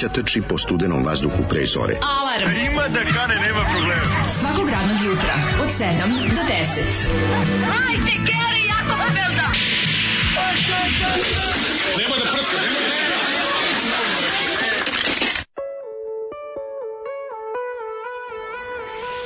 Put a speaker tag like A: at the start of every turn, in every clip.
A: mladića trči po studenom vazduhu pre zore. Alarm! A e, ima da kane, nema problema. Svakog radnog
B: jutra, od 7 do 10. Hajde, Geri, jako se velda! Nemoj da prska, nemoj da prska!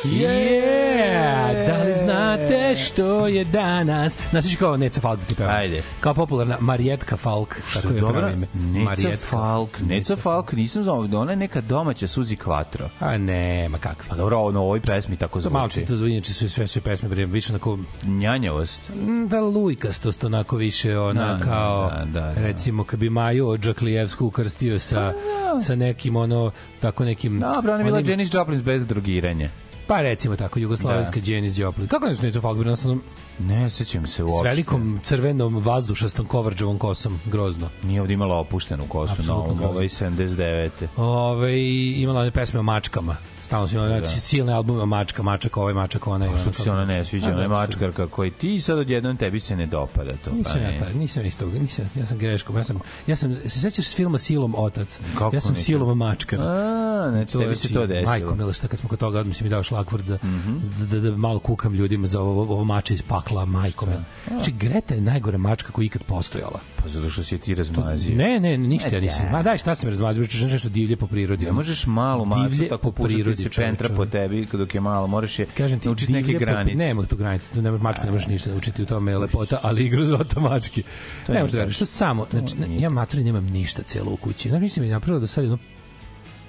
B: Yeah! Da li znate što je danas? Znači kao Neca Falk da ti peva. Ajde. Kao popularna Marijetka Falk.
C: Što tako je dobra? Neca Marijetka. Falk. Neca Falk, nisam znao. Ona je neka domaća Suzi Quattro.
B: A ne, ma kakva. Pa
C: dobro, ono, ovoj pesmi tako
B: zvuči. Malo čito zvuči, znači su sve su pesme, bre, više
C: onako... Njanjavost. Mm, da, lujkastost, onako više, ona da, da, kao, da, da, da, recimo, kad bi Maju od Đaklijevsku ukrstio sa, da, da. sa nekim, ono, tako nekim... Dobro, ona je bila onim... Janis Joplin's bez drugiranja.
B: Pa recimo tako, jugoslovenska da. Janis Joplin. Kako ne snicu Falkbird? Ono,
C: ne sećam se
B: uopšte. S velikom crvenom vazdušastom kovrđovom kosom, grozno.
C: Nije ovde imala opuštenu kosu, na no, 79.
B: Ovaj, ovaj imala je pesme o mačkama stalno se ona da. Znači silne albume mačka, mačak ovaj, mačak onaj.
C: Što ti se ona ne sviđa, ona je mačkarka koji ti sad odjednom tebi se ne dopada to. Nisam
B: pa, ja taj, nisam iz toga, nisam, ja sam greškom, ja sam, ja sam, se sećaš filma Silom otac? Kako ja sam nisam? Silom mačkar.
C: A, ne, to tebi se to desilo.
B: Majko, mila, šta kad smo kod toga, odmah si mi dao šlakvrt za, da, da, da, malo kukam ljudima za ovo, ovo mače iz pakla, majko. Znači, Greta
C: je
B: najgore mačka koja ikad postojala.
C: Pa zato što si ti razmazio.
B: Ne, ne, ništa ja nisam. Ma daj, šta sam razmazio, pričaš nešto divlje po prirodi. Ne
C: možeš malo macu tako po prirodi se centra po tebi dok je malo, moraš je Kažem ti, naučiti neke
B: granice. Ne, tu granice, tu ne možeš mačku, ne možeš ništa naučiti, u tome lepota, ali i grozota ota mačke. Ne možeš da veruješ, što samo, znači, ja maturi nemam ništa celo u kući. Znači, mislim, da je napravila do sad jedno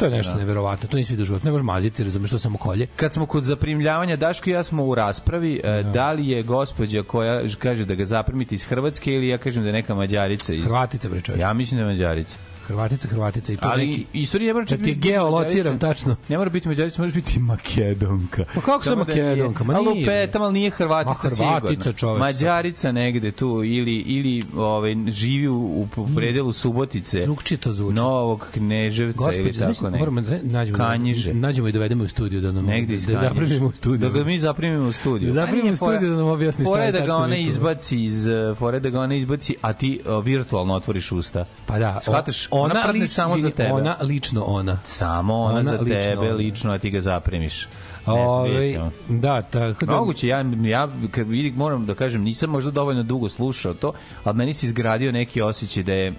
B: to je nešto da. neverovatno, to nisi vidio život, ne možeš maziti, razumeš što samo kolje.
C: Kad smo kod zaprimljavanja, Daško i ja smo u raspravi, e, da. da li je gospođa koja kaže da ga zaprimite iz Hrvatske ili ja kažem da je neka Mađarica iz...
B: Hrvatica, bre
C: Ja mislim da je Mađarica.
B: Hrvatica, Hrvatica i to
C: Ali, neki. I sorry, ne mora da
B: ti geolociram tačno.
C: Ne mora biti Mađarica, može biti Makedonka.
B: Ma kako se da Makedonka?
C: Ma nije. Lupetam, ali nije Hrvatica,
B: Ma Hrvatica sigurno.
C: Mađarica negde tu ili, ili ovaj, živi u, u mm. predelu Subotice.
B: Drugčije to zvuči.
C: Novog Kneževca
B: Gospod, ili tako ne. Moramo da nađemo, Kanjiže. nađemo i dovedemo da u studiju
C: da nam negde da, da zaprimimo u studiju. Da ga mi
B: zaprimimo u
C: studiju. Da zaprimimo
B: u studiju da nam objasni šta je
C: da ga ona izbaci iz, fore da ga ona izbaci, a ti virtualno otvoriš usta.
B: Pa da. Shvataš,
C: ona, ona li, samo za tebe.
B: Ona, lično ona.
C: Samo ona, ona za tebe, ona. lično, a ti ga zaprimiš. Ove,
B: ovaj, da, tako
C: da... Moguće, ja, ja kad vidim, moram da kažem, nisam možda dovoljno dugo slušao to, ali meni se izgradio neki osjećaj da je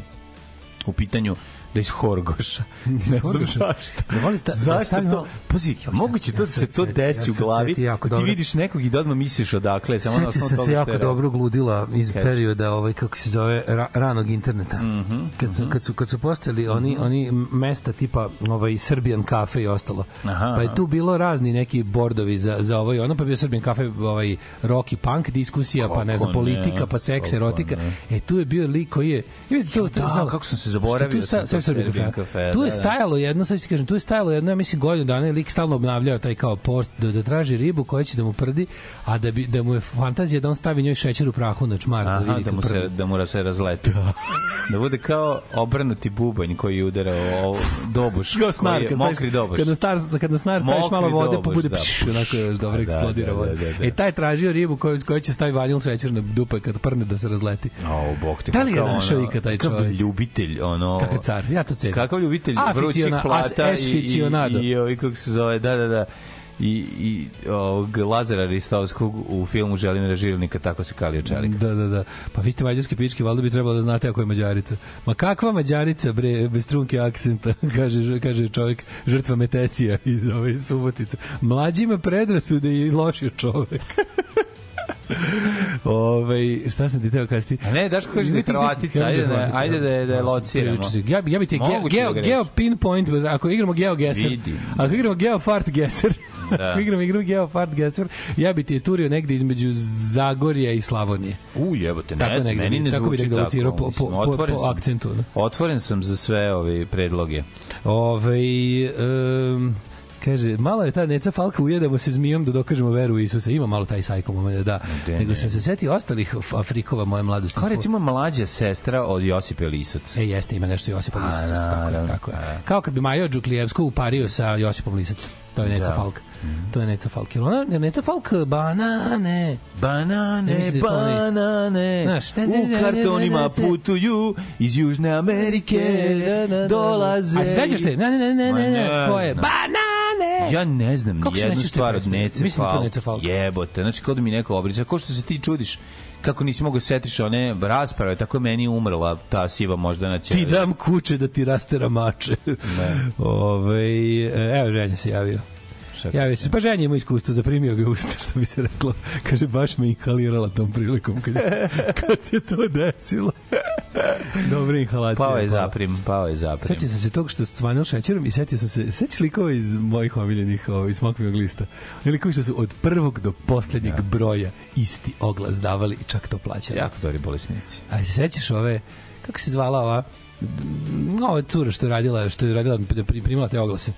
C: u pitanju da iz Horgoša.
B: Ne znam
C: zašto. Da voli sta, da zašto da to? Pazi, ja moguće to da se to desi ja u glavi. Ti dobro. vidiš nekog i da odmah misliš odakle.
B: Samo Sjetio sam se jako dobro gludila iz Kaži. perioda ovaj, kako se zove, ra, ranog interneta. Mm kad, su, mhm. kad, su, kad su postali oni, mm -hmm. oni mesta tipa ovaj, Serbian kafe i ostalo. Aha, pa je tu bilo razni neki bordovi za, za ovaj, ono, pa bio Serbian kafe ovaj, rock i punk diskusija, Kako pa ne znam, politika, pa seks, erotika. Ne. E tu je bio lik koji je... Ja
C: mislim, to, to, da, kako sam se zaboravio. Tu da
B: sa u Srbiji kafe. Tu je da, da. stajalo jedno, sad ću kažem, tu je stajalo jedno, ja mislim godinu dana i lik stalno obnavljao taj kao post da, da traži ribu koja će da mu prdi, a da, bi, da mu je fantazija da on stavi njoj šećer u prahu na čmar
C: da Aha, da vidi da mu, se, da mu se razleti. da bude kao obrnuti bubanj koji udara o dobuš. kao snar, kad mokri dobuš.
B: Kad na, star, kad na snar staviš malo vode, pa bude da. pš, onako još dobro da, eksplodira voda. Da, da, da, E, taj tražio ribu koju, koju će staviti vanil šećer na dupe kad prne da se razleti.
C: O, bog
B: te. Da li je našao ikad taj
C: čovjek? Kakav ljubitelj, ono... Kakav
B: car ja to cenim.
C: Kakav ljubitelj vrućih plata as, i, i, i, i, kako se zove, da, da, da i, i ovog Lazara Ristovskog u filmu Želim Žirnika tako se kalio čelik.
B: Da, da, da. Pa vi ste mađarske pički, valjda bi trebalo da znate ako je mađarica. Ma kakva mađarica, bre, bez trunke aksenta, kaže, kaže čovjek, žrtva Metesija iz ove Subotice. Mlađi ima predrasude i loši čovjek. Ove, šta sam ti teo kasti?
C: Ne, daš ko kaže da je Hrvatica, ajde da, ajde da, da je lociramo.
B: Ja, ja bih ti geo, da geo, geo pinpoint, ako igramo geo geser, ako igramo geo fart geser, da. ako igramo igru geo fart geser, ja bi ti je turio negde između Zagorja i Slavonije.
C: U, jebote, ne, tako negde, meni ne tako
B: zvuči bi tako. Mislim, po, po, otvoren po, po akcentu. Da.
C: Otvoren sam za sve ove predloge.
B: Ove, um, Kaže, malo je ta Neca Falka ujedamo da se zmijom da dokažemo veru u Isusa. Ima malo taj sajko moment, da. De, Nego sam se setio ostalih Afrikova moje mladosti.
C: Kao recimo mlađa sestra od Josipe Lisac.
B: E, jeste, ima nešto Josipa Lisac. Tako, da, tako je. Da. Kao kad bi Majo Đuklijevsko upario sa Josipom Lisacom. To je Neca da. Falk. Mm. To je Neca Falk. Jer ona, jer Neca Falk, e, banane.
C: Banane, da banane. Znaš, ne, ne, ne, u kartonima putuju iz Južne Amerike. Da, da, dolaze.
B: A sveđaš te? Ne, ne, ne, ne, ne, ne. To je banane.
C: Ja ne znam ni jednu stvar od Nece Falk. Mislim to Nece Falk. Jebote. Znači, kao da mi neko obrića. Ko što se ti čudiš kako nisi mogao da setiš one rasprave, tako je meni umrla ta siva možda na ćelju.
B: Ti dam kuće da ti rastera mače. Ne. Ove, ovaj, evo, ženja se javio šef. Javi se, pa ženja ima iskustvo, zaprimio ga usta, što bi se reklo. Kaže, baš me inhalirala tom prilikom kad, kad se to desilo. Dobra inhalacija.
C: Pao je zaprim, pao je zaprim.
B: Sećam sam se tog što stvanil šećerom i setio se, sećaš likova iz mojih omiljenih ovaj, smokvinog lista? Oni likovi što su od prvog do poslednjeg ja. Da. broja isti oglas davali i čak to plaćali.
C: Jako dobri bolesnici.
B: A se sećaš ove, kako se zvala ova, ova cura što je radila, što je radila da primila te oglase.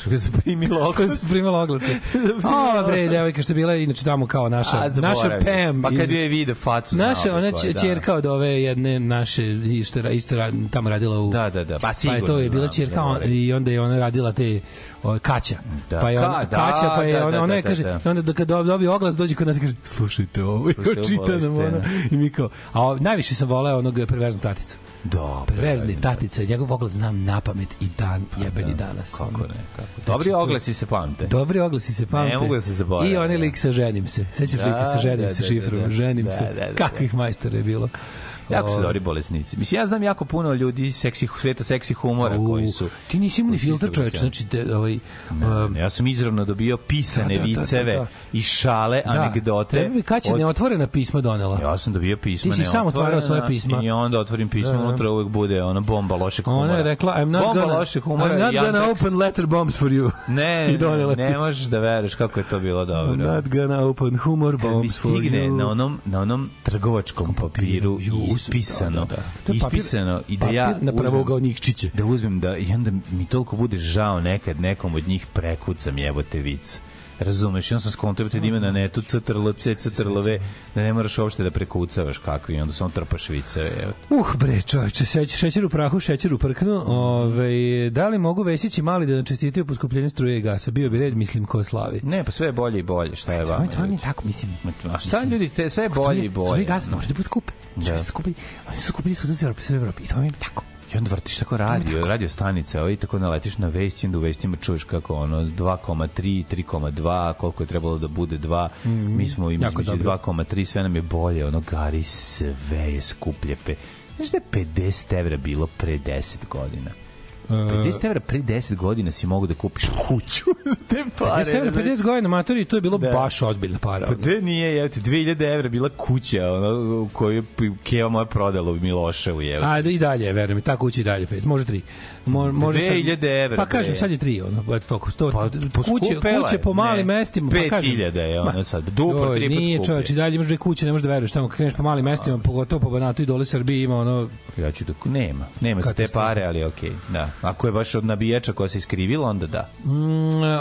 B: Što je primila oglase? Što je primila oglase? ova bre, devojka što je bila inače tamo kao naša, A, naša Pam.
C: Pa kad je vide facu.
B: Naša, ona koja, da. čerka od ove jedne naše, isto, isto tamo radila u...
C: Da, da, da.
B: Pa, sigurno, pa je to je bila znam, da, čerka i onda je ona radila te o, kaća. Da, pa je ona, da, kaća, pa je da, ona, ona je, kaže, da, da. onda kad dobije oglas, dođe kod nas i kaže, slušajte ovo, i kao čita nam ona. I mi kao, a najviše sam voleo onog perverznu taticu.
C: Dobre,
B: Perverzni tatica, njegov pogled znam na pamet i dan pa jebeni da, danas.
C: Kako ne, kako. Znači, Dobri oglasi se pamte.
B: Dobri oglasi se
C: pamte. Ne mogu da se zaboravim.
B: I oni da. lik sa ženim se. Sećaš da, lika sa ženim da, se da, da, šifrom? Da, da, ženim da, se. Da, da, Kakvih da. majstora je bilo.
C: Jako su dobri bolesnici. Mislim, ja znam jako puno ljudi seksi, sveta seksi humora U, koji su...
B: Ti nisi imao ni filtr čoveč, znači... De, ovaj,
C: ne, um, ja sam izravno dobio pisane da, da, da, da viceve da, da, da. i šale, da. anegdote. Tebi bi
B: kaće od... neotvorena pisma donela.
C: Ja sam dobio pisma Ti
B: si sam otvarao svoje pisma.
C: I onda otvorim pisma, da, unutra uvek bude ona bomba lošeg humora. Ona je
B: rekla, I'm not
C: bomba gonna, lošeg humora
B: I'm not gonna open letter bombs for you.
C: Ne, ne, ne možeš da veruješ kako je to bilo dobro.
B: I'm not gonna open humor bombs for you. Kad mi stigne na onom,
C: na onom trgovačkom papiru ispisano, da, da, da. ispisano
B: papir, i da ja na pravougaonikčiće.
C: Da uzmem da i onda mi toliko bude žao nekad nekom od njih prekucam jebote vic Razumeš, onda sam skontao da ima na netu CTRLC, CTRLV, da ne moraš uopšte da prekucavaš kakvi, onda samo trpaš vice.
B: Uh, bre, čovječe, šećer u prahu, šećer u prknu. Ove, ovaj, da li mogu Vesići mali da čestitaju poskupljenje struje i gasa? Bio bi red, mislim, ko slavi.
C: Ne, pa sve je bolje i bolje, šta je vama? To nije
B: tako, mislim. A
C: šta ljudi, te, sve je bolje i bolje. Struje i
B: gas da. može da poskupe. Znači, da. Skupili, oni su skupili svuda za Evropi, sve Evropi. I to mi tako.
C: I onda vrtiš tako radio, radio stanice, ovaj, tako naletiš na vesti, onda u vestima čuješ kako ono, 2,3, 3,2, koliko je trebalo da bude 2, mm, mi smo imali 2,3, sve nam je bolje, ono, gari sve je skuplje. Znaš da je 50 evra bilo pre 10 godina? 50 e, evra pre 10 godina si mogao da kupiš kuću za te pare.
B: 50 evra, 50 znači. godina matori, to je bilo da. baš ozbiljna para. Pa
C: da nije, evo ti, 2000 evra bila kuća ono, koju je Keva moja prodala u Miloševu. Evo,
B: A i dalje, verujem, i ta kuća i dalje, može tri.
C: Mo, može 2000 evra.
B: Pa kažem, sad je tri, ono, eto toliko. Sto, pa, kuće, kuće po malim ne, mestima. 5000
C: pa je ono sad, duplo, tri put skuplje.
B: Nije čovječ, i dalje imaš dve kuće, ne možeš da veruješ, tamo kad kreneš po malim mestima, pogotovo po Banatu i dole Srbije ima ono...
C: Ja ću
B: da...
C: Nema, nema se te pare, ali okej, okay, da. Ako je baš od nabijača koja se iskrivila, onda da.
B: Mm,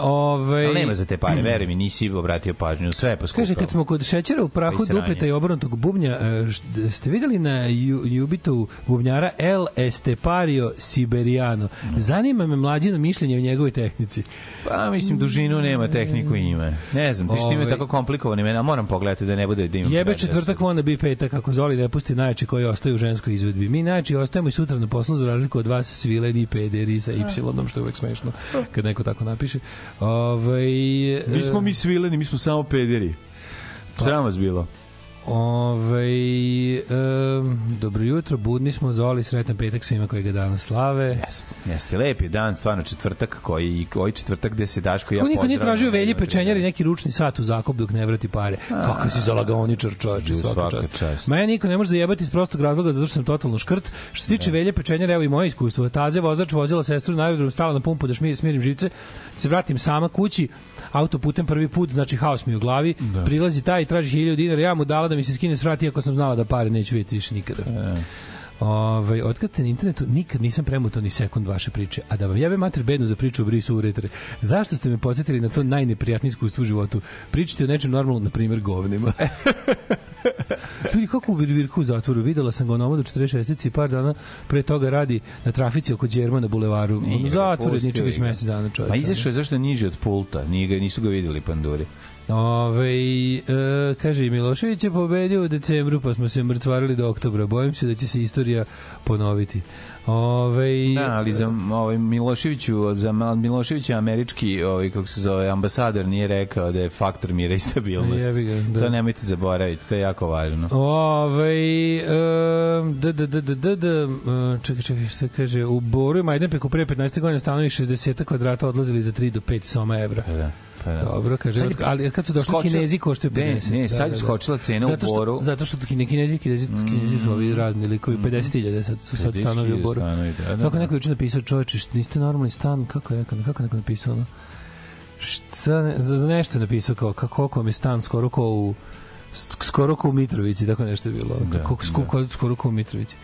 B: ovaj... Ali
C: nema za te pare, veruj mi, nisi obratio pažnju, sve je poskupilo.
B: Kaže, kad smo kod šećera u prahu dupeta i obrnutog bubnja, e, ste videli na Jubitovu bubnjara El Estepario Siberiano. Zanima me mlađino mišljenje o njegovoj tehnici.
C: Pa, mislim, dužinu nema, tehniku mm. ima. Ne znam, ti što ima ovaj- tako komplikovane imena, moram pogledati da ne bude da imam.
B: Jebe četvrtak, ona bi petak, ako Zoli ne pusti najjači koji ostaju u ženskoj izvedbi. Mi najjači ostajemo i sutra na poslu, za razliku od vas, svile i pederi sa Y, što je uvek smešno kad neko tako napiše.
C: Ove, ovaj, mi smo mi svileni, mi smo samo pederi. Pa, Sram vas bilo.
B: Ove, ovaj, um, dobro jutro, budni smo, Zoli, sretan petak svima koji ga danas slave.
C: Jeste, jeste, lep je dan, stvarno četvrtak koji, koji četvrtak gde se daš koji ja pozdravljam. Niko
B: nije tražio velje pečenjar i neki ručni sat u zakup dok ne vrati pare. Kako si zalagaoničar čoveče, svaka, svaka čast. čast. Ma ja niko ne može zajebati iz prostog razloga zato što sam totalno škrt. Što se tiče da. velje pečenjara, evo i moje iskustvo. Taze vozač vozila sestru na aerodrom, stala na pumpu da šmiri, smirim živce, se vratim sama kući, autoputem prvi put, znači haos mi u glavi, da. prilazi taj i traži 1000 dinara, ja mu dala da mi se skine svrati, vrata, iako sam znala da pare neću vidjeti više nikada. E. Ove, ovaj, otkad na internetu nikad nisam premutao ni sekund vaše priče, a da vam jebe mater bednu za priču o brisu u retre. Zašto ste me podsjetili na to najneprijatnije iskustvo u životu? Pričajte o nečem normalnom, na primjer, govnima. Ljudi, kako u Virvirku u zatvoru? Videla sam ga na ovodu 46. i par dana pre toga radi na trafici oko Đerma bulevaru. Nije, zatvor je ničeg već mesec dana čovječa.
C: Pa izašao je zašto niže od pulta, nije ga, nisu ga videli panduri.
B: Ove, e, kaže, Milošević je pobedio u decembru, pa smo se mrtvarili do oktobra. Bojim se da će se istorija ponoviti.
C: Ove, da, ali za ovaj Miloševiću, za Miloševića američki, ovaj kako se zove, ambasador nije rekao da je faktor mira i stabilnost. Jebiga,
B: da. To
C: nemojte zaboraviti, to je jako važno.
B: Ove, e, da da da da da, da čekaj, čekaj, šta kaže, u Boru i Majdanpeku pre 15. godine stanovi 60 kvadrata odlazili za 3 do 5 soma evra. Da. Pa, Dobro, kaže, sad, ali kad su došli skočila, Kinezi koštaju 50. Ne, ne
C: sad da, da, da, skočila cena zato što,
B: u Boru. Zato što Kinezi, Kinezi, Kinezi, mm. Kinezi su ovi razni likovi, 50.000 mm. sad su sad stanovi u Boru. Stanovi, da, da, kako da. neko juče napisao, čoveče, niste normalni stan, kako je, kako neko napisao, no? Šta, ne, za, za nešto je napisao, kao, kako, koliko vam stan, skoro kao u skoro kao u Mitrovici, tako nešto je bilo. Da, kako, skoro, da. skoro kao u Mitrovici.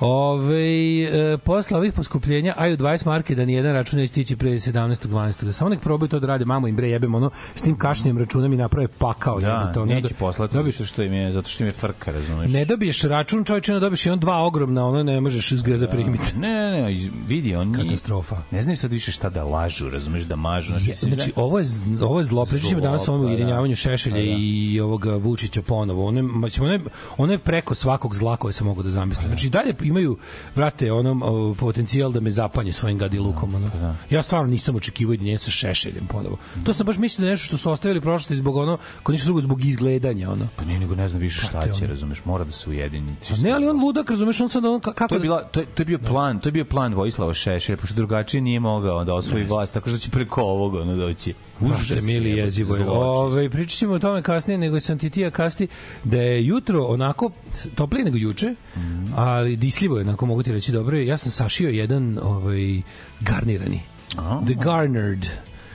B: Ove, e, posle ovih poskupljenja, aj u 20 marke da nijedan račun neće tići pre 17. 12. Samo nek probaju to da rade, mamo im bre jebem ono, s tim kašnjem računa i naprave pakao. Da,
C: jebem, to, neće do... Da- poslati, dobiješ, što im je, zato što im je frka, razumeš.
B: Ne dobiješ račun, čovječe, ne dobiješ i on dva ogromna, ono ne možeš izgleda da. primiti.
C: Ne, ne, ne, vidi, on nije... Katastrofa. Ne znaju sad više šta da lažu, razumeš, da mažu.
B: Znači, je, znači ovo je, ovo je zlo, pričamo danas o ovom pa da. ujedinjavanju Šešelja pa da, i ovoga Vučića ponovo. Ono je, ono je, ono je preko svakog zla koje se mogu da zamislim. Pa da. Znači, dalje imaju vrate onom potencijal da me zapalje svojim gadilukom da, ono. Da. Ja stvarno nisam očekivao da nje sa Šešeljem ponovo. To sam baš mislio da nešto što su ostavili prošlosti zbog ono, kod ništa drugo zbog izgledanja ono.
C: Pa nije nego ne znam više šta će, razumeš, mora da se ujedini.
B: Pa ne, ali on ludak, razumeš, on sad
C: on kako To je da- bila to je, to je bio plan, to je bio plan Vojislava Šešelja, pošto drugačije nije mogao da osvoji vlast, tako što će preko ovog ono doći.
B: Užas je mili jezivo je. Ove, ovaj, pričat o tome kasnije, nego sam ti tija kasti da je jutro onako toplije nego juče, mm -hmm. ali disljivo je, onako mogu ti reći dobro. Ja sam sašio jedan ovaj, garnirani.
C: Aha.
B: The Garnered.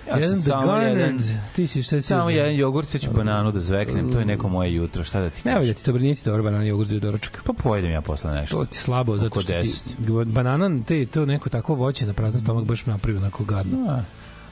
B: Ja jedan sam samo
C: jedan, ti si šta si samo jedan jogurt, sad ću bananu da zveknem, to je neko moje jutro, šta da ti ovaj da
B: kažem? Ne, valja ti dobro, nije dobro banan jogurt za doručak.
C: Pa pojedem ja posle nešto.
B: To ti slabo, zato što ti, bananan, te, to neko tako voće na prazan stomak baš napravi onako gadno. A. Da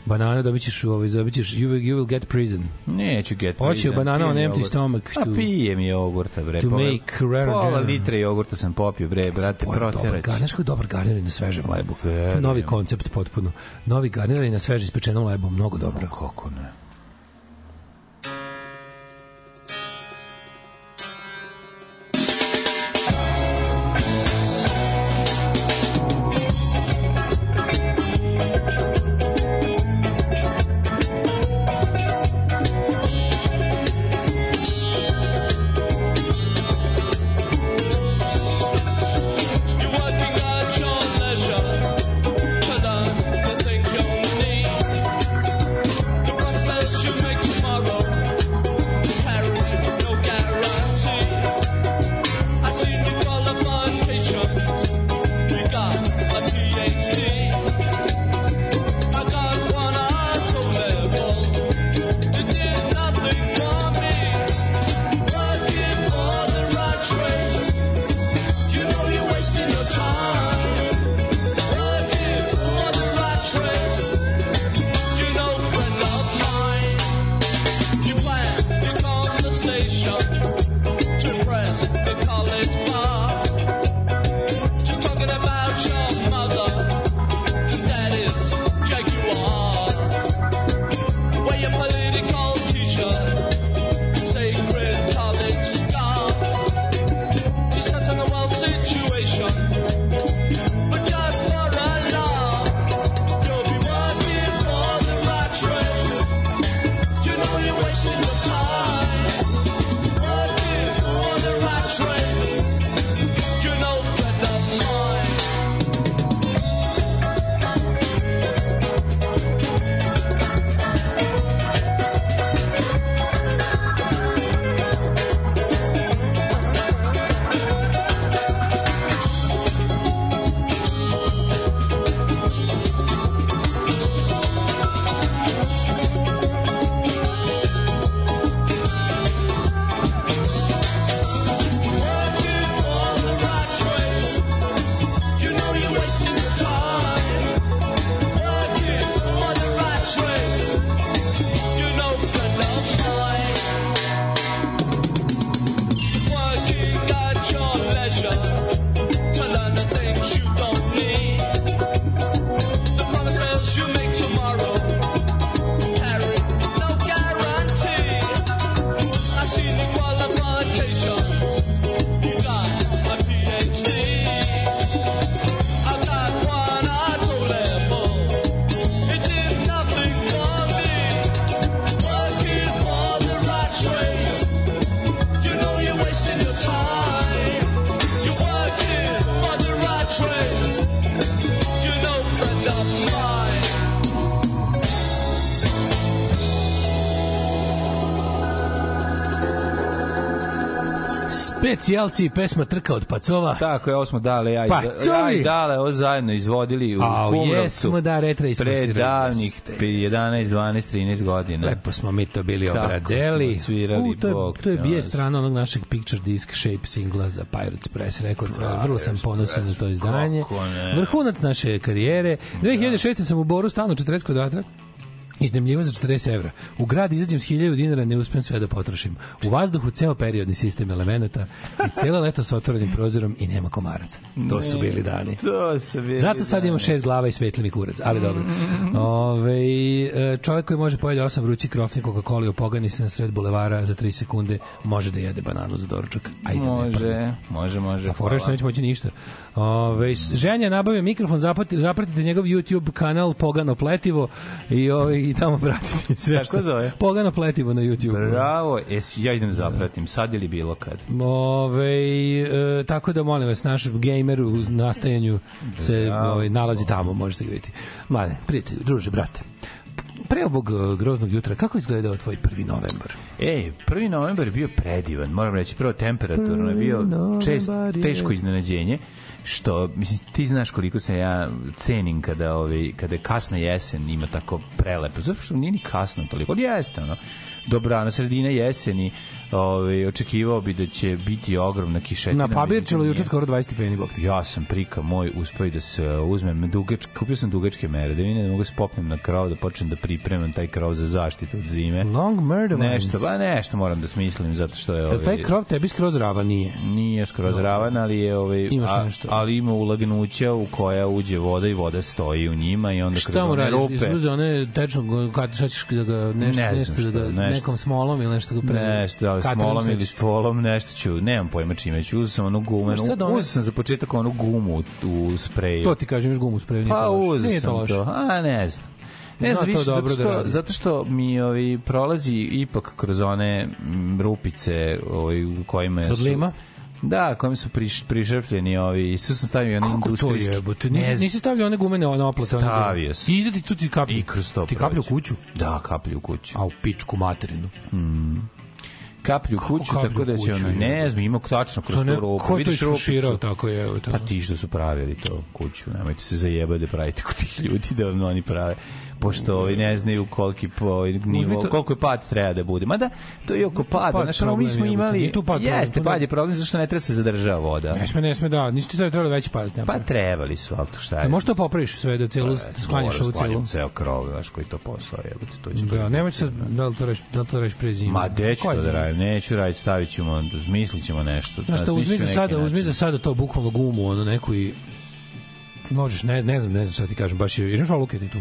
B: banana dobit ćeš, ovaj, dobit you, will, you will get prison.
C: Neću get prison.
B: Hoće banana on empty stomach.
C: Pa to, A pijem jogurta, bre. To make rare Pola litre jogurta sam popio, bre, brate, proterać.
B: Znaš koji dobar garnir na svežem lebu? Novi koncept potpuno. Novi garnir na sveže ispečenom lebu, mnogo dobro. Kako ne? Specijalci i pesma Trka od pacova.
C: Tako je, ovo smo dale, ja, i, pa, ja i dale, ovo zajedno izvodili u
B: A, Kumrovcu. Jesmo, da, retra ismo Pre
C: davnih 11, 12, 13 godina.
B: Lepo smo mi to bili Tako obradeli. Tako smo svirali, U, to je, bok, to je bije strana onog našeg picture disc shape singla za Pirates Press Records. Prave, Vrlo sam ponosan na to izdanje. Vrhunac naše karijere. 2006. Da. sam u Boru stanu 40 kvadrata iznemljiva za 40 evra. U grad izađem s 1000 dinara, ne uspem sve da potrošim. U vazduhu ceo periodni sistem elemenata i celo leto sa otvorenim prozorom i nema komaraca. To su bili dani.
C: To su bili
B: Zato sad imam šest glava i svetli mi kurac, ali dobro. Mm. Ove, e, čovjek koji može pojede osam vrućih krofni Coca-Cola i opogani se na sred bulevara za 3 sekunde, može da jede bananu za doručak. Ajde,
C: može, ne, može, može.
B: A fora što neće moći ništa. Ove, ženja je nabavio mikrofon, zapratite, zapratite njegov YouTube kanal Pogano Pletivo i, ove, i tamo pratite sve.
C: Kako zove?
B: Pogano Pletivo na YouTube.
C: Bravo, es, ja idem zapratim, sad ili bilo kad.
B: Ove, e, tako da molim vas, naš gamer u nastajanju se ove, nalazi tamo, možete ga vidjeti. Mane, prijatelju, druže, brate pre ovog e, groznog jutra, kako izgledao tvoj
C: prvi
B: novembar?
C: Ej, prvi novembar je bio predivan, moram reći, prvo temperaturno je bio čest, teško iznenađenje što mislim ti znaš koliko se ja cenim kada ovaj kada je kasna jesen ima tako prelepo zato što nije ni kasno toliko ali jeste ono na sredine jeseni ovaj očekivao bi da će biti ogromna kišetina.
B: Na Pabirčelu juče skoro 20 stepeni bok.
C: Ja sam prika moj uspeo da se uh, uzmem dugačke, kupio sam dugačke mere, da vidim da mogu da se popnem na krov da počnem da pripremam taj krov za zaštitu od zime. Long
B: murder Nešto,
C: ba nešto moram da smislim zato što je
B: ovaj. Taj krov tebi skroz rava nije.
C: Nije skroz no. ravan, ali je ovaj Imaš a, ali ima ulagnuća u koja uđe voda i voda stoji u njima i onda
B: kroz one radiš? rupe. Šta mu radiš? one tečno, kad šta ćeš da ga nešto, ne nešto, nešto, da
C: ga,
B: nekom smolom ili nešto
C: ga pre... Nešto, kao smolom ili spolom, nešto ću, nemam pojma čime ću, uzeo sam onu gumenu, uzeo sam za početak onu gumu u spreju.
B: To ti kažem, još gumu u spreju,
C: pa,
B: nije
C: to loše.
B: Pa uzeo sam
C: to, a ne znam. Ne znam, više zato da što, da zato što mi ovi, prolazi ipak kroz one mm, rupice ovi, u kojima je... Od
B: lima?
C: Da, kojim su priš, prišrpljeni ovi. I sve sam stavio one industrijske. industrijski. Kako to jebote?
B: Nisi, ne, nisi stavio one gumene na oplate?
C: Stavio sam. I ide ti tu
B: ti kaplju.
C: I kroz to
B: Ti kaplju u kuću?
C: Da, kaplju
B: u
C: kuću.
B: A u pičku materinu. Mm
C: kaplju kuću, kaplju tako da će ono, ne znam, ima tačno kroz tu ropu. Ko vidiš
B: rupicu, tako je. To.
C: Pa ti što su pravili to kuću, nemojte se zajebati da pravite kod tih ljudi da vam oni prave pošto ovi ne znaju koliki po nivo, to... koliko je pad treba da bude. Mada to je oko pada, pad, znači ono mi smo imali tu pad, jeste, problem, pad je problem zašto
B: ne
C: treba se zadržava voda. Ne sme, ne sme, da, nisi ti trebalo veći pad. Pa trebali su, al
B: to
C: šta e, je.
B: možeš to popraviš sve da celu pa, sklanjaš ovu celu.
C: Ceo krov, znaš koji to posao je, to će. Da,
B: nemoj se da li to reš, da li to reš pre zime.
C: Ma deću to da radim, neću raditi, stavićemo, smislićemo nešto.
B: Znaš da, uzmi za sada, uzmi za sada to bukvalno gumu, ono neku i možeš, ne, ne znam, ne znam šta ti kažem, baš je, imaš Luke ti tu?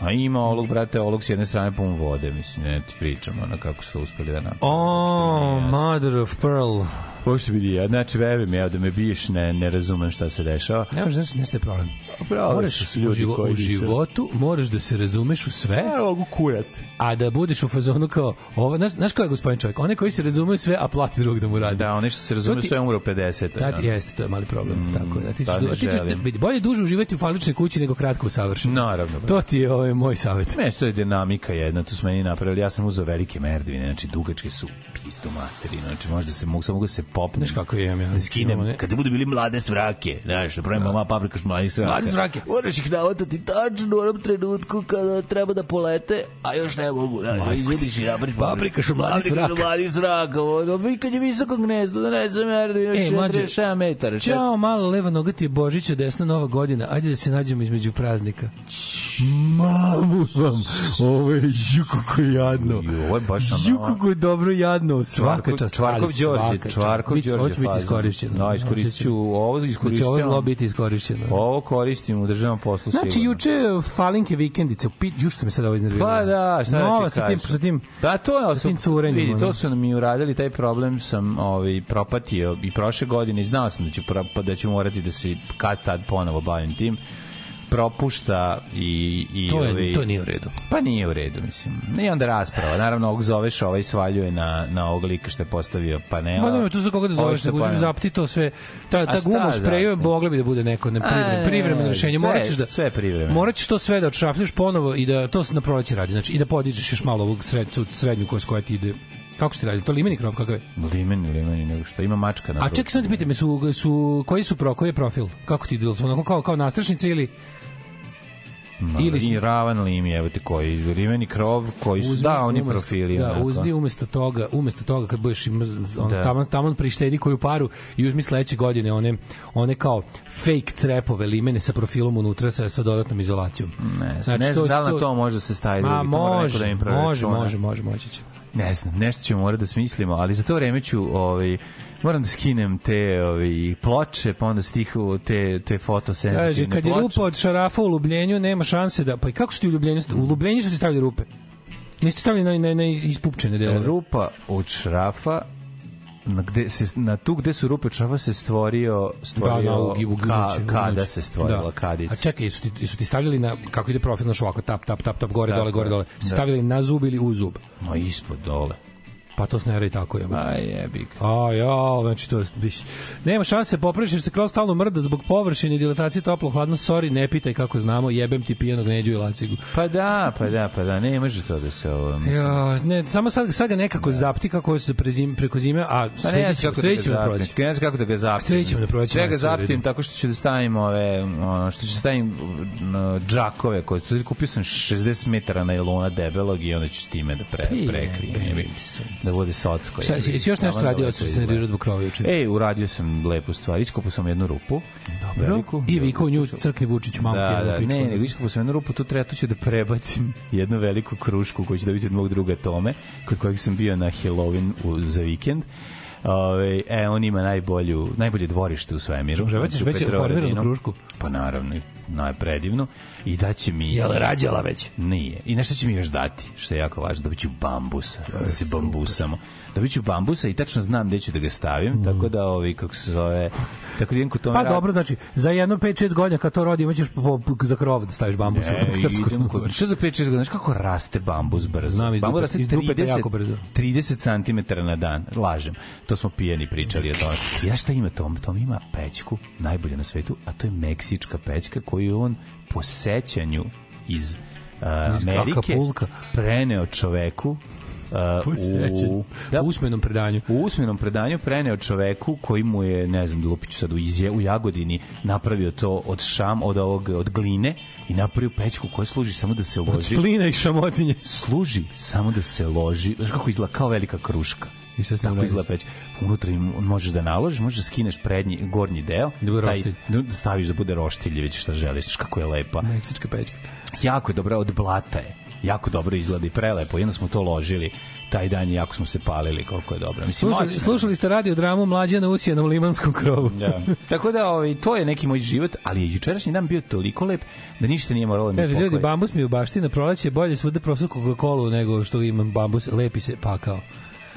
C: A pa ima olog, brate, olog s jedne strane pun vode, mislim, ne ti pričamo na kako su uspeli
B: da napravili. Oh,
C: mother of pearl. Pošto vidi, ja, znači verujem ja da me biješ, ne,
B: ne
C: razumem šta se dešava. Ne
B: možeš,
C: znači,
B: nešto je problem. Pa
C: Pravo, moraš ljudi u, živo, koji u životu, se... moraš da se razumeš u sve.
B: Ja, mogu kurac. A da budeš u fazonu kao, ovo, znaš, znaš ko je gospodin čovjek? One koji se razumeju sve, a plati drug da mu radi.
C: Da, oni što se razumeju ti, sve, umru 50. Da,
B: ti, jeste, to je mali problem. Mm, tako, da, ti, da, ti ćeš, vidi, bolje duže uživati u faličnoj kući nego kratko u savršenju.
C: Naravno.
B: Ba. To ti je ovaj, moj savet.
C: Ne, to je dinamika jedna, to smo meni napravili. Ja sam uzeo velike merdvine, znači dugačke su pisto materine, znači možda se mogu, samo da se popnem. Znaš
B: kako imam ja? Da znači,
C: skinem, ne... kad budu bili mlade svrake, znaš, da pravim da. mama paprikaš
B: mlade svrake. Mlade
C: svrake. Moraš ih navatati tačno u onom trenutku kada treba da polete, a još ne mogu. Znaš, da Majko, izgubiš i napriš
B: paprikaš mlade
C: svrake. Paprikaš
B: mladih
C: svraka. Ono, kad je visoko gnezdo, da ne znam, jer da je 47 metara.
B: Ćao, malo leva noga ti je Božića, desna nova godina. Ajde da se nađemo između praznika. Mamu vam, ovo je juko koji jadno. Ovo je baš Juko
C: koji dobro jadno, svaka čast.
B: Čvarkov Đorđe, Čvarkov Markov Đorđe faza. Hoće biti
C: iskorišćeno. Da, iskoristit ću
B: ovo, iskoristit ovo zlo biti iskorišćeno.
C: Ovo koristim u državnom poslu
B: znači, sigurno. Znači, juče eh, Falinke vikendice, u pit, juče me sada ovo
C: iznervirao. Pa da, šta Nova, da ti kažeš? Sa tim,
B: da, to je, sa tim curenjem. Vidi, to su nam mi uradili, taj problem sam ovaj, propatio i prošle godine i znao sam da ću, pa da ću morati da se kad tad ponovo bavim tim propušta i...
C: i
B: to, je, ovaj, to nije u redu.
C: Pa nije u redu, mislim. I onda rasprava. Naravno, ovog zoveš, ovaj svaljuje na, na ovog lika što je postavio panela. Ma
B: nema, tu za koga da ovaj zoveš, da uzim zapti, to sve... Ta, ta guma sprejuje, mogla bi da bude neko ne privremeno, privremeno rešenje. Morat ćeš da... Sve privremeno. Morat ćeš to sve da odšrafljaš ponovo i da to se na proleće radi. Znači, i da podižeš još malo ovog sred, srednju koja, koja ti ide Kako ste radili? To limeni krov kakav je?
C: Limeni, limeni, nego što ima mačka na. A čekaj, sam te pitam, su,
B: su, koji su pro, koji je profil? Kako ti je bilo? Onako kao, kao nastrašnica ili
C: ili
B: i
C: ravan lim je ti koji rimeni krov koji su da oni umesto, profili
B: da, uzdi umesto toga umesto toga kad budeš ima on da. taman taman prištedi koju paru i uzmi sledeće godine one one kao fake crepove limene sa profilom unutra sa sa dodatnom izolacijom
C: ne, znači, ne znam da li na to može se staviti a da može, da im može,
B: može, može, može, može, će.
C: Ne znam, nešto ćemo morati da smislimo, ali za to vreme ću ovaj, moram da skinem te ovi, ploče, pa onda stih te, te foto fotosenzitivne
B: Kaže, kad ploče. je rupa od šarafa u Lubljenju, nema šanse da... Pa i kako su ti u Lubljenju? U Lubljenju su ti stavili rupe. Niste stavili na, na,
C: na
B: ispupčene delove.
C: Rupa od šrafa na gde se na tu gde su rupe čava se stvorio stvorio da, ugi, ugi, ka, kada se stvorila da. kadica.
B: A čekaj, su ti, su ti stavljali na kako ide profil naš ovako tap tap tap tap gore da, dole gore dole. Da. Stavili na zub ili u zub?
C: Ma ispod dole
B: patosnera i tako je.
C: A jebi
B: ga.
C: A
B: ja, znači to biš. Nema šanse, popraviš jer se kroz stalno mrda zbog površine, dilatacije toplo, hladno, sorry, ne pitaj kako znamo, jebem ti pijenog neđu i lacigu.
C: Pa da, pa da, pa da, ne može to da
B: se
C: ovo...
B: Mislim. Ja, ne, samo sad, sad ga nekako da. zapti kako se prezim, preko zime, a pa ne, sledeći, kako da sledeći
C: da
B: proći.
C: Ne znam kako da ga zaptim. Sledeći
B: da
C: proći. Sve ga zaptim tako što ću da stavim ove, ono, što ću da stavim no, džakove koje kupio sam 60 metara na jelona debelog i onda ću s time da pre, pa prekrijem. Da da bude socsko.
B: Šta, jesi još nešto da radio od što se zbog krova juče?
C: Ej, uradio sam lepu stvar,
B: iskopao
C: sam jednu rupu.
B: Dobro. Veliku, I vikao nju crkni Vučić mamu
C: da, da, ne, nego iskopao sam jednu rupu, tu treba tu ću da prebacim jednu veliku krušku koju ću dobiti od mog druga Tome, kod kojeg sam bio na Halloween u, za vikend. Ove, e, on ima najbolju, najbolje dvorište u svemiru.
B: Čemu, već, već
C: je
B: formiranu krušku?
C: Pa naravno, no je predivno, i da će mi...
B: Jel rađala već?
C: Nije. I nešto će mi još dati, što je jako važno, dobit ću bambusa, da, da se bambusamo. Dobit ću bambusa i tačno znam gde ću da ga stavim, mm. tako da, ovi, kako se zove, tako da idem
B: kod tome... Pa rad... dobro, znači, za jedno 5-6 godina kad to rodi, imaćeš po, po, za krov da staviš bambus. E, idem da
C: Što za 5-6 godina? Znaš kako raste bambus brzo? Znam, iz bambus
B: dupe, raste 30, brzo. 30
C: cm na dan, lažem. To smo pijeni pričali o tome. Ja šta ima Tom? Tom ima pećku, najbolje na svetu, a to je meksička pećka koju avion po sećanju iz uh, iz Amerike preneo čoveku
B: Uh, u, da, u usmenom predanju.
C: U usmenom predanju preneo čoveku koji mu je, ne znam, Lupiću sad u, izje, u Jagodini napravio to od šam, od ovog, od gline i napravio pećku koja služi samo da se
B: loži. Od
C: gline
B: i šamotinje.
C: Služi samo da se loži. Znaš kako izgleda, kao velika kruška. I sad sam Tako izgleda peć unutra im možeš da naložiš, možeš da skineš prednji, gornji deo, da bude taj, da staviš da bude roštilj ili šta želiš, kako je lepa.
B: Meksička pećka.
C: Jako je dobra, od blata je. Jako dobro izgleda i prelepo. Jedno smo to ložili taj dan i jako smo se palili koliko je dobro. Mislim, slušali,
B: moćno. slušali ste radio dramu Mlađana u cijenom limanskom krovu.
C: da. Tako da ovaj, to je neki moj život, ali je jučerašnji dan bio toliko lep da ništa nije moralo
B: mi pokoje. Kaže, ljudi, bambus mi u bašti na proleće bolje svuda prosto Coca-Cola nego što imam bambus, lepi se pakao.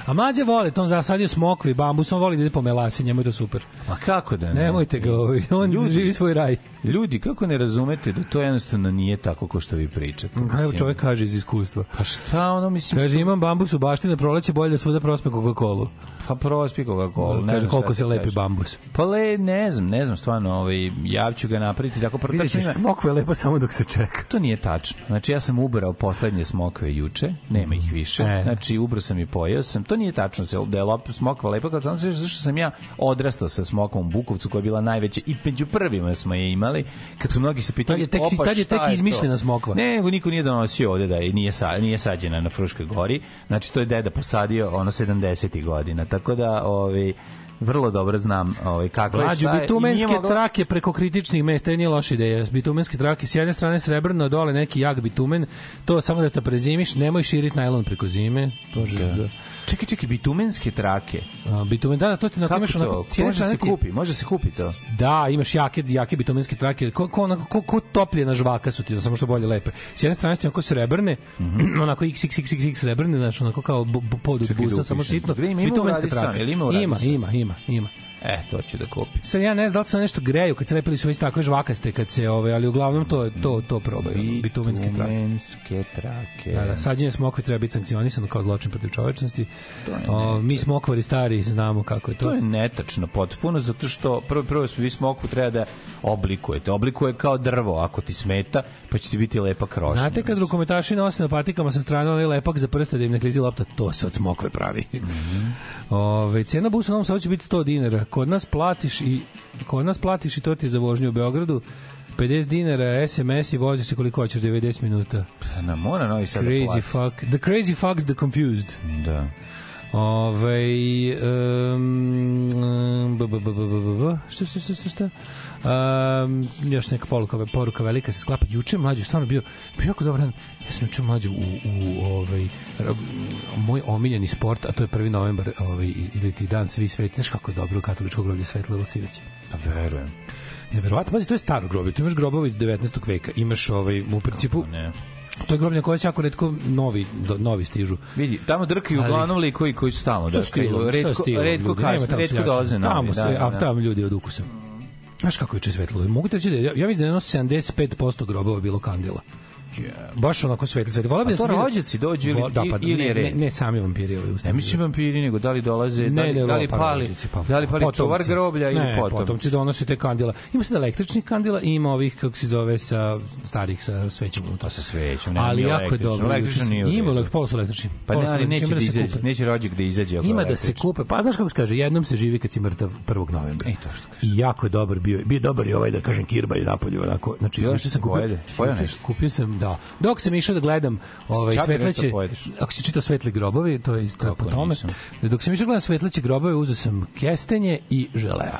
B: A mađe vole, to on zasadio smokvi, bambus, on voli da ide po melasinje, njemu je to super. Ma
C: kako da
B: ne? Nemojte ga, ovaj, on Ljudi. živi svoj raj.
C: Ljudi, kako ne razumete da to jednostavno nije tako ko što vi pričate?
B: Pa evo čovjek kaže iz iskustva.
C: Pa šta ono mislim?
B: Kaže što... imam bambus u bašti na proleće bolje da svuda prospe Coca-Colu.
C: Pa prospe Coca-Colu.
B: Kaže koliko se lepi bambus.
C: Pa le, ne znam, ne znam stvarno, ovaj ja ću ga napraviti tako
B: prvo tačno. Vidiš, smokva je lepa samo dok se čeka.
C: To nije tačno. Znači ja sam ubrao poslednje smokve juče, nema ih više. E. Znači ubrao sam i pojeo sam. To nije tačno se da je lop, smokva lepa, kao sam zašto sam ja odrastao sa smokvom Bukovcu koja je bila najveća i među prvima smo je imali ali kad su mnogi se pitali, tad je
B: tek, opa, tad je tek izmišljena smokva.
C: Ne, nego niko nije donosio ovde da nije, sa, nije sađena na Fruškoj gori, znači to je deda posadio ono 70. godina, tako da ovaj, vrlo dobro znam ovaj
B: kako
C: je
B: šta. bitumenske mogla... trake preko kritičnih mesta e, nije loša ideja. Bitumenske trake s jedne strane srebrno, dole neki jak bitumen. To samo da te prezimiš, nemoj širiti najlon preko zime. Bože, da. da.
C: Čekaj, čekaj, bitumenske trake.
B: A, bitumen, da, da, to ti na imaš
C: onako... Cijene
B: može
C: se kupi, može se kupi to.
B: Da, imaš jake, jake bitumenske trake. Ko, ko, onako, ko, ko na žvaka su ti, da samo što bolje lepe. S jedne strane su onako srebrne, mm -hmm. onako xxxx srebrne, znaš, onako kao podog busa, samo sitno. Gde ima, ima bitumenske trake. Ima, ima, ima, ima.
C: E, to ću da kupim.
B: Sad ja ne znam da se nešto greju, kad se lepili su već takve žvakaste, kad se, ove, ovaj, ali uglavnom to, to, to probaju, bitumenske trake. Bitumenske
C: trake. Da, da,
B: sađenje smokve treba biti sankcionisano kao zločin protiv čovečnosti. O, mi smokvari stari znamo kako je to. To
C: je netačno potpuno, zato što prvo, prvo vi smokvu treba da oblikujete. Oblikuje kao drvo, ako ti smeta, pa će ti biti
B: lepa
C: krošnja.
B: Znate kad rukometaši nose na patikama sa strane onaj lepak za prste da im ne klizi lopta, to se od smokve pravi. Mm -hmm. Ove, cena busa u Novom Sadu će biti 100 dinara, kod nas platiš i kod nas platiš i to ti je za vožnju u Beogradu 50 dinara, SMS i voziš se koliko hoćeš, 90 minuta.
C: Na mora novi sad
B: da Crazy da fuck. The crazy fucks the confused.
C: Da.
B: Ove, ovaj, um, šta, šta, šta, šta, šta? Um, još neka poruka, poruka velika se sklapa. Juče mlađu, stvarno bio, bio jako dobar dan. Ja sam juče mlađu u, u ovaj, moj omiljeni sport, a to je 1. novembar ovaj, ili ti dan svi sveti. Znaš kako je dobro u katoličko groblje svetlo Lucidaće? Pa
C: verujem.
B: Neverovatno, pazi, to je staro groblje. Tu imaš grobova iz 19. veka. Imaš ovaj, u principu... Kako ne To je groblje koje se jako redko novi, do, novi stižu.
C: Vidi, tamo drkaju Ali, uglavnom likovi koji su tamo. Sa da,
B: stilom, redko, sa stilom. Redko, kasno, redko dolaze novi. Tamo, da, da, a da. tamo ljudi od ukusa. Znaš kako je svetlo? Mogu te reći da, ja, ja mislim da je 75% grobova bilo kandila baš onako svetli svetli.
C: Volim da se rođaci dođu ili, da, pa, ili
B: ne, ne, ne, sami vampiri ovi
C: ustavi. Ne mislim vampiri, nego da li dolaze, da ne, da li, da li pali, pa, da li pali potomci. čuvar groblja ili
B: potom. potomci. potomci donose te kandila. Ima se da električnih kandila i ima ovih, kako se zove, sa starih, sa svećama To sa svećom, ne, Ali jako je dobro.
C: Električni nije.
B: Ima električni, polos električni.
C: Pa ne, ali neće da izađe, da neće rođak da izađe.
B: Ima da se kupe, pa znaš kako se kaže, jednom se živi kad si mrtav 1. novembra. I e, to što kaže. I jako je dobar bio, bio dobar i ovaj, da kažem, kirba i napolju, onako. Znači,
C: još se kupio,
B: kupio sam, dao. Dok sam išao da gledam ovaj, svetleće... Ako si čitao svetli grobovi, to je, to je po tome. Nisam. Dok sam išao da gledam svetleće grobove, uzeo sam kestenje i želea.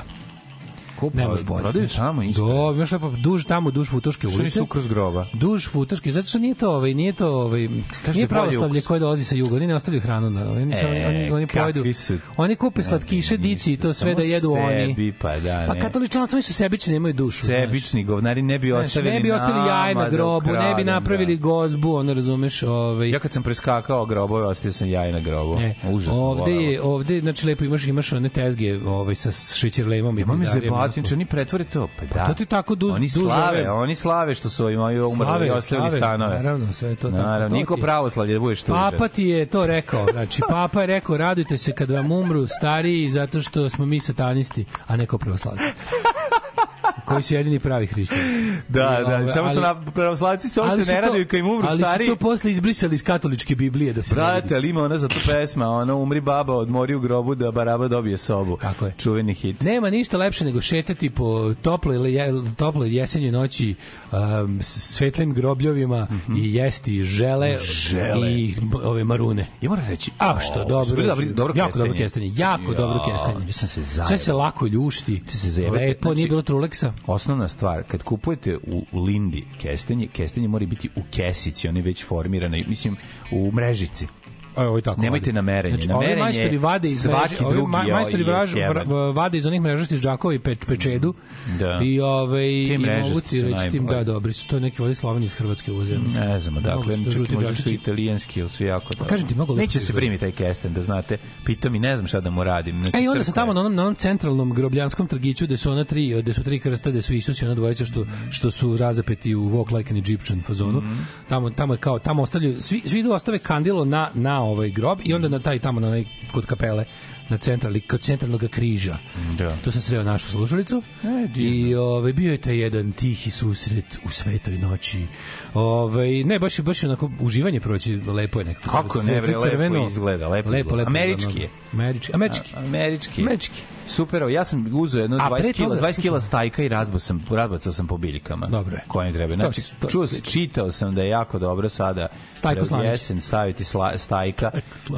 C: Ko ne može
B: bolje. Prodaju tamo isto. Do, još lepo duž tamo, duž Futoške
C: ulice.
B: Što nisu
C: kroz groba?
B: Duž Futoške, zato
C: što
B: nije to, ovaj, nije to, ovaj, Kaži da nije pravoslavlje koje dolazi sa juga, oni ne ostavljaju hranu na, oni, e, oni, oni, oni pojedu. Su, oni kupe slatkiše, dici i to sve da jedu sebi, oni. Pa, da, pa ne. pa katoličanstvo su sebični, nemaju dušu.
C: Sebični znaš. govnari ne bi ostavili znaš, ne
B: bi ostavili jaj na grobu, ne bi da. napravili da. gozbu, ono razumeš, ovaj.
C: Ja kad sam preskakao grobove, ostavio sam jaj na grobu. E, Užasno. Ovde,
B: je, ovde znači lepo imaš imaš one tezge, ovaj sa šećerlemom i. Ja,
C: znači oni pretvore to. Pa, pa da. Pa
B: to ti tako duže.
C: oni slave, duž oni slave što su im umrli i ostavili stanove.
B: Naravno, sve to naravno,
C: tako. Naravno, niko pravoslavlje da budeš
B: tuže. Papa ti je to rekao. Znači, papa je rekao, radujte se kad vam umru stariji zato što smo mi satanisti, a neko pravoslavlje. koji su jedini pravi hrišćani.
C: Da, I, da, ove, ovaj, samo što na pravoslavci se uopšte ne raduju kad im umru
B: ali
C: stari. Ali
B: su to posle izbrisali iz katoličke Biblije da
C: se Brate,
B: ali
C: ima ona za to pesma, ona umri baba, odmori u grobu da baraba dobije sobu.
B: Tako je.
C: Čuveni hit.
B: Nema ništa lepše nego šetati po toploj je, toploj jesenjoj noći um, svetlim grobljovima mm -hmm. i jesti žele, žele. i ove marune. Ja
C: moram reći,
B: a što o,
C: dobro. Dobro,
B: dobro jako kestenje. dobro kestenje, jako ja, dobro kestenje. sam se zajebao. Sve se lako ljušti. Se lepo, znači, nije bilo trulek keksa.
C: Osnovna stvar, kad kupujete u, u Lindi kestenje, kestenje mora biti u kesici, oni već formirane, mislim, u mrežici.
B: A, e, ovo tako.
C: Nemojte na merenje. Znači, na merenje. Ovi majstori vade iz svaki mreže, drugi ma, majstori
B: vraž, vade iz onih mrežastih džakova i peč, pečedu. Mm, da. I ove, ovaj, i mogu ti reći tim da dobri su to neki voli slavni iz Hrvatske uze. Ne
C: znam, dakle,
B: da, čak i
C: možda su italijanski
B: ili su jako pa dobro. Kažem ti mnogo
C: Neće se primi taj kesten, da znate. Pitao mi, ne znam šta da mu radim.
B: Znači, e, Ej, onda sam tamo na onom, na onom centralnom grobljanskom trgiću gde su ona tri, gde su tri krsta, gde su Isus i ona dvojica što što su razapeti u Walk Like an Egyptian fazonu. Mhm. Tamo tamo je kao tamo ostavljaju svi svi idu ostave kandilo na na ovaj grob i onda na taj tamo na onaj kod kapele na centrali kod centralnog križa. Da. Tu sam sreo našu slušalicu. E, I ovaj bio je taj jedan tihi susret u svetoj noći. Ovaj ne baš baš onako uživanje proći lepo je nekako.
C: Kako ne, bre, lepo izgleda, lepo. lepo, lepo američki je.
B: Američki, američki. A, američki. Američki.
C: Super, ja sam uzeo jedno 20 kg, 20 kg stajka i razbo sam, razbacao sam po biljkama.
B: Dobro.
C: Koje treba. Znači, to, čuo, čitao sam da je jako dobro sada stajko da jesen staviti sla, stajka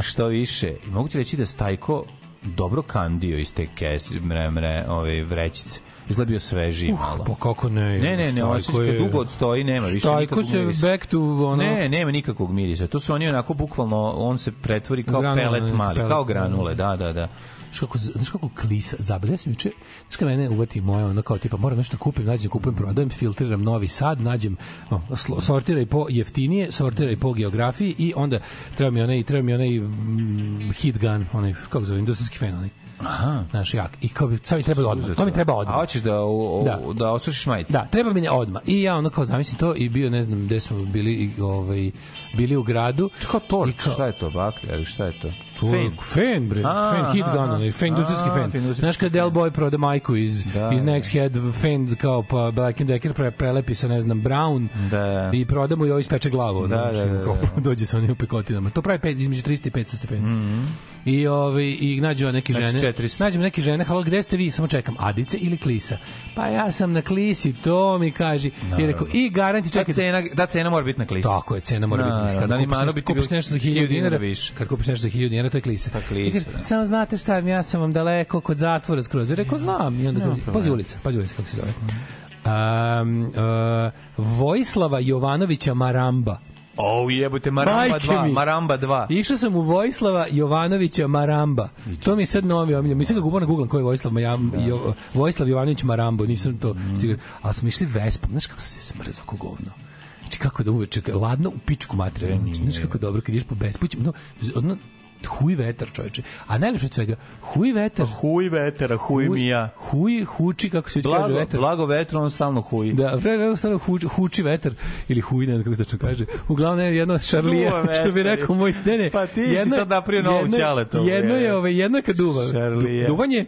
C: što više. I mogu ti reći da stajko dobro kandio iz te kese, mre, mre, ove vrećice izgleda bio svežiji uh, malo. Pa
B: kako ne?
C: Ne, ne, ne, osjećaj je... dugo odstoji, nema
B: više nikakvog
C: mirisa. Stajko
B: se back to ono...
C: Ne, nema nikakvog mirisa. To su oni onako bukvalno, on se pretvori kao granule, pelet mali, pelet, kao da. granule, da, da,
B: da znaš kako, znaš kako klisa zabavlja. Ja sam juče, znaš kada mene uvati moja, ono kao tipa, moram nešto da kupim, nađem, kupim, prodajem, filtriram novi sad, nađem, no, sortiraj po jeftinije, sortiraj po geografiji i onda treba mi onaj, treba mi onaj mm, hit gun, onaj, kako zove, industrijski fen, onaj. Aha. Znaš, jak. I kao bi, sad mi treba odmah. To mi treba odmah.
C: A hoćeš da, o, o, da.
B: da
C: osušiš majicu?
B: Da, treba mi ne odmah. I ja ono kao zamislim to i bio, ne znam, gde smo bili, ovaj, bili u gradu.
C: Kao torč, šta je to, baklja, šta je to?
B: To fen. Fen, bre. fen da, hit da, gun, da. onaj. Fen, industrijski fen. Znaš kad Del Boy proda majku iz, da, iz Next Head, fen kao pa Black and Decker pre, prelepi sa, ne znam, Brown da. i proda mu i ovo ispeče glavu. Da, da, da, da, da. Dođe sa onim pekotinama. To pravi pet, između 300 i 500 stepeni. Mm -hmm. I, ovaj, i nađemo neke znači, žene. Znači 400. Nađemo neke žene, halo, gde ste vi? Samo čekam, Adice ili Klisa? Pa ja sam na Klisi, to mi kaže. Naravno. I rekao, i garanti,
C: čekaj. Da cena, da cena mora biti na Klisi.
B: Tako je, cena mora biti na Klisi. Kad da, kupiš, nešto, kupiš nešto za 1000 dinara, više. kad kupiš nešto za 1000 dinara, to je Klisa.
C: Pa Klisa,
B: da. Samo znate šta, ja sam vam daleko kod zatvora skroz. I rekao, znam. I onda, no, pazi ulica, pazi ulica kako se zove. Um, uh, Vojislava Jovanovića Maramba.
C: O, jebote,
B: Maramba 2,
C: Maramba 2.
B: Išao sam u Vojislava Jovanovića Maramba. To mi je sad novi omiljen. Mislim da ga na Google ko je Vojislav, Majam, da. jo, Vojislav Jovanović Marambo, nisam to mm. stigao. Ali smo išli Vespom, znaš kako se smrzao ko govno. Znači kako da uveče, ladno u pičku materiju. Znaš kako dobro, kad ideš po Vespuću, no, ono, huj vetar, čoveče. A najlepše od svega, huj
C: vetar. Huj vetar, huj,
B: huj mija. Huj, huči, kako se kaže vetar.
C: Blago vetar, on stalno huj.
B: Da, vremenom stalno huči, huči vetar, ili huj, ne znam kako se tačno kaže. Uglavnom je jedno šarlija, što bi rekao moj, nene.
C: Pa ti
B: jedno,
C: si sad napravio novu ćaletovu.
B: Jedno je, ove, ovaj, jedno je kad duva. Šarlija. Duvanje,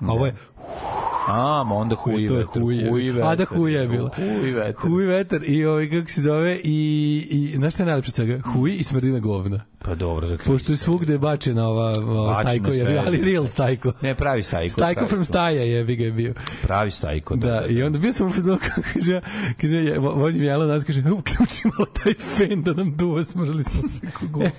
B: a ovo je
C: A, ma onda huji
B: to je vetar. Huji, vetar. A da huja je bila.
C: Huji vetar.
B: Huji vetar i ovaj, kako se zove, i, i znaš šta je najlepše svega? Huji i smrdina govna.
C: Pa dobro, za
B: Pošto je svugde bačena ova, ova stajko, je, ali real stajko.
C: Ne, pravi stajko.
B: Stajko from staja je, bi ga je bio.
C: Pravi stajko,
B: da. da, da. I onda bio sam u fazonu, kaže, kaže, je, vođi mi jela nas, kaže, uključi malo taj fen da nam duva, smržili smo
C: se
B: kogu.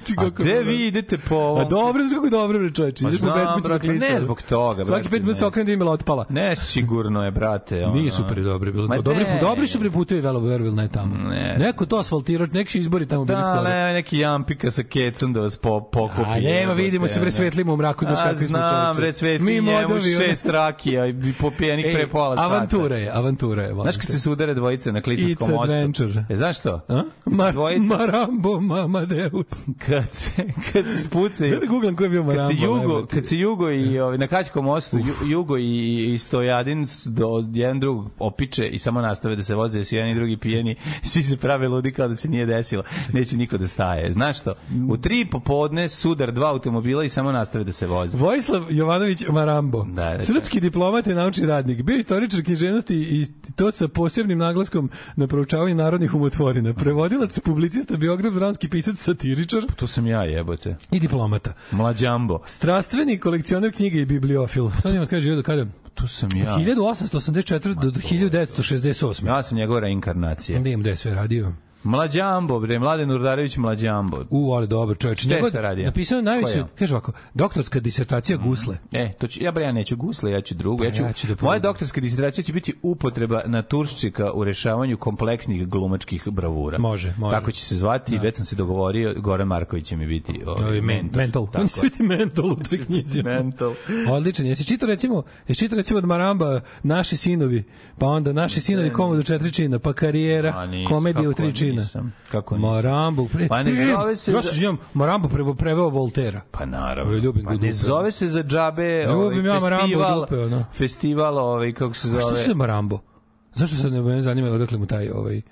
C: Znači, A
B: gde
C: vi idete
B: po ovom? A dobro,
C: znaš kako dobro, čoveče. Pa znam,
B: brate, ne zbog toga toga. Svaki brate, pet minuta se okrene dimela otpala.
C: Ne, sigurno je, brate.
B: Ono. Nije super dobro bilo Ma to. Dobri, ne. dobri su preputevi Velo Verville, ne tamo. Ne. Neko to asfaltirao, neki izbori tamo da, bili skoro. Da, ne,
C: neki jampika sa kecom da vas po, pokopi. A nema,
B: vidimo se bre svetlimo u mraku,
C: znaš da kakvi smo čoveče. Znam, bre svetli, Mi njemu šest rakija i popijenih pre pola sata.
B: Avantura je, avantura je.
C: Znaš kad se sudare dvojice na Klisanskom mostu? It's adventure. E, znaš to?
B: Ma, Marambo, mama Deus.
C: Kad se, kad se puce...
B: Da googlam ko je bio Marambo. Kad se Jugo,
C: kad se Jugo i ovaj, na Kač Bačkom mostu, ju, Jugo i, i Stojadin do jedan drug opiče i samo nastave da se voze, jer su jedan i drugi pijeni, svi se prave ludi kao da se nije desilo. Neće niko da staje. Znaš što? U tri popodne sudar dva automobila i samo nastave da se voze.
B: Vojislav Jovanović Marambo. Da, da, da. Srpski diplomat i naučni radnik. Bio istoričar književnosti i to sa posebnim naglaskom na proučavanje narodnih umotvorina. Prevodilac, publicista, biograf, dramski pisac, satiričar. Pa to
C: sam ja jebote.
B: I diplomata.
C: Mlađambo.
B: Strastveni kolekcioner knjige i biblioteka biofil. Sad imam kaže da kada tu sam ja. 1884 do 1968.
C: Ja sam njegova reinkarnacija. Ne imam
B: gde
C: sve radio. Mlađambo, bre, Mladen Nurdarević Mlađambo.
B: U, ali dobro, čoveče. Šta se
C: radi?
B: Napisao najviše, kaže ovako, doktorska disertacija mm. Gusle.
C: E, to ću, ja bre, ja neću Gusle, ja ću drugu. Pa, ja ću, ja ću da moja doktorska disertacija će biti upotreba naturščika u rešavanju kompleksnih glumačkih bravura.
B: Može, može.
C: Tako će se zvati, da. već sam se dogovorio, Goran Marković će mi
B: biti ovaj, mentor. Mental. Tako. On će biti
C: mental u toj knjizi.
B: mental. Odličan. Jesi čitao recimo, jesi čitao recimo od Maramba Naši sinovi, pa onda Naši sinovi komodu četiri čina, pa karijera, komedija u tri čina Četvrtina. Nisam, kako nisam. Marambo. Pre... Pa ne zove se... Ja se živim, Marambo preveo, preveo Voltera.
C: Pa naravno. Ljubim pa ne dupe. zove se za džabe ne ovaj, ja festival, dupe, ono. festival ovaj, kako se zove. Pa
B: što se Marambo? Zašto se ne, ne zanima odakle mu taj ovaj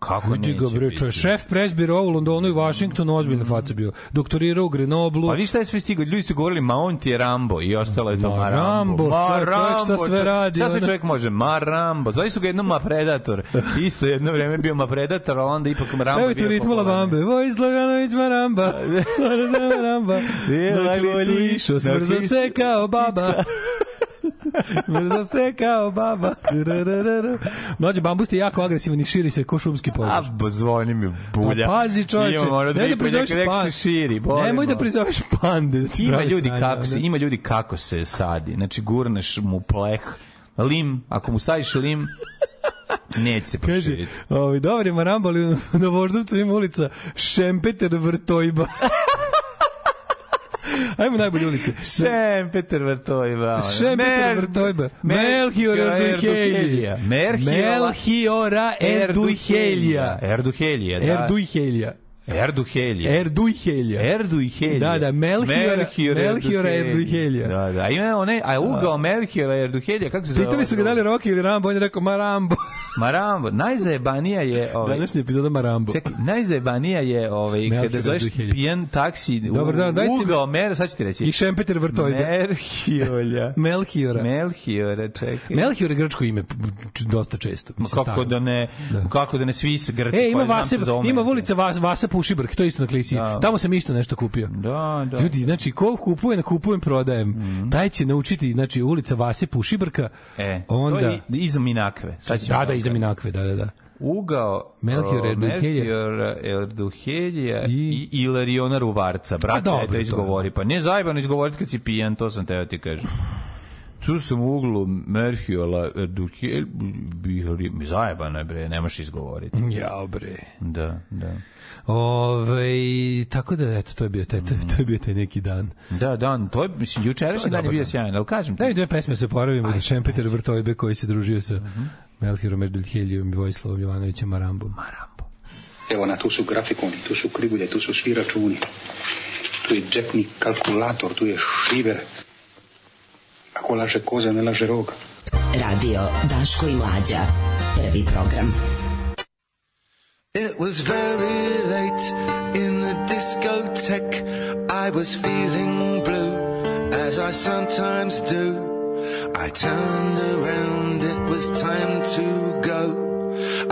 C: kako Vidi
B: ga bre, čo, šef presbira u Londonu i Vašingtonu ozbiljna mm. faca bio. Doktorirao u Grenoblu.
C: Pa vi šta je sve stiglo? Ljudi su govorili ma on ti je Rambo i ostalo je to ma Rambo.
B: Ma Rambo, šta sve radi.
C: Šta sve čovjek može? Ma Rambo. Zvali su ga jednom ma Predator. Isto jedno vreme bio ma Predator, a onda ipak ma Rambo.
B: Evo ti ritmu Labambe. Voj Sloganović ma Ramba. Ma Ramba. Dok volji išao, smrzo se kao baba. Mrza se kao baba. Mlađe, bambus je jako agresivan i širi se ko šumski požar. A,
C: zvoni mi bulja.
B: A pazi, čoveče. Ne
C: da, da prizoveš pande. Širi, bolimo.
B: Nemoj da prizoveš pande.
C: Da ima, ljudi snajna, kako se, ima ljudi kako se sadi. Znači, gurneš mu pleh. Lim, ako mu staviš lim, Neće se proširiti.
B: Ovi, ovaj, dobar je Marambal u Novoždovcu ima ulica Šempeter Vrtojba. Ajmo najbolje ulice.
C: Šem Peter Vrtojba.
B: Šem Peter Vrtojba. Melchior Erduhelija. Melchiora Erduhelija. Erduhelija, da. Erduhelija.
C: Erduhelje.
B: Erduhelje.
C: Erduhelje.
B: Da, da, Melchiora, Melchior, Melchior
C: Erduhelje. Da, da. A ima onaj, a da. ugao Melchiora Erduhelje, kako se zove?
B: Pitali su ga ovaj da li Rocky ili Rambo, on je rekao Marambo.
C: Marambo, najzajebanija je... Ovaj,
B: Današnja epizoda Marambo.
C: Čekaj, najzajebanija je ovaj, Melchior kada zoveš pijen taksi, Dobar, da, dajte ugao Mer, sad ću ti reći.
B: I Šempeter Vrtojbe. Melchiora.
C: Melchiora.
B: Melchiora, čekaj. Melchior je grčko ime dosta često. Mislim,
C: kako da ne, da. kako da ne svi
B: grci. E, ima, Vase, ima ulica Vasa, Vasa Pušibrk, to isto na klisi. Da. Tamo sam isto nešto kupio.
C: Da, da.
B: Ljudi, znači, ko kupuje, na kupujem, prodajem. Mm. Taj će naučiti, znači, ulica Vase Pušibrka.
C: E, onda... to je iza Minakve. Sad
B: da, da, iza Minakve, da, da, da
C: ugao Melchior Erduhelija i, i Ilariona Ruvarca. Pa Brate, da, da izgovori. Pa ne zajebano izgovoriti kad si pijan, to sam teo ti kažem tu sam u uglu Merhiola Duke e, bili mi zajebana bre, nemaš izgovoriti.
B: Ja bre.
C: Da, da.
B: Ove, tako da eto
C: to je bio
B: taj to, to je bio taj neki dan.
C: Da,
B: dan,
C: to je mislim jučerašnji dan je bio sjajan, al da kažem.
B: Da, dve pesme se poravimo za Šempeter Vrtojbe koji se družio sa mm -hmm. Melhirom Erdulhelijom i Vojislavom Jovanovićem Marambom.
C: Marambo. Evo na tu su grafikoni, tu su krivulje, tu su svi računi. Tu je džepni kalkulator, tu je šiver, Kako laže koza, ne laže roga. Radio Daško i Mlađa. Prvi program. It was very late in the discotheque. I was feeling blue, as I sometimes do. I turned around, it was time to go.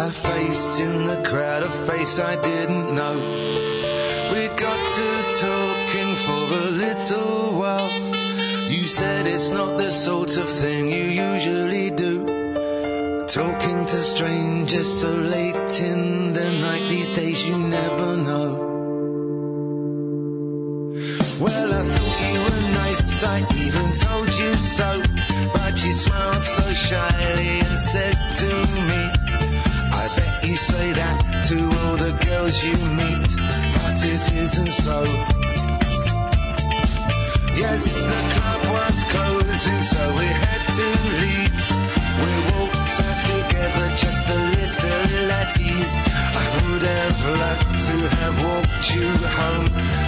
C: A face in the crowd, a face I didn't know. We got to talking for a little while. said it's not the sort of thing you usually do. Talking to strangers so late in the night, these days you never know. Well, I thought you were nice, I even told you so. But you smiled so shyly and said to me, I bet you say that to all the girls you meet, but it isn't so. Yes, the club was closing, so we had to leave. We walked out together, just a little at ease. I would have liked to have walked you home.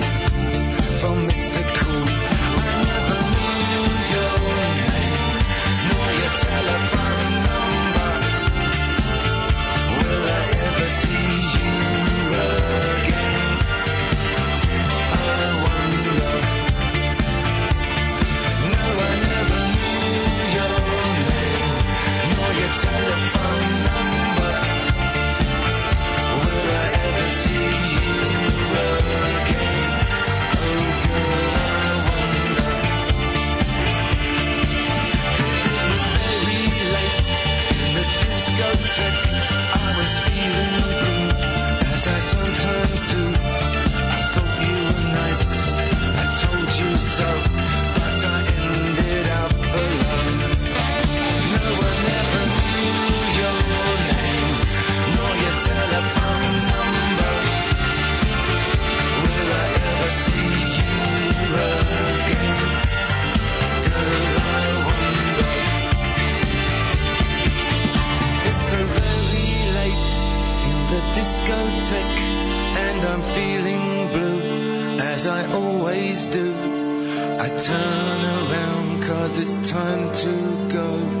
D: discotheque and I'm feeling blue as I always do. I turn around cause it's time to go.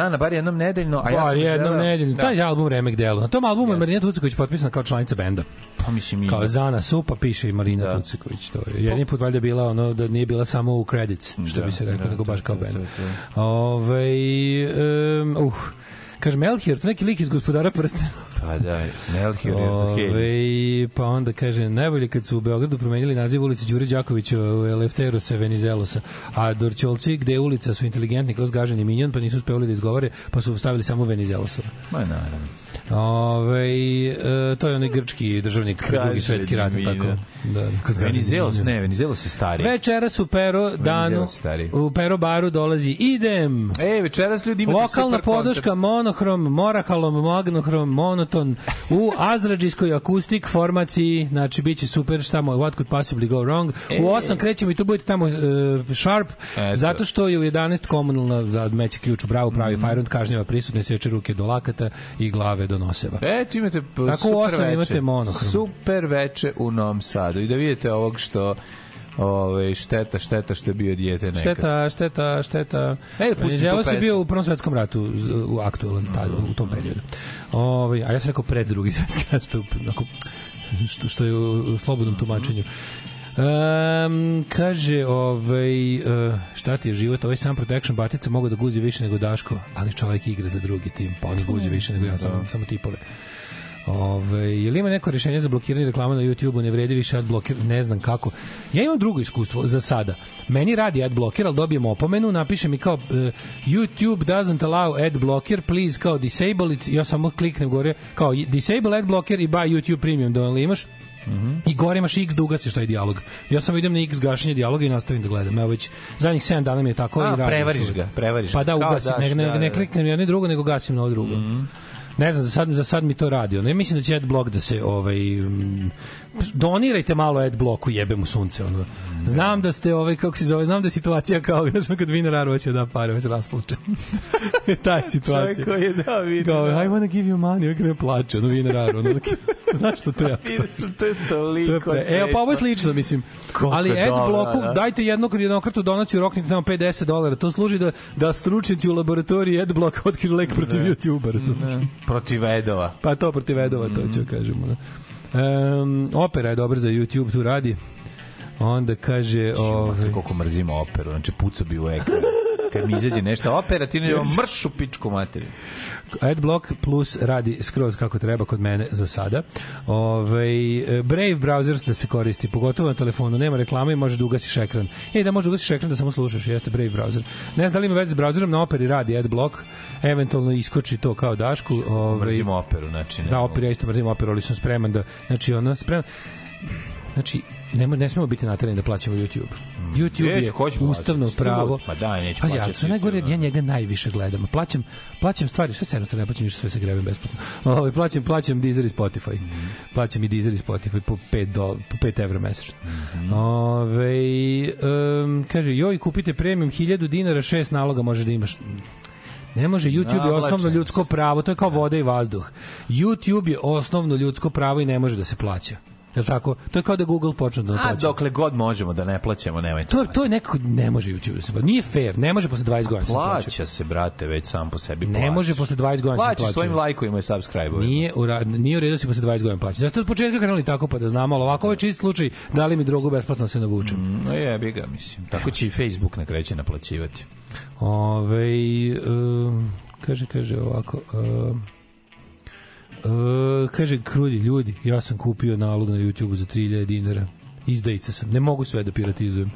E: Partizana bar jednom nedeljno, a bar ja sam
F: jednom želeo... nedeljno. Da. Taj album Remek delo. Na tom albumu yes. je Marina Tucaković potpisana kao članica benda.
E: Pa mislim i... Kao
F: Zana Supa piše i Marina da. Tucaković. To je jedini pa- put valjda bila ono da nije bila samo u credits, što da, bi se reklo, da, nego baš kao bend. Da, Ove, ovaj, um, uh, Kaže Melchior, to neki lik iz gospodara prstena. Pa da, Melchior Ove, Pa onda kaže, najbolje kad su u Beogradu promenili naziv ulice Đure Đakovića u Elefterosa Venizelosa, a Dorčolci gde ulica su inteligentni kroz gaženje minjon, pa nisu uspevali da izgovore, pa su stavili samo Venizelosa. Ma
E: naravno.
F: Ove, e, to je onaj grčki državnik Kaže drugi svetski rat, tako.
E: Da, da. Venizelos, ne, Venizelos je stari.
F: Večeras u Pero danu, u Pero baru dolazi Idem.
E: E, večeras ljudi imate
F: Lokalna podoška Monohrom, Morahalom, Magnohrom, Monoton u Azrađiskoj akustik formaciji, znači biće super, šta moj, what could possibly go wrong. E, u 8 krećemo i tu budete tamo uh, sharp, eto. zato što je u 11 komunalna za meće ključ, bravo, pravi mm. fajrund, kažnjava prisutne seče ruke do lakata i glave do noseva.
E: E, tu imate Tako super u 8 veče. imate monohrom. Super veče u Novom Sadu. I da vidite ovog što Ove, ovaj, šteta, šteta što je bio dijete nekad.
F: Šteta, šteta, šteta.
E: E, Đelo da se
F: bio u Prvom svetskom ratu u aktualan taj, u tom periodu. Ove, ovaj, a ja sam rekao pred drugi svetski rat, što, što, što je u slobodnom tumačenju. Um, kaže, ovaj, uh, šta ti je život, ovaj sam protection batica mogu da guzi više nego Daško, ali čovjek igra za drugi tim, pa oni guzi mm, više nego ja, sam, da. samo tipove. Ove, ovaj, je li ima neko rešenje za blokiranje reklama na YouTube-u, ne vredi više adbloker, ne znam kako. Ja imam drugo iskustvo za sada. Meni radi adbloker, ali dobijem opomenu, napiše mi kao uh, YouTube doesn't allow adblocker, please kao disable it, ja samo kliknem gore, kao disable adblocker i buy YouTube premium, da li imaš, Mm -hmm. I gore imaš x da ugasiš taj dijalog. Ja samo idem na x gašenje dijaloga i nastavim da gledam. Evo već zadnjih 7 dana mi je tako
E: A, i
F: radim.
E: Prevariš ga, prevariš. Pa
F: da, ugasim, daš, ne, ne, da, ne da, kliknem jedno drugo, nego gasim na ovo drugo. Mm -hmm ne znam, za sad, za sad mi to radi. Ono, ja mislim da će blog da se ovaj, donirajte malo adblocku, jebe mu sunce, ono. Znam da ste ovaj kako se zove, znam da je situacija kao znaš kad Vinarar hoće da pare, hoće ovaj rasplače. Ta je situacija. Čovjek
E: koji je dao Vinarar. Kao,
F: I want to give you money, ja ne plače, ono Vinarar, ono, znaš što to je.
E: to
F: je
E: toliko to je
F: Evo, e, pa ovo je slično, mislim. Koliko Ali adblocku, da. dajte jednog jednokratnu donaciju, roknite nam 50 dolara, to služi da, da stručnici u laboratoriji adblock otkri lek protiv ne. youtubera. Ne. Znači.
E: Protiv edova.
F: Pa to protiv edova, to ću mhm. kažemo. Da. Um, opera je dobra za YouTube, tu radi. Onda kaže... Ove...
E: Ovaj- koliko mrzimo operu, znači puco bi u ekran kad mi izađe nešto operativno, je mrš u pičku materiju.
F: Adblock plus radi skroz kako treba kod mene za sada. Ove, e, Brave browser da se koristi, pogotovo na telefonu, nema reklama i može da ugasiš ekran. E, da možeš da ugasiš ekran da samo slušaš, jeste Brave browser. Ne znam da li ima veze s browserom, na operi radi Adblock, eventualno iskoči to kao dašku.
E: Ove, mrzim operu, znači.
F: Ne, da, operi, ja isto mrzim operu, ali sam spreman da, znači, ona, spreman znači ne, ne smemo biti naterani da plaćamo YouTube. Mm. YouTube Već, je ustavno plaćati, pravo. Pa
E: da, neću Pazi,
F: plaćati.
E: Pazi,
F: najgore, ja njega najviše gledam. Plaćam, plaćam stvari, sve se jednostavno ne plaćam, ništa sve se grebem besplatno. Ovo, ovaj, plaćam, plaćam Deezer i Spotify. Mm -hmm. Plaćam i Deezer i Spotify po 5, dola, po 5 evra mesečno. Mm -hmm. Ove, um, kaže, joj, kupite premium 1000 dinara, 6 naloga može da imaš. Ne može, YouTube je osnovno ljudsko pravo, to je kao da. voda i vazduh. YouTube je osnovno ljudsko pravo i ne može da se plaća. Jel tako? To je kao da Google počne da plaća. A dokle
E: god možemo da ne plaćamo, nemojte.
F: To, to je nekako, ne može YouTube da se plaća. Nije fair, ne može posle 20 godina da
E: se plaća. se, brate, već sam po sebi plaća.
F: Ne može posle 20 godina
E: da se plaća. Plaća svojim lajkovima i subscribe Nije, ura,
F: nije u redu da se posle 20 godina plaća. Da ste od početka krenuli tako pa da znamo, ali ovako ovaj čist slučaj, da li mi drogu besplatno se navučem.
E: Mm, no je, bi ga, mislim. Tako će i Facebook na kreće naplaćivati. Ove, um,
F: kaže, kaže ovako... Um, Uh, kaže, krudi ljudi, ja sam kupio nalog na YouTube za 3000 dinara. Izdajica sam, ne mogu sve da piratizujem.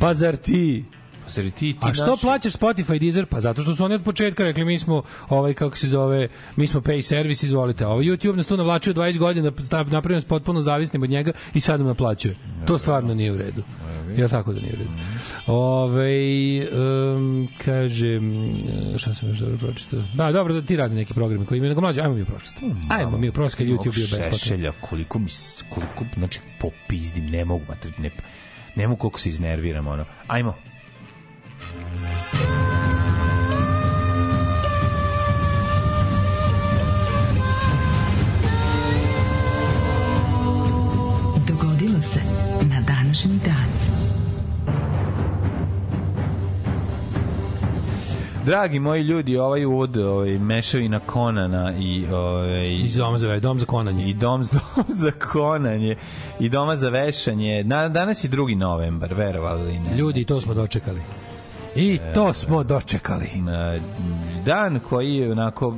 F: Pa zar ti
E: Zar ti, ti
F: A što plaćaš Spotify Deezer? Pa zato što su oni od početka rekli mi smo ovaj kako se zove, mi smo pay service, izvolite. Ovaj YouTube nas tu navlačio 20 godina, napravio potpuno zavisnim od njega i sad nam naplaćuje. To stvarno nije u redu. Ja tako da nije u redu. Ove, ovaj, um, kaže, šta sam još dobro pročitao? Da, dobro, ti razni neki programi koji imaju, nego mlađe, ajmo mi u prošlost. Mm, ajmo
E: mi
F: u prošlost, kad YouTube bio bez Šešelja, koliko mi,
E: koliko, znači, popizdim, ne mogu, ne, ne mogu koliko se iznerviram, ono. Ajmo. Dogodilo se na današnji dan. Dragi moji ljudi, ovaj uvod ovaj, mešavina Konana i...
F: Ovaj, I dom za,
E: dom za konanje.
F: I dom, dom
E: za konanje. I doma za vešanje. Na, danas je 2. novembar, verovali li
F: ne. Ljudi, to smo dočekali. I e, to smo dočekali.
E: Dan koji je onako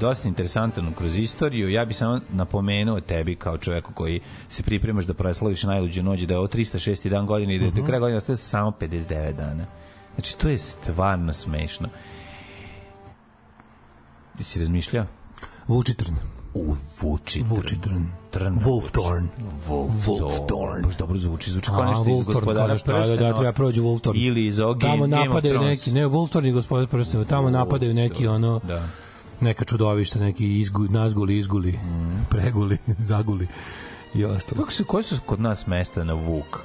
E: dosta interesantan kroz istoriju. Ja bih samo napomenuo tebi kao čoveku koji se pripremaš da proslaviš najluđu noć da je ovo 306. dan godine i da je do mhm. kraja godine ostaje samo 59 dana. Znači, to je stvarno smešno. Ti si razmišljao?
F: Vučitrn. U
E: Vučitrn. Vučitrn.
F: Torn. Wolf Torn.
E: Wolf, Wolf
F: Baš dobro zvuči,
E: zvuči kao nešto
F: iz gospodara prstena. Da, da, da treba prođu Wolf Torn.
E: Ili iz
F: Ogi, Tamo napadaju neki, ne, Wolf Torn i gospodar prstena, tamo napadaju neki ono... Da neka čudovišta, neki izgu, nazguli, izguli, mm. preguli, zaguli i ostalo.
E: Kako su, koje su kod nas mesta na Vuk?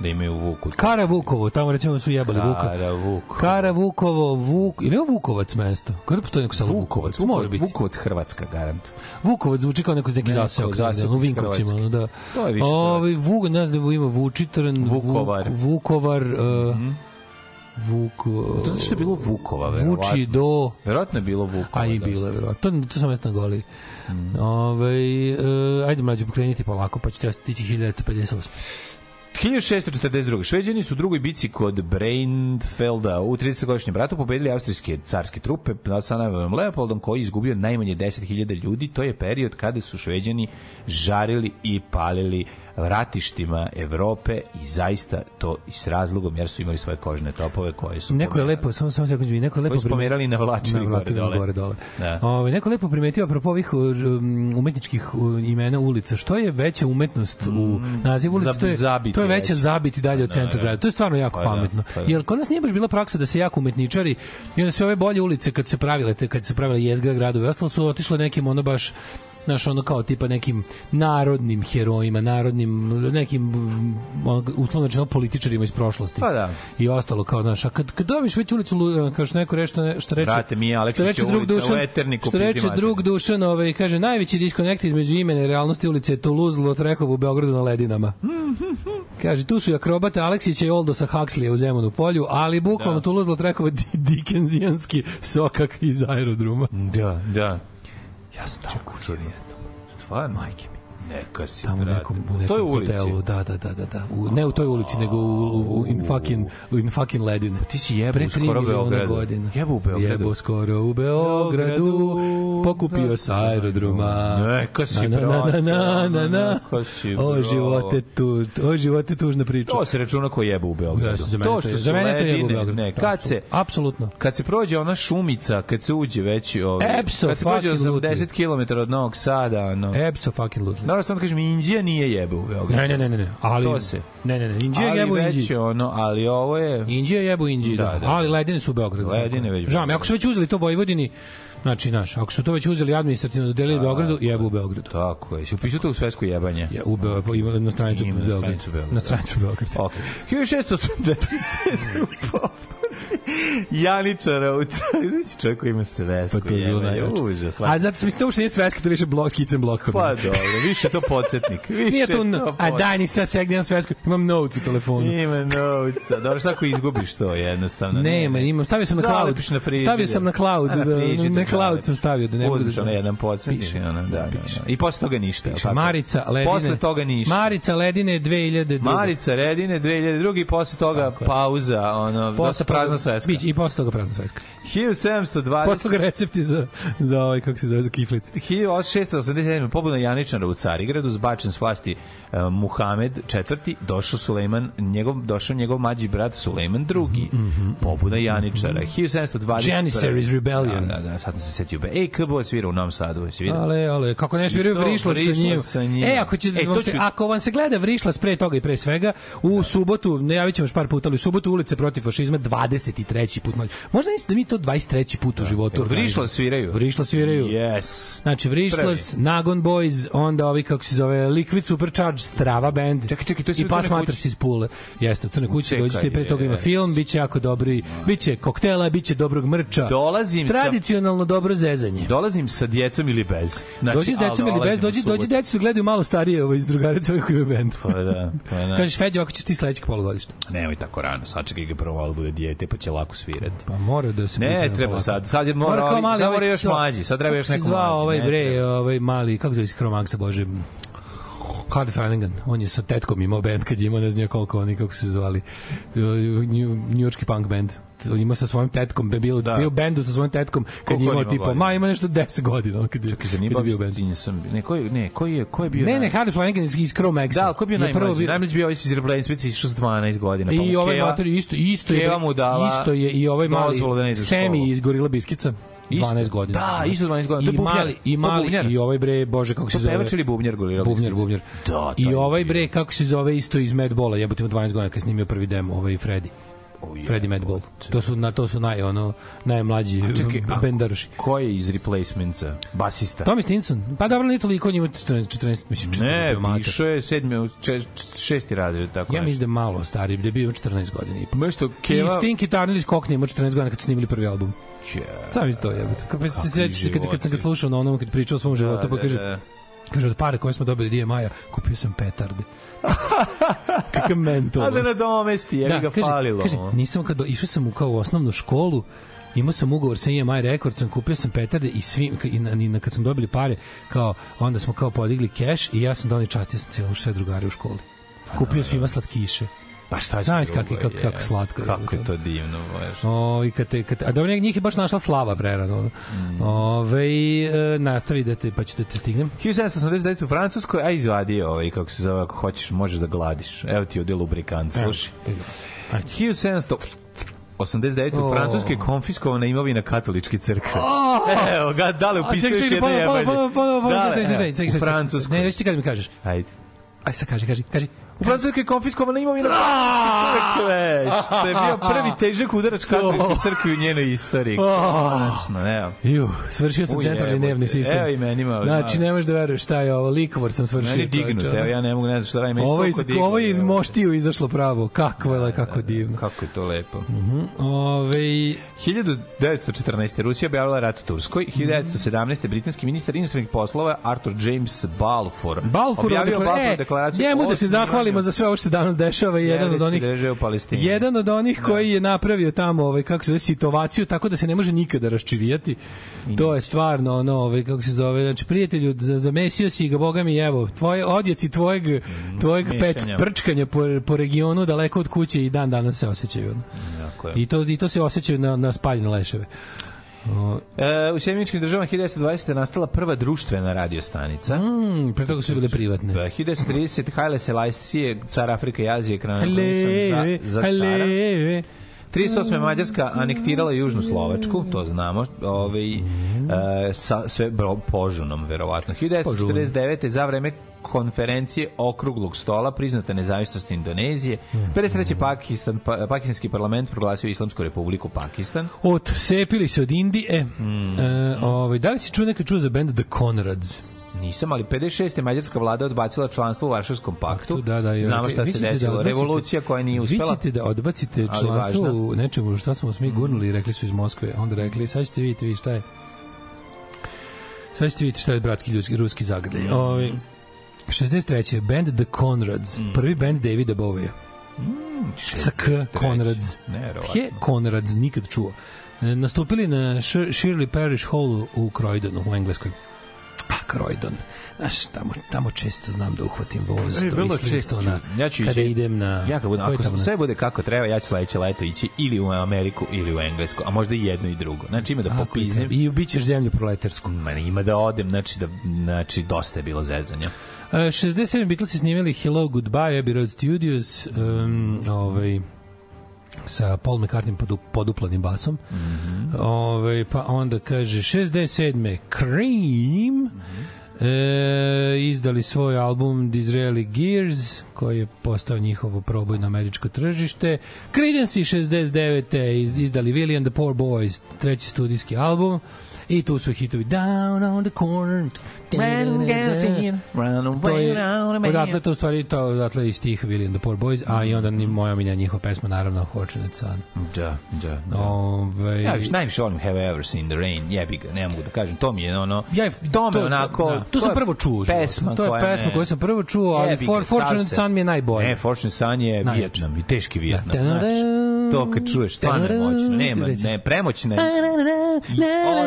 E: da imaju
F: Vuku. Kara Vukovo, tamo recimo su jebali Vuka. Kara Vukovo. Kara Vukovo, Vuk, ili Vukovac mesto? Kada postoji neko samo Vukovac? Vukovac, biti.
E: Vukovac Hrvatska, garant.
F: Vukovac zvuči kao neko neki zaseok, zaseok da, u Vinkovcima. Hrvatski. Da. To je više Ovi, Vuk, ne znam da ima Vučitran,
E: Vukovar,
F: Vuk, Vukovar uh, mm -hmm. Vuk...
E: E, to znači što da je bilo Vukova, verovatno. Vuči
F: do...
E: Verovatno je bilo Vukova.
F: A i bilo je, verovatno. To, to sam jesno goli. Mm. Ove, ovaj, uh, ajde mlađe pokreniti polako, pa ću ti 1058.
E: 1642. Šveđani su u drugoj bici kod Breinfelda u 30-godišnjem ratu pobedili austrijske carske trupe nad Sanavom Leopoldom koji izgubio najmanje 10.000 ljudi. To je period kada su Šveđani žarili i palili ratištima Evrope i zaista to i s razlogom jer su imali svoje kožne topove koje su
F: Neko je lepo samo samo tako džvi, neko je lepo
E: koji na pomerali gore dole. Gore, dole. Da. Ove, ovaj,
F: neko lepo primetio apropo ovih uh, um, umetničkih uh, imena ulica. Što je veća umetnost u mm, nazivu ulica, to je zabiti, to je veća zabiti dalje od da, da, centra da. grada. To je stvarno jako pa, pametno. Pa da, pa, Jer kod nas nije baš bila praksa da se jako umetničari i onda sve ove bolje ulice kad se pravile te kad se pravile jezgra gradova, ostalo su otišle nekim ono baš znaš, ono kao tipa nekim narodnim herojima, narodnim, nekim uslovno rečeno političarima iz prošlosti.
E: Pa da.
F: I ostalo kao, naš. a kad, kad dobiš već ulicu, e, kao što neko rešto što, reče...
E: Brate, mi je Aleksića reče drug ulica, dušan, u Eterniku. Što
F: reče drug Dušan, ovaj, kaže, najveći diskonekt između imene realnosti ulice je Toulouse, Lotrekovu, u Beogradu na Ledinama. Kaže, tu su i akrobata Aleksića i Oldosa Huxleya u Zemunu polju, ali bukvalno da. Toulouse, Lotrekova, Dickensijanski sokak iz aerodruma. Da, da. Ja stał kurczę jedną. Z
E: Majkiem Neka si, tamo brate. Nekom,
F: u nekom toj hotelu, ulici. da, da, da, da, da. U, ne u toj ulici, nego u, u, u in, fucking, in fucking Ledin. Pa
E: ti si jebao Pre skoro Beogradu. Godina.
F: Jebao u Beogradu. Jebao skoro u Beogradu, pokupio sa aerodroma. Neka
E: si, na, na, na, na,
F: na, na, O živote, tu, o živote tužna priča.
E: To se računa ko jebao
F: u
E: Beogradu. Ja, za to, što
F: za mene to jebao u Beogradu.
E: Ne, kad se,
F: apsolutno. Kad
E: se prođe ona šumica, kad se uđe veći
F: ovaj,
E: kad se prođe 80 km od Novog Sada,
F: no. Epso
E: fucking lutli mora samo da kažem Indija nije jebe u Beogradu.
F: Ne, ne, ne, ne, ali to se. Ne, ne, ne, Indija jebe u Indiji.
E: ono, ali ovo je
F: Indija jebe u Indiji, da, da, da, Ali da. ledine su u Beogradu.
E: Ledine već. Žao mi,
F: ako su već uzeli to Vojvodini, Znači, naš, ako su to već uzeli administrativno dodelili da da, da, Beogradu, jebe u Beogradu.
E: Tako je. Upišu to u svetsko jebanje.
F: Ja, u Beogradu, na stranicu Beogradu.
E: Na stranicu Beograd. Ok. 1687. Janičara u znači čovjek koji ima svesku. Pa to je bilo
F: najjače. Užas. A zato mi uopšte nije sveska, to više blok, skicam blok.
E: Pa dobro, više to podsjetnik. Više nije to, to
F: a daj ni sa svek, nemam svesku, imam notes u telefonu.
E: Ima notes, dobro šta ako izgubiš to jednostavno.
F: Nema, ne, imam, stavio sam na cloud. Na frižider. stavio sam na cloud, na cloud sam stavio da ne bude. Uzmiš ono
E: jedan procent. Piše. Ono, da da, da, da, piše. I posle toga ništa. Piše.
F: Marica Ledine. Posle
E: toga ništa.
F: Marica Ledine 2002.
E: Marica Ledine 2002. I posle toga Tako pauza. Ono, da posle dosta prazna sveska. Bić,
F: I
E: posle
F: toga prazna
E: sveska. 1720.
F: Posle toga recepti za, za ovaj, kako se zove, za kiflice.
E: 1687. Pobuna Janičara u Carigradu, zbačen s vlasti Eh, Muhamed IV, došao Sulejman, njegov, došao njegov mađi brat Sulejman II, mm -hmm. Mhm, pobuna mhm. Janičara,
F: mm -hmm. 1720... Janissaries Rebellion.
E: Da, da, da, sad sam se setio. Ej, KBO svira u Novom Sadu, jesi
F: vidio? Ale, ale, kako
E: ne sviraju vrišla
F: sa njim. Sa njim. E, ako, će, e, da vam se, ću... ako vam se gleda vrišla pre toga i pre svega, u da. subotu, ne javit ćemo još par puta, ali u subotu ulice protiv fašizma 23. put. Možda mislite da mi to 23. put da. u životu.
E: E, vrišla sviraju.
F: Vrišla sviraju.
E: Yes.
F: Znači, vrišla, Nagon Boys, onda ovi, kako se zove, Liquid Supercharge Grudge, Strava Band
E: čekaj, čekaj, to i Pas Matras
F: iz Pule. Jeste, u Crne kuće dođite, pre toga ima film, biće jako dobri, biće koktela, biće dobrog mrča.
E: Dolazim
F: Tradicionalno sa, dobro zezanje.
E: Dolazim sa djecom ili bez.
F: Znači, dođi
E: s
F: djecom ili bez, dođi, dođi decu gledaju malo starije ovo iz drugarica ovih koji je bend.
E: Pa da, pa
F: da. Kažeš, Feđo, ako ćeš ti sledećeg polugodišta.
E: Nemoj tako rano, sačekaj ga prvo, ali bude dijete, pa će lako svirati.
F: Pa mora da se...
E: Ne, treba sad, sad je mora, mora, mali, još mlađi, sad treba još neko mlađi. Zvao
F: ovaj bre, ovaj mali, kako zove se Kromaksa, bože, Hard Flanagan, on je sa tetkom imao band kad je imao ne znam koliko oni kako se zvali njujorski punk band imao sa svojim tetkom bilo da. bio bendu sa svojim tetkom kad je imao tipa ma ima nešto 10 godina kad je čekaj zanima bio bend
E: sam ne koji ne koji je ko je bio
F: ne ne Hard Flanagan iz, iz Crow Max
E: da ko bio najmlađi bio... najmlađi bio ovaj iz Replace Spitz iz 12 godina pa
F: i ovaj mater isto isto je isto je i ovaj mali da Semi iz Gorila Biskica 12
E: isto,
F: godina.
E: Da, isto 12 godina. I to mali, i mali,
F: i ovaj bre, bože, kako
E: se
F: zove. Pevač ili bubnjar,
E: goli, bubnjar, bubnjar. Da,
F: I ovaj bre, kako se zove, isto iz Madbola, jebote ima 12 godina kad snimio prvi demo, ovaj Freddy. Oh, Freddy Madball. To su na to su naj ono najmlađi bendaroši.
E: Ko je iz Replacementsa? Basista.
F: Tommy Stinson. Pa dobro, nije toliko, on ima 14 14 mislim 14. Ne,
E: više
F: je
E: 7. 6. razred tako.
F: Ja mislim da malo stari, da bio 14 godina. Pa
E: nešto Keva.
F: I Stinky Tarnil Skokni ima 14 godina kad su snimili prvi album.
E: Yeah.
F: Sam isto jebote. Kako se sećaš kad kad sam ga slušao na onom kad pričao o svom životu, da, pa da, kaže da. Kaže, od pare koje smo dobili dije maja, kupio sam petarde. Kakav mentor.
E: A da nadomesti, jer da, ga kaže, falilo. Kaže,
F: nisam, kad išao sam u kao u osnovnu školu, imao sam ugovor sa EMI sam kupio sam petarde i svim, i na, i na, kad sam dobili pare, kao, onda smo kao podigli keš i ja sam donio častio sam cijelo sve drugare u školi. Pa kupio svima slatkiše.
E: Pa šta Znaš kako, kako,
F: kako slatko.
E: Kako
F: je
E: to divno. Bož.
F: O, i kad te, kad, a da njih je baš našla slava prerano. Mm. Ove, e, nastavi da te, pa ću
E: da
F: te stignem. 1789
E: u Francuskoj, a izvadi ovaj, kako se zove, ako hoćeš, možeš da gladiš. Evo ti odje lubrikant, slušaj. 1700... 89. Oh. u Francuskoj je konfiskovana imovina katoličke crkve. Oh.
F: Evo ga,
E: dale, upisuješ jedne jebanje? Da, u Francuskoj. Ne, reći ti kada mi kažeš. Ajde.
F: Ajde, sad kaži, kaži, kaži.
E: U Francuskoj je konfiskovana imovina crkve, što je bio prvi težak udarač katoličke oh. crkve u njenoj istoriji.
F: Oh. Konačno, evo. Ju, svršio sam centralni nevni sistem.
E: Evo i meni
F: malo. Znači, da. ne možeš da veruješ šta je ovo, likovor sam
E: svršio. Meni dignut, evo ja ne mogu, ne znam šta radim. Ovo, iz,
F: ovo
E: je
F: iz moštiju izašlo pravo, kakvo je, da, kako da, divno.
E: Kako
F: je
E: to lepo. Mm -hmm. Ove... 1914. Rusija objavila rat Turskoj, 1917. Mhm. britanski ministar inostranih poslova Arthur James Balfour.
F: Balfour objavio Balfour e, deklaraciju. Njemu da se zahvali molimo za sve ovo što se danas dešava i jedan od onih u Palestini. jedan od onih da. koji je napravio tamo ovaj kako se zove situaciju tako da se ne može nikada raščivijati. To je stvarno ono ovaj kako se zove znači prijatelju za za Mesio si ga Boga evo tvoje odjeci tvojeg tvojeg pet prčkanja po, po regionu daleko od kuće i dan danas se osećaju. I to i to se osećaju na na spaljene leševe.
E: E, u Sjemeničkim državama 1920. nastala prva društvena radiostanica.
F: Mm, pre toga su bile privatne.
E: 1930. Da, haile Selassie, car Afrika i Azije, kranom da za, za cara. 38. Mađarska anektirala Južnu Slovačku, to znamo, ovaj, e, sa sve požunom, verovatno. 1949. za vreme konferencije okruglog stola priznata nezavisnost Indonezije. 53. Pakistan, pa, pakistanski parlament proglasio Islamsku republiku Pakistan.
F: Otsepili se od Indije. E, mm. E, ovaj, da li si čuo neka čuo za benda The Conrads?
E: Nisam, ali 56. mađarska vlada odbacila članstvo u Varšavskom paktu.
F: da, da, je, da,
E: Znamo šta
F: se
E: da desilo. Da odbacite, Revolucija koja nije uspela.
F: Vi ćete da odbacite članstvo u nečemu što smo mi gurnuli, rekli su iz Moskve. Onda rekli, sad ćete vidjeti vi šta je. Sad ćete vidjeti šta je bratski ljudski, ruski zagrljaj. Da. Ovi, 63. Band The Conrads. Mm. Prvi band Davida Bovija. Mm, sa K Conrads. He Conrads nikad čuo. E, nastupili na Shirley Parish Hall u Croydonu u Engleskoj. Croydon. Znaš, tamo, tamo često znam da uhvatim voz. E, vrlo često. Na, ja ću kada ići, idem na...
E: Ja kad budem, ako tamo sve bude kako treba, ja ću sledeće leto ići ili u Ameriku ili u Englesku, a možda i jedno i drugo. Znači ima da popiznem.
F: I bit ćeš zemlju proletarsku.
E: Ma, ima da odem, znači, da, znači dosta je bilo zezanja.
F: Uh, e, 67 Beatlesi snimili Hello Goodbye, Abbey Road Studios, um, ovaj, sa Paul McCartney podu, poduplanim basom. Mm -hmm. Ove, pa onda kaže 67. Cream mm -hmm. e, izdali svoj album Disraeli Gears koji je postao njihovo proboj na američko tržište. Creedence 69. izdali William the Poor Boys, treći studijski album. I tu su hitovi Down on the corner. Man Odatle to u stvari to odatle i stih William and the Poor Boys, a i onda ni moja milja njihova pesma naravno Fortunate Son.
E: Da, da, da.
F: Ove... Ovaj-
E: ja još najviše volim Have I Ever Seen the Rain, jebi ga, ne mogu da kažem, to mi je ono,
F: ja, to me onako... Da. To sam prvo čuo. Pesma to je pesma koju sam prvo čuo, ali For, Fortunate
E: Son
F: mi je najbolje. Ne, Fortunate
E: Sun je Vijetnam i teški Vijetnam. Da. da, da to kad čuješ, stvarno je moćno.
F: Nema, ne, premoćno je.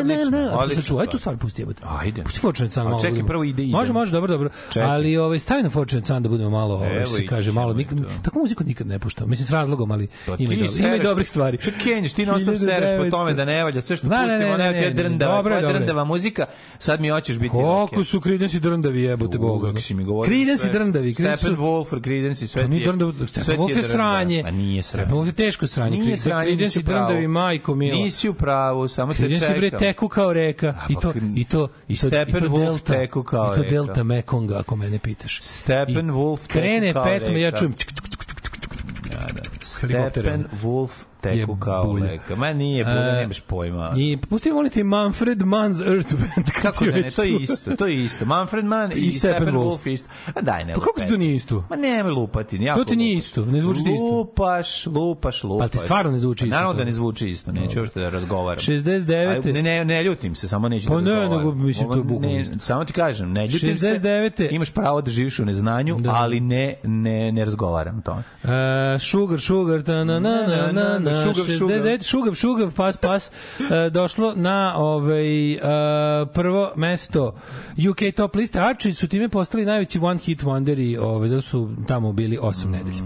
F: Odlično, odlično. Pa Čuvaj tu stvar, pusti jebote.
E: Ajde. Pusti
F: Fortunate Son. Pa čekaj, prvo
E: ide,
F: ide. Može, može, dobro, dobro. Čekaj. Ali ovaj, stavi na Fortunate Son da budemo malo, ovaj, se kaže, malo, nik, takvu muziku nikad ne puštam. Mislim, s razlogom, ali pa ima, do, ima i dobrih stvari.
E: Što kenjiš, ti non stop sereš po tome da ne valja, sve što pustimo, ne, drndava, drndava muzika, sad mi hoćeš biti...
F: Kako su kridensi drndavi, jebote, boga. Creedence i drndavi. Steppenwolf, Creedence i sve ti je... Steppenwolf je sranje. A nije sranje. Steppenwolf je teško sranje. Nije sranje, kriden si brndavi
E: majko mila. Nisi u pravu, samo te čekam. Kriden bre
F: teku kao reka. I to, i to, i to, i to delta, teku kao i to delta Mekonga, ako mene pitaš.
E: Steppenwolf
F: teku kao reka. Krene pesma, ja čujem.
E: Da, da. Stepen Wolf teku kao bulja. leka. Ma nije e, bulja, uh, nemaš pojma. I
F: pusti oni ti Manfred Mann's Earth Band. Kako da ne, to
E: je isto, to je isto. Manfred Mann i, i Steppenwolf isto. A daj ne. Pa
F: kako
E: ti
F: to nije isto?
E: Ma ne, lupati. Ja
F: to ti nije isto, ne zvuči isto. Lupaš, lupaš,
E: lupaš.
F: Pa
E: ti
F: stvarno ne zvuči pa isto. Naravno
E: da ne zvuči isto, neću uopšte da razgovaram.
F: 69. Aj, ne,
E: ne, ne ljutim se, samo neću
F: da pa da
E: ne,
F: nego mislim to bukvalno.
E: Samo ti kažem, ne
F: ljutim 69.
E: se. Imaš pravo da živiš u neznanju, da. ali ne ne ne razgovaram to. Uh,
F: sugar, sugar, ta na na na na na
E: E, šugav, 69,
F: šugav, šugav, pas, pas, e, došlo na ovaj, e, prvo mesto UK top liste. Archie su time postali najveći one hit wonderi, ovaj, zato su tamo bili osam mm -hmm. nedelja.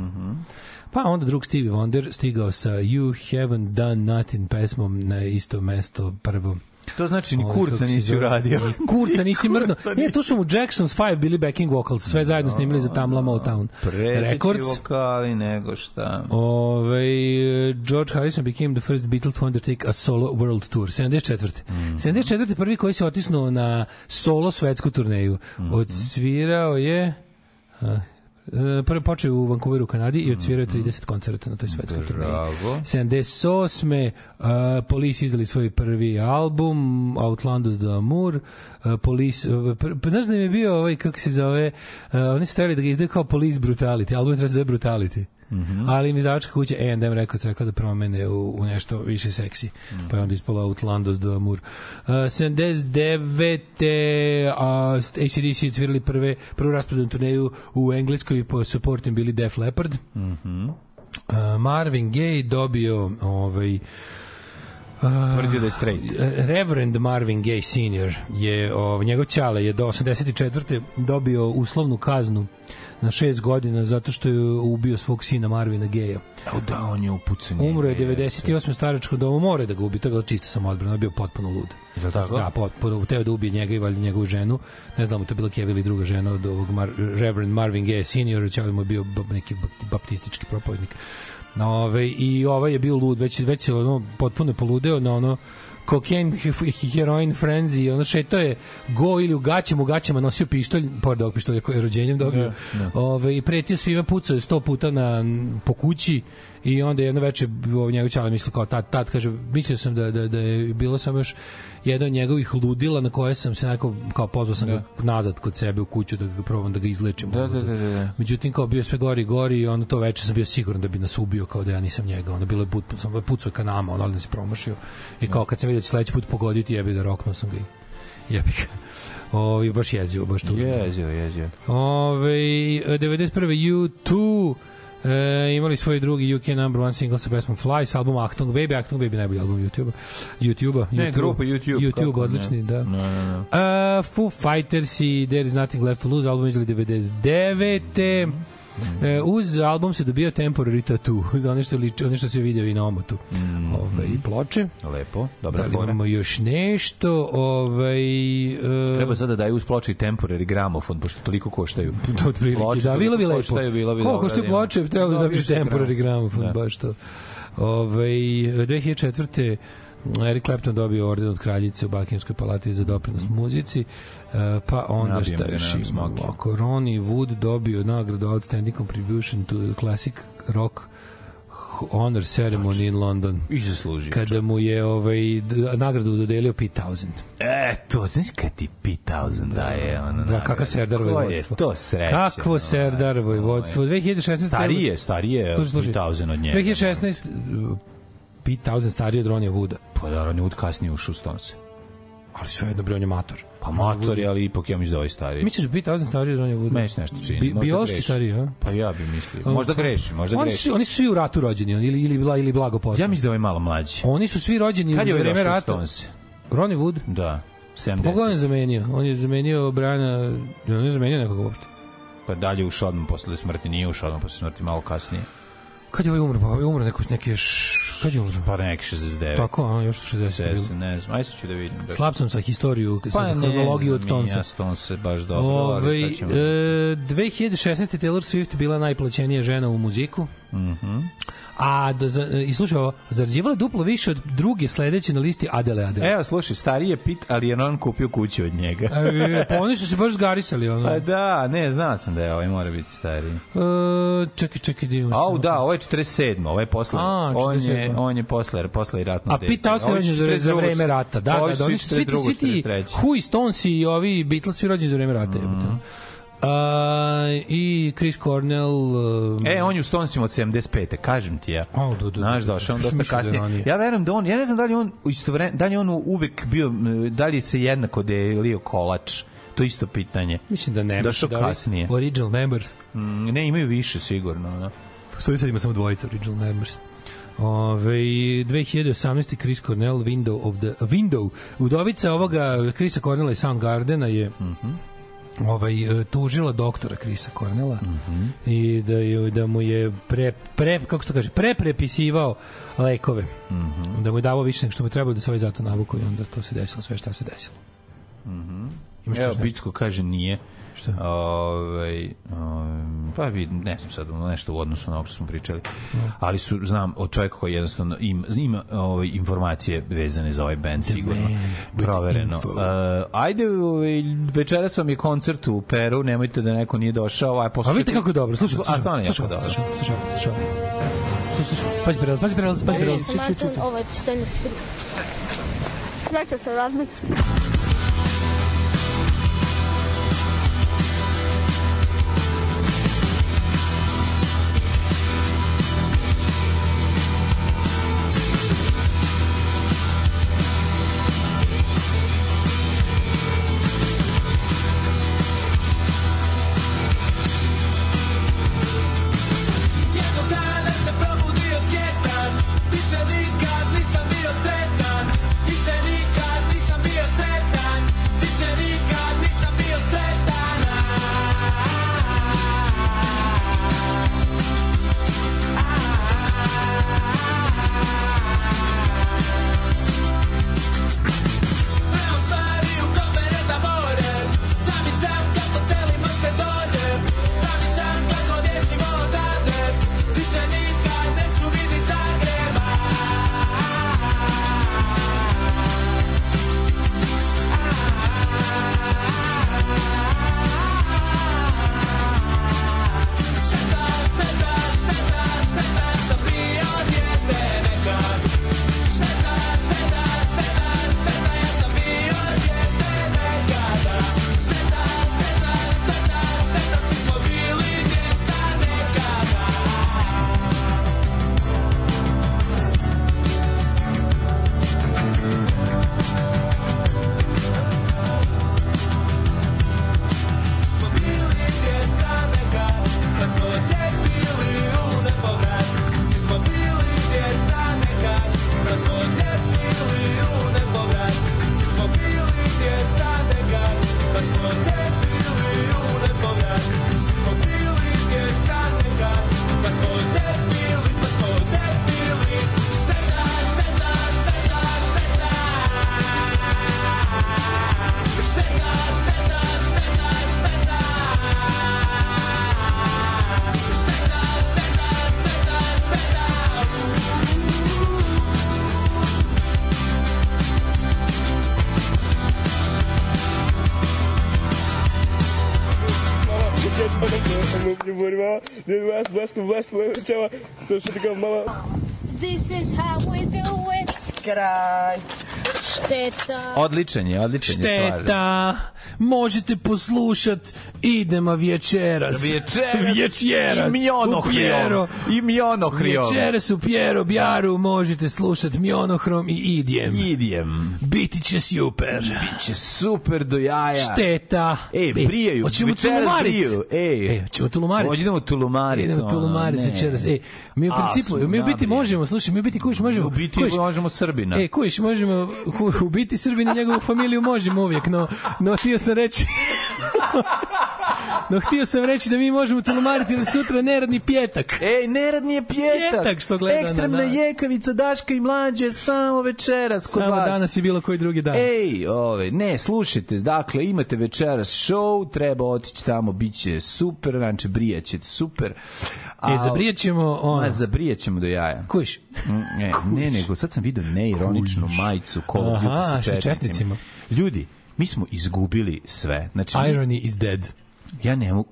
F: Pa onda drug Stevie Wonder stigao sa You Haven't Done Nothing pesmom na isto mesto prvo
E: To znači ni kurca nisi uradio. Ni
F: kurca nisi mrdno. Ne, to su mu Jackson's 5 bili backing vocals, sve zajedno snimili za Tamla Motown. Records.
E: vokali nego šta.
F: Ove, ovaj, George Harrison became the first Beatle to undertake a solo world tour. 74. Mm -hmm. 74. prvi koji se otisnuo na solo svetsku turneju. Mhm. Odsvirao je... Uh, E, prvo počeo u Vancouveru u Kanadi i odsvirao 30 mhm. koncerta na toj svetskoj turneji. 78. Uh, e, Police izdali svoj prvi album Outlandus de Amour. Uh, Police, uh, znaš da im je bio ovaj, kako se zove, uh, oni su hteli da ga izdaju kao Police Brutality, album je treba zove Brutality. Mm -hmm. Ali mi izdavačka kuća A&M Records rekla da promene u, u nešto više seksi. Mm -hmm. Pa je onda ispala Outlandos do Amur. Uh, 79. Uh, ACDC cvirali prve, prvu raspodnu turneju u Engleskoj po supportim bili Def Leppard.
E: Mm -hmm.
F: uh, Marvin Gaye dobio ovaj, uh,
E: tvrdio da je straight.
F: Reverend Marvin Gaye Sr. je, o, njegov ćale je do 84. dobio uslovnu kaznu na 6 godina zato što je ubio svog sina Marvina Geja.
E: Evo da, on je upucan.
F: Umro je 98. staračko domu, mora da ga ubi, to je bilo čista samoodbrana, je bio potpuno lud. Je da
E: tako?
F: Da, potpuno, teo da ubije njega i valjda njegovu ženu. Ne znamo, to je bila Kev ili druga žena od ovog Mar Reverend Marvin Gaye Sr. Čao da mu je bio neki baptistički propovednik. Ove, I ovaj je bio lud, već, već je ono, potpuno poludeo na ono kokain, heroin, frenzy, ono to je go ili u gaćama, u gaćama nosio pištolj, pored ovog pištolja koje je rođenjem dobio, yeah, yeah. Da. Ove, i pretio svima, ovaj pucao je sto puta na, po kući i onda jedno veče ovaj njegov čala mislio kao tat, tat, kaže, mislio sam da, da, da je bilo samo još jedan od njegovih ludila na koje sam se onako kao pozvao sam da. ga nazad kod sebe u kuću da ga probam da ga izlečim.
E: Da, da, da, da, da.
F: Međutim kao bio sve gori gori i onda to veče sam bio siguran da bi nas ubio kao da ja nisam njega. Onda bilo je put, sam pucao ka nama, on da se promašio. I kao da. kad sam vidio da će sledeći put pogoditi, jebi da roknuo sam ga i jebi ga. Ovi baš jezivo, baš tužno.
E: Jezivo, jezivo.
F: Ove, 91. U2 E, imali svoj drugi UK number one single sa pesmom Fly sa albuma Achtung Baby. Achtung Baby najbolji album youtube youtube
E: Ne, YouTube, grupa YouTube. YouTube,
F: odlični, da. ne. da. No, no, no. Uh, Foo Fighters i There is Nothing Left to Lose, album izgledi 99. Mm -hmm. E, uz album se dobio temporary tattoo, ono što, liči, ono što se vidio i na omotu.
E: Mm.
F: Ove, ovaj, I ploče.
E: Lepo, dobra da, fora. Imamo
F: još nešto. Ovaj, e...
E: Treba sada da daju uz ploče i temporary gramofon, pošto toliko koštaju.
F: Da, to ploče, da, bilo
E: bi
F: lepo. Koštaju, bilo bi Koliko što da ploče, treba da dobiješ temporary gramofon, da. baš to. Ove, ovaj, e, 2004. Eric Clapton dobio orden od kraljice u Bakinskoj palati za doprinos mm. muzici, uh, pa onda Nabijem šta još imamo? Koroni Wood dobio nagradu Outstanding Contribution to Classic Rock honor ceremony znači, in London.
E: I zaslužio.
F: Kada mu je ovaj, nagradu dodelio P1000. E, to, znaš kad
E: ti
F: P1000
E: da, daje ono da,
F: kako serdar vojvodstvo.
E: Koje je to sreće. Kakvo
F: no, serdar ovaj. vojvodstvo. 2016.
E: Starije, starije P1000 od njega.
F: 2016. Pete Townsend stariji
E: od Ronnie Wooda. Pa da, Ronnie Wood kasnije ušao u Stonese.
F: Ali sve jedno bre, mator.
E: Pa mator ali ipak ja mislim da ovaj stariji.
F: Misliš da Pete Townsend stariji od Ronnie Wooda?
E: Meni nešto čini. Bi,
F: biološki greši. stariji,
E: a? Pa ja bi mislio. Možda greši, možda
F: oni
E: greši.
F: Su, oni su svi u ratu rođeni, oni ili, ili, bila, ili blago posle.
E: Ja mislim da ovaj malo mlađi.
F: Oni su svi rođeni
E: Kad ovaj u vreme rata. Stonese?
F: Ronnie Wood?
E: Da. 70. Pa Koga on je
F: zamenio? On je zamenio Brana, on je zamenio nekoga uopšte.
E: Pa dalje ušao odmah posle smrti, nije ušao odmah posle smrti, malo kasnije.
F: Kad je ovaj umro? Pa je umro neko neki š... kad je umro?
E: Pa neki 69.
F: Tako, a još 60. 60
E: ne znam, ajde sad ću da vidim.
F: Da... Slab sam sa historiju, pa, sa hronologiju od Tonsa. Pa ne,
E: se baš dobro. Ove, e, 2016.
F: Taylor Swift bila najplaćenija žena u muziku. Mhm. A do, da, i slušaj ovo, zarađivala duplo više od druge sledeće na listi Adele Adele.
E: Evo, slušaj, stariji je Pit, ali je on kupio kuću od njega.
F: e, e pa oni su se baš zgarisali. Ono. Pa
E: da, ne, znao sam da je ovaj mora biti stariji. E,
F: čekaj, čekaj, dio. Da
E: Au, da, ovo je 47. Ovo je posle. A, 47. On je, on je posle, posle ratno. A
F: Pit House je rođen za, za vreme rata. Da, da, da, oni su svi ti, svi ti Who Stones i ovi Beatles svi rođeni za vreme rata. Mm -hmm. I Chris Cornell...
E: Uh, e, on je u Stonesima od 75. Kažem ti ja. O,
F: do, do, Znaš,
E: došao da, da. on dosta da kasnije. Da ja verujem da on, ja ne znam da li on istovremen, da li on uvek bio, da li se jednako delio kolač to isto pitanje.
F: Mislim da ne.
E: Došao da kasnije.
F: Original members.
E: Mm, ne, imaju više sigurno. Da. Stoji sad
F: ima samo dvojica original members. Ove, 2018. Chris Cornell Window of the Window. Udovica ovoga Chrisa Cornella i Soundgardena je mm -hmm ovaj e, tužila doktora Krisa Kornela mm -hmm. i da je, da mu je pre, pre kako se to kaže preprepisivao lekove mm
E: -hmm.
F: da mu je davao više nego što mu trebalo da se ovaj zato navukao i onda to se desilo sve što se desilo
E: mm -hmm. Imaš Evo, Bicko kaže nije
F: Šta?
E: Ove, ovaj, um, pa vi, ne znam sad, nešto u odnosu na ovo što smo pričali. No. Ali su, znam, od čovjeka koji jednostavno im, ima ove, ovaj, informacije vezane za ovaj band, sigurno. Man Provereno. Uh, ajde, ove, ovaj, večeras vam je koncert u Peru, nemojte da neko nije došao. Aj, poslušajte.
F: A vidite kako je dobro, slušaj,
E: slušaj. A stvarno je jako dobro. Slušaj, slušaj, slušaj. Slušaj, slušaj. Pazi prelaz, pazi prelaz, pazi prelaz.
F: Ja sam Martin, ovaj pisaljno strip.
E: Zašto se razmišljati?
G: власт što je tako malo... This is how we do it. Край. Šteta.
E: Odličan je, odličan je Šteta. Stvar.
F: Možete poslušati idemo vječeras.
E: Vječeras.
F: Vječeras. I mjonohrio.
E: I mjonohrio.
F: Vječeras u Pjero Bjaru možete slušati mionohrom i idjem.
E: Idjem.
F: Biti će super.
E: Biće super do jaja.
F: Šteta.
E: E, e brijaju. Hoćemo tulumarit.
F: Ej. E, hoćemo tulumarit.
E: Hoćemo tulumarit.
F: Idemo tulumarit večeras. E, mi u principu, mi u biti možemo, slušaj, mi u biti kuš možemo.
E: U biti
F: možemo Srbina. E, kuš možemo, u biti Srbina njegovu familiju možemo uvijek, no, no ti sam reći No htio sam reći da mi možemo tulumariti da sutra neradni pjetak.
E: Ej, neradni je pjetak. Pjetak
F: što gleda
E: Ekstremna na da. nas. jekavica Daška i mlađe samo večeras
F: kod samo vas. Samo danas i bilo koji drugi dan.
E: Ej, ove, ne, slušajte, dakle, imate večeras show, treba otići tamo, bit će super, znači brijaće super.
F: A, e, zabrijaćemo ono. Ma, zabrijaćemo
E: do jaja.
F: Kuš? Mm,
E: e, ne, Kuš. ne, nego sad sam vidio neironičnu Kuš. majicu kolob
F: Aha, sa četnicima.
E: Ljudi, mi smo izgubili sve.
F: Znači, Irony is dead.
E: Ja ne mogu...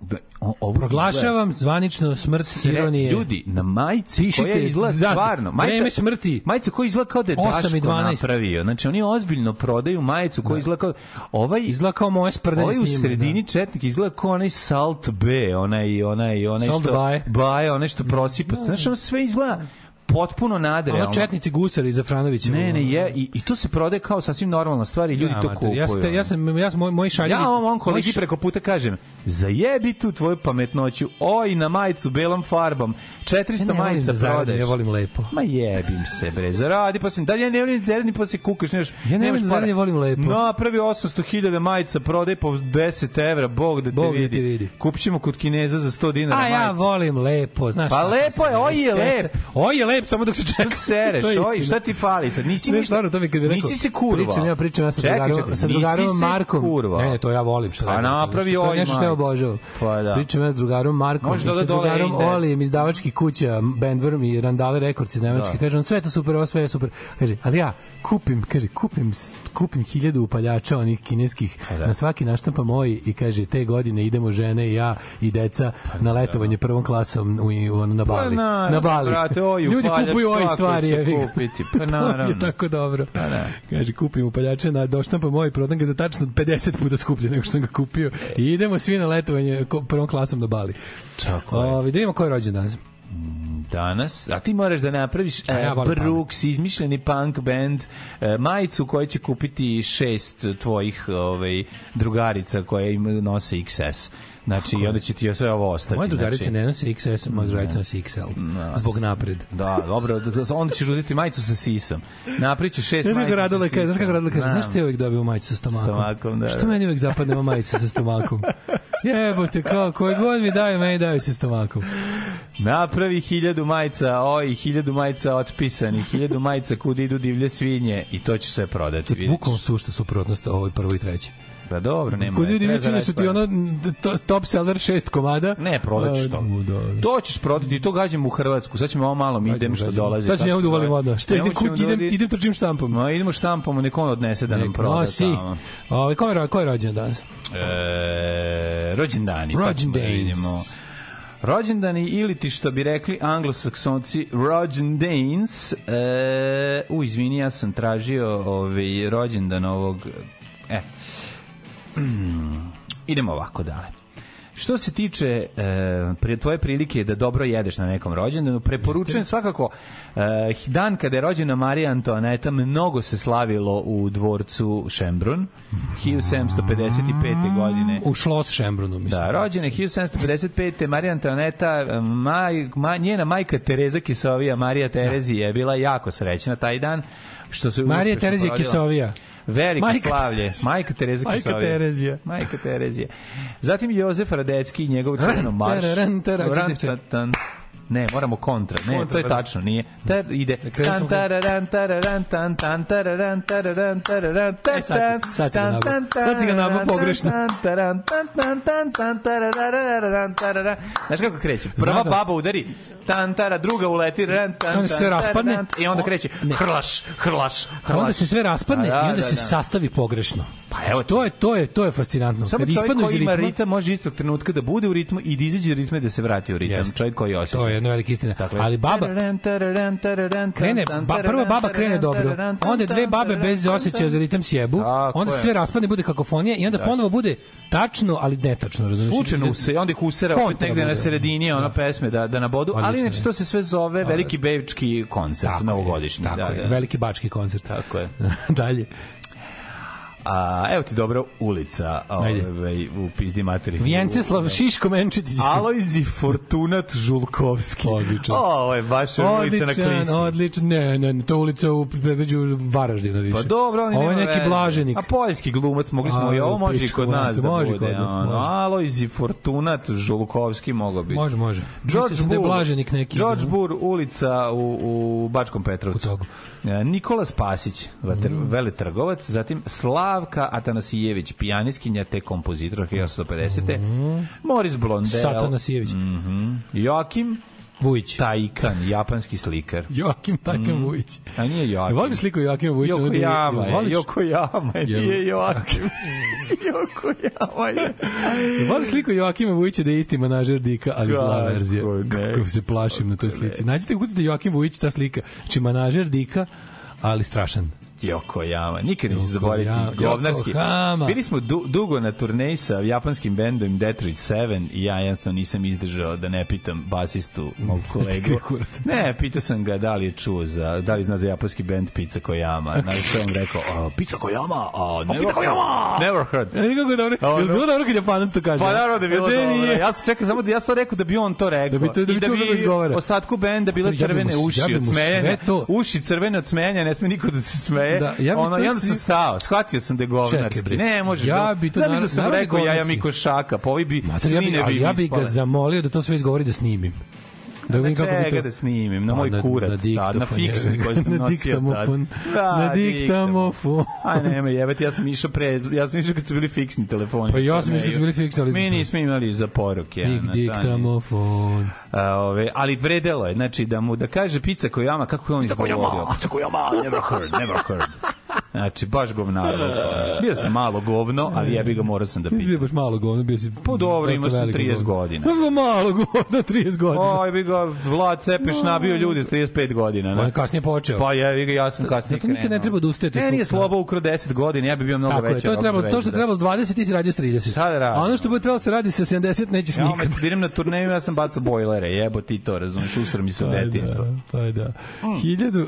E: Ovo
F: Proglašavam izgleda. zvanično smrt Sre, ironije.
E: Ljudi, na majici Pišite, koja izgleda da, stvarno...
F: Majica, vreme smrti.
E: Majica koja izgleda kao da je Daško napravio. Znači, oni ozbiljno prodaju majicu koja da. izgleda kao... Ovaj,
F: izgleda
E: kao
F: moje sprdene Ovaj
E: u da. sredini da. četnik izgleda kao onaj Salt B, onaj, onaj, onaj, onaj salt što... Salt Baje. Baje, onaj što prosipa. Znači, ono sve izgleda potpuno nadrealno. Ono
F: četnici gusari za Franovića.
E: Ne, ne, je, i, i to se prode kao sasvim normalna stvar i ljudi
F: ja,
E: to mater, kupuju.
F: Ja, ste, ja sam,
E: ja
F: sam, moj, moj
E: šaljivi... Ja
F: ovom on
E: kolegi preko puta kažem, zajebi tu tvoju pametnoću, oj, na majicu belom farbom, 400 ne,
F: ne
E: majica da prodaješ. Ja
F: volim lepo.
E: Ma jebim se, bre, zaradi, pa se, da ja ne volim zaradi, pa se kukaš, nemaš,
F: ja ne volim zaradi, volim lepo.
E: No, prvi 800.000 majica prodaj po 10 evra, bog da te bog da vidi. Da te vidi. Kupćemo kod Kineza za 100 dinara majicu.
F: A ja volim lepo, znaš.
E: Pa lepo je,
F: oj je
E: lep.
F: Oj je lep lep samo dok se
E: čeka. Sereš, oj, šta ti fali sad? Nisi mi stvarno to mi kad bi rekao. Nisi se kurva.
F: Pričam ja pričam ja sa drugarom, sa drugarom Markom. Kurva.
E: Ne, ne, to ja volim što pa radi. A napravi oj, ovaj nešto što
F: obožavam. Pa da. Pričam ja sa drugarom Markom, Možda sa drugarom Olijem iz davački kuća, Bandworm i Randale Records iz da. Nemačke. on sve to super, ovo sve je super. Kaže, ali ja kupim, kaže, kupim kupim 1000 upaljača onih kineskih. Pa da. Na svaki naštampa moj i kaže te godine idemo žene i ja i deca pa na da. letovanje prvom klasom u, u, na Bali. Na Bali.
E: Brate, oju, ljudi valjaš,
F: kupuju
E: ove
F: stvari. Će
E: kupiti, pa
F: naravno. to je tako dobro. Pa, da. Kaže, kupim upaljače, na, doštampam moj, prodam ga za tačno 50 puta skuplje nego što sam ga kupio. I idemo svi na letovanje prvom klasom na Bali. Tako je. O, da vidimo ko je rođen danas mm,
E: danas, a ti moraš da napraviš e, ja Brooks, izmišljeni punk band, e, majicu koju će kupiti šest tvojih ovaj, drugarica koje im nose XS Znači, i onda će ti sve ovo ostati.
F: Moja drugarica znači... ne nosi XS, moja drugarica nosi XL. No, zbog napred.
E: Da, dobro, onda ćeš uzeti majicu sa sisom. Napriće
F: šest majica sa sisom. Znaš kako radila kaže, znaš ti uvijek dobio majicu sa stomakom?
E: Stomakom, da.
F: Što da. meni uvijek zapadnemo majice sa stomakom? Jebote, kao, koji god mi daju, meni daju sa stomakom.
E: Napravi hiljadu majica, oj, hiljadu majica otpisani, hiljadu majica kud idu divlje svinje i to će sve prodati.
F: Bukom sušta suprotnost ovoj prvoj i trećoj.
E: Pa dobro, nema. Kod
F: ljudi mislim da su ti ono top seller šest komada.
E: Ne, prodat što. To ćeš prodati, to gađam u Hrvatsku. Sad ćemo ovo malo mi idem što dolazi.
F: Sad ćemo ja uvalim voda. Šta idem kući, da idem, idem trčim štampom.
E: Ma idemo štampom, neko on odnese da nam proda. No, si.
F: Ovaj kome ko je rođen danas? E, rođendani.
E: Rođendani.
F: Da
E: rođendani ili ti što bi rekli anglosaksonci rođendanes. E, u, izvini, ja sam tražio ovaj, rođendan ovog... E, Idemo ovako dalje. Što se tiče e, tvoje prilike da dobro jedeš na nekom rođendanu, preporučujem Jeste. svakako e, dan kada je rođena Marija Antoaneta, mnogo se slavilo u dvorcu Šembrun 1755. godine.
F: U šlos Šembrunu, mislim.
E: Da, rođena 1755. Marija Antoaneta, maj, ma, njena majka Tereza Kisovija, Marija Terezija, je bila jako srećna taj dan.
F: Što se Marija Terezija
E: Kisovija. Veliko Majka slavlje. Terezija. Majka Tereza Majka Kisovija.
F: Terezija.
E: Majka Terezija. Zatim Jozef Radecki i njegov čudno marš. Ran, taran, taran, taran, taran, taran, taran, taran, taran, Ne, moramo kontra. Ne, kontra, to je da. tačno, nije. Ta ide. Tan tan tararan tan tan
F: tararan tan tararan tan tan sad si ga nabao pogrešno. Tan taran tan tan tan tan
E: tararan tararan. Znaš kako kreće? Prva baba udari, tan tara, druga uleti, ran tan tan. se
F: raspadne
E: i onda kreće hrlaš, hrlaš, hrlaš.
F: Onda se sve raspadne da, i onda da, se sastavi pogrešno.
E: Pa
F: evo, znači, to je to je to je fascinantno. Kad
E: ispadnu iz ritma, može istog trenutka da bude u ritmu i da izađe iz ritma da se vrati u ritam. Čovjek koji osjeća je
F: jedna velika istina. Dakle, Ali baba krene, ba, prva baba krene dobro, onda dve babe bez osjećaja za ritam sjebu, Tako onda je. sve raspadne, bude kakofonija i onda da. ponovo bude tačno, ali netačno, razumiješ? Slučajno
E: use, onda ih usera opet negde na da. sredini ona da. pesme da, da nabodu, ali inače to se sve zove veliki bebički koncert, novogodišnji.
F: Tako
E: da, je, da.
F: veliki bački koncert.
E: Tako je.
F: Dalje.
E: A, evo ti dobra ulica ovaj, u pizdi materi.
F: Vjenceslav Šiško Menčetić.
E: Alojzi Fortunat Žulkovski. Odličan. O, ovo je baš ulica na Klisi.
F: Odličan, odličan. Ne, ne, to ulica u predveđu Varaždina više.
E: Pa dobro,
F: on ovo je neki veze. blaženik.
E: A poljski glumac, mogli smo i ovo može i kod nas da može, bude. Kod nas, može. Alojzi Fortunat Žulkovski mogao biti.
F: Može, može. George Bur, da blaženik
E: neki. George Bur, ulica u, u Bačkom Petrovcu. U togu. E, Nikola Spasić, veter, mm. veletrgovac, zatim Slav Slavka Atanasijević, pijaniskinja te kompozitor 1950. Mm -hmm. Moris Blondel.
F: Satanasijević. Mm
E: -hmm. Joakim Vujić. Tajkan, japanski slikar.
F: Joakim Tajkan mm. Vujić.
E: A nije Joakim.
F: Voliš sliku Joakima Vujića? Joko
E: Jama je, Joko Jama je, nije Joakim. Joko Jama je.
F: Voliš sliku Joakima Vujića da je isti manažer Dika, ali Kako zla verzija. Kako se plašim na toj slici. Nađite kucate Joakim Vujić ta slika. Znači manažer Dika, ali strašan.
E: Yokoyama. Nikad neću zaboraviti. Govnarski. Bili smo du, dugo na turneji sa japanskim bendom Detroit 7 i ja jednostavno nisam izdržao da ne pitam basistu mog kolegu. ne, pitao sam ga da li je čuo za, da li zna za japanski bend Pizza Koyama. Okay. Na što on rekao, a, Pizza Koyama, a, never, a, pizza Koyama! never heard.
F: Ja, e, kako je dobro,
E: oh, no. bilo dobro kad Japanac to kaže. Pa naravno da je bilo e, dobro. Ja sam čekao samo da ja sam rekao da bi on to rekao. Da bi, to, da bi, da, da bi ostatku benda bile crvene uši od smenja. Uši crvene od smenja, ne sme niko da se smeje da, ja ono, i onda si... sam stao, shvatio sam da je govnarski. ne, možeš. Ja bi to, Znam da sam da rekao ja Jaja Mikošaka, pa ovi bi, Mater,
F: ja bi, ali, ja bi ga zamolio da to sve izgovori da snimim.
E: Da vidim kako bi to... da snimim, na pa, moj na, kurac, na, da, na fiksni koji sam nosio. Na
F: diktamofon. Da, na diktamofon.
E: A nema, me jebati, ja sam išao pre, ja sam išao kad su bili fiksni telefoni.
F: Pa ja sam išao kad su bili fiksni, ali...
E: Mi nismo imali za poruke. Ja, Dik,
F: diktamofon.
E: A, ove, ali vredelo je, znači, da mu da kaže pizza kojama, kako je on izgovorio. Pizza jama, never heard, never heard. Znači, baš govnar. Bio sam malo govno, ali ja bi ga morao sam da pitam. Bio
F: baš malo govno, bio si...
E: Po pa dobro, imao sam 30 godina.
F: Malo govno, 30 godina.
E: Oj, bi ga Vlad Cepeš no. nabio ljudi s 35 godina. Ne? On
F: pa je kasnije počeo.
E: Pa
F: je, ja,
E: ja sam kasnije
F: Zato nikad ne treba odustajati. Meni
E: je sloba ukro 10 godina, ja bi bio mnogo veći.
F: Tako je, to, treba, to što treba s 20 ti si radio s
E: 30. Sada radi.
F: A ono što bi trebalo da se radi sa 70 nećeš ja, nikad. Ja idem na turneju,
E: ja sam bacao bojlere, jebo ti to, razumeš, usro mi se u pa da,
F: detinjstvo. Pa da, pa da. Mm. 1000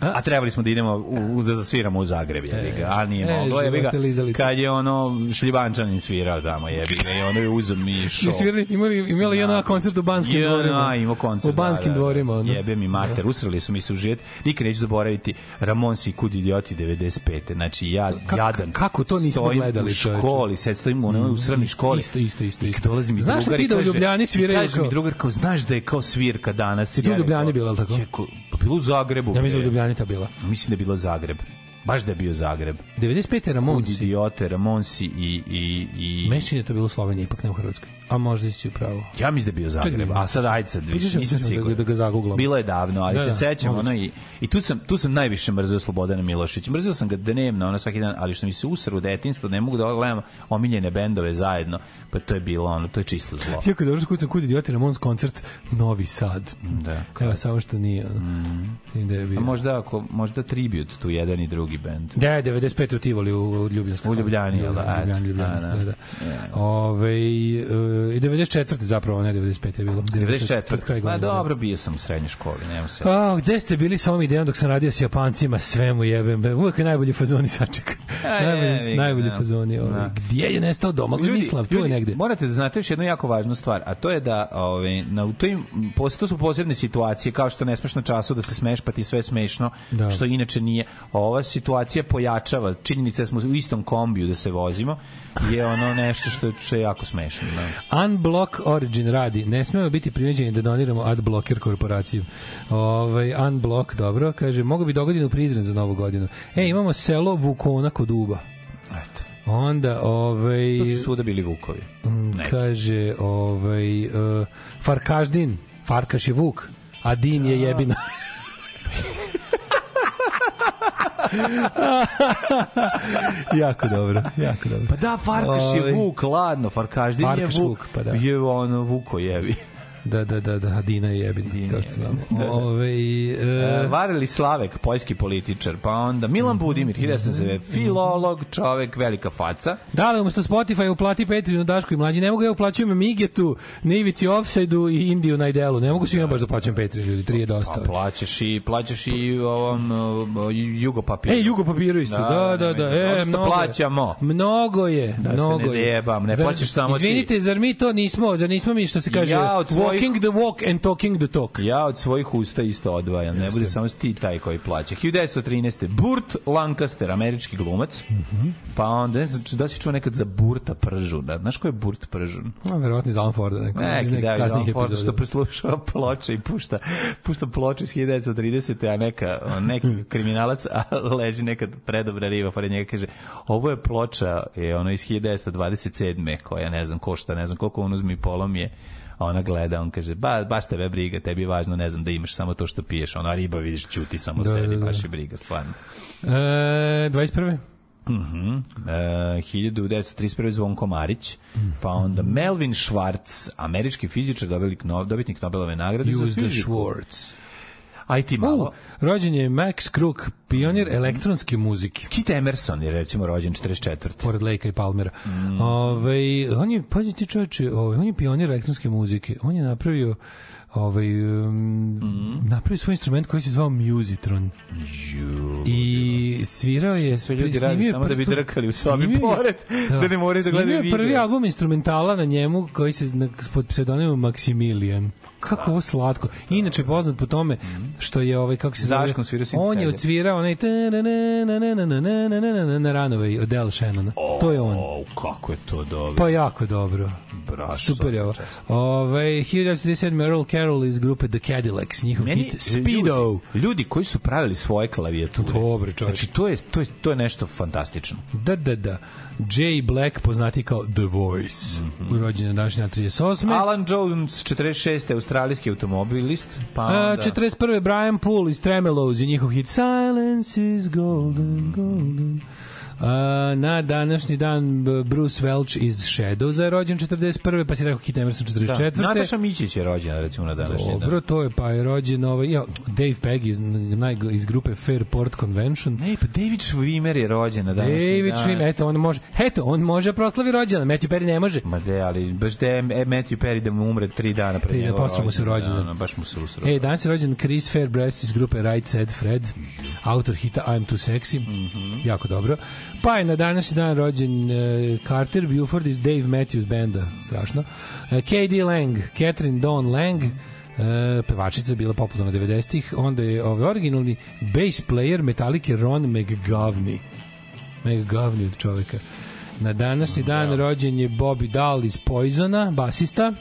E: a trebali smo da idemo u, da zasviramo u Zagreb, jebi ga, e, a nije e, moglo, jebi ga, kad je ono Šljivančanin svirao tamo, jebi ga, i ono je uzem i šo.
F: svirali, imali, imali da. jedan koncert u Banskim je, dvorima. Ja, imao koncert. U Banskim da, da, da. dvorima, ono.
E: Jebe mi mater, da. usrali su mi se u žet, nikad neću zaboraviti Ramonsi i Kud idioti 95. Znači, ja, ka,
F: jadan. Kako to nismo stojim gledali, čoveče?
E: U školi, sad stojim u onoj mm, usravni školi.
F: Isto, isto, isto. I
E: dolazim iz Znaš ti da
F: u Ljubljani
E: sviraju? Kaže mi drugar, kao, znaš da je kao svirka danas. I tu u
F: Ljubljani bilo, tako?
E: Pa bilo u Zagrebu.
F: Ja mislim da u Ljubljani planeta bila?
E: Mislim da je bilo Zagreb. Baš da je bio Zagreb.
F: 95. Ramonsi.
E: Kud idiote, Ramonsi i... i, i...
F: Mešćin je to bilo Slovenija, ipak ne u Hrvatskoj. A možda si pravo.
E: Ja mislim da je bio Zagreb. Čekaj, a sad, ajde sad,
F: više, pa nisam siguran. Da, da ga zaguglam. Bilo
E: je davno, ali da, se da, sećam, ono i... I tu sam, tu sam najviše mrzio Slobodana Milošića. Mrzio sam ga dnevno, ono svaki dan, ali što mi se usr u detinstvo, ne mogu da gledam omiljene bendove zajedno pa to je bilo ono, to je čisto zlo.
F: Jako
E: dobro što
F: sam kud idioti Ramons koncert Novi Sad. Da. Kao samo što nije. Ono.
E: Mm. Da je bio. A možda ako možda tribut tu jedan i drugi bend.
F: Da, 95 u Tivoli u
E: Ljubljanskoj. U Ljubljani, da. Ljubljani, da, da. da. da.
F: Ove, e, i 94 zapravo, ne 95 je bilo.
E: 94. pa da, da. dobro, bio sam u srednjoj školi, nema se.
F: A, gde ste bili sa ovom idejom dok sam radio s Japancima, sve mu jebem. Uvek je najbolji fazoni sačekan. najbolji, najbolji fazoni.
E: Ovaj.
F: Gdje je nestao Domagoj Mislav? Tu je negde.
E: Morate da znate još jednu jako važnu stvar, a to je da ovaj na u toj to su posebne situacije kao što ne smeš na času da se smeješ, pa ti sve smešno, da. što inače nije. Ova situacija pojačava činjenica da smo u istom kombiju da se vozimo je ono nešto što, što je jako smešno. Da.
F: Unblock Origin radi. Ne smemo biti primeđeni da doniramo adblocker korporaciju. Ovaj Unblock, dobro, kaže, mogu bi dogodinu prizren za novu godinu. E, imamo selo Vukona kod Uba. Onda, ovaj...
E: To su svuda bili vukovi.
F: Mm, Neki. Kaže, ovaj... Uh, Farkaždin, Farkaš je vuk, a Din je jebina. jako dobro, jako dobro.
E: Pa da, Farkaš je ovaj, vuk, ladno, Farkaždin Farkaš je vuk, vuk pa da. je ono, vuko jebi.
F: Da, da, da, da, Dina je jebin, Dina kao što Da, da. Ove, e... Uh,
E: Vareli Slavek, poljski političar, pa onda Milan mm-hmm. Budimir, 1909, mm. Mm-hmm. filolog, čovek, velika faca.
F: Da, ali umesto Spotify uplati Patreon Daško i mlađi, ne mogu ja uplaćujem Migetu, Nivici Offside-u i Indiju na idelu, ne mogu ja baš da plaćam Patreon, ljudi, tri je pa dosta. A
E: plaćaš i, plaćaš i ovom uh, Jugo papiru.
F: E, Jugo isto, da, da, da. da,
E: e, mnogo plaćamo.
F: Mnogo je, mnogo je. Da
E: se ne zajebam, ne plaćaš samo
F: ti. Izvinite, zar mi to nismo, zar nismo mi što se kaže, ja Walking the walk and talking the talk.
E: Ja od svojih usta isto odvajam, Jeste. ne bude samo ti taj koji plaća. 1913. Burt Lancaster, američki glumac. Mm -hmm. Pa onda, ne znam, da si čuo nekad za Burta Pržuna. Znaš ko je Burt Pržun?
F: A, verovatno iz Alan Forda.
E: Neko, Neki, iz da, iz Alan Forda, što preslušava ploče i pušta, pušta ploče iz 1930. A neka, neki kriminalac, a leži nekad predobra riva, pored njega kaže, ovo je ploča, je ono iz 1927. koja ne znam košta, ne znam koliko on uzme i polom je a ona gleda, on kaže, ba, baš tebe briga, tebi je važno, ne znam, da imaš samo to što piješ, ona riba, vidiš, čuti samo da, sedi, da, da. baš je briga, stvarno. E,
F: 21. Mhm. E, uh,
E: 1931. Zvonko Marić, mhm. pa onda Melvin Schwartz, američki fizičar, dobitnik, dobitnik Nobelove nagrade
F: Use za
E: fiziku. The
F: Schwartz.
E: Aj ti malo.
F: U, rođen je Max Crook, pionir mm. elektronske muzike.
E: Kit Emerson je recimo rođen 44.
F: Pored Lejka i Palmera. Mm. Ove, on je, pađi ti čoveče, ove, on je pionir elektronske muzike. On je napravio ovaj um, mm napravio svoj instrument koji se zvao Musitron. Ju, I svirao je
E: sve ljudi radi samo da bi drkali u sobi pored da, da ne moraju da gledaju
F: video. prvi album instrumentala na njemu koji se na, pod pseudonimom Maximilian kako ovo slatko. Inače poznat po tome mhm. što je ovaj kako se zove
E: Daškom svirao On
F: je odsvirao onaj na ranove od Del Shannona. To je on.
E: O, kako je to dobro.
F: Pa jako dobro. Braš, Super je ovo. Ove, 1937. Earl Carroll iz grupe The Cadillacs, njihov Meni, hit Speedo. Ljudi,
E: ljudi koji su pravili svoje klavijature.
F: Dobro, čovječ.
E: Znači, to je, to, je, to je nešto fantastično.
F: Da,
E: da,
F: da. Jay Black, poznati kao The Voice, mm -hmm. rođen je današnja 38.
E: Alan Jones, 46. australijski automobilist.
F: Pa onda... Uh, 41. Brian Poole iz Tremelows i njihov hit Silence is golden, golden. Mm -hmm na današnji dan Bruce Welch iz Shadows je rođen 41. pa si rekao Kit Emerson 44.
E: Da. Nataša Mićić je rođena recimo na današnji Dobro, dan.
F: Dobro, to je pa je rođen ovaj ja, Dave Pegg iz, naj, iz grupe Fairport Convention.
E: Ne,
F: pa
E: David Schwimmer je rođen na današnji David dan.
F: David Schwimmer, eto on može, eto on može proslavi rođendan, Matthew Perry ne može.
E: Ma de, ali baš da je e, Matthew Perry da mu umre 3 dana pre njega. Pa
F: Posle mu se rođendan.
E: Da, baš mu se usro.
F: Ej, danas je rođen Chris Fairbrass iz grupe Right Said Fred, autor hita I'm Too Sexy. Mm -hmm. Jako dobro. Pa je na današnji dan rođen uh, Carter Buford iz Dave Matthews benda, strašno. Uh, e, K.D. Lang, Catherine Dawn Lang, Uh, pevačica bila popularna 90-ih, onda je ovaj originalni bass player Metallica Ron McGovney. McGovney od čoveka. Na današnji dan da. rođen je Bobby Dahl iz Poisona, basista,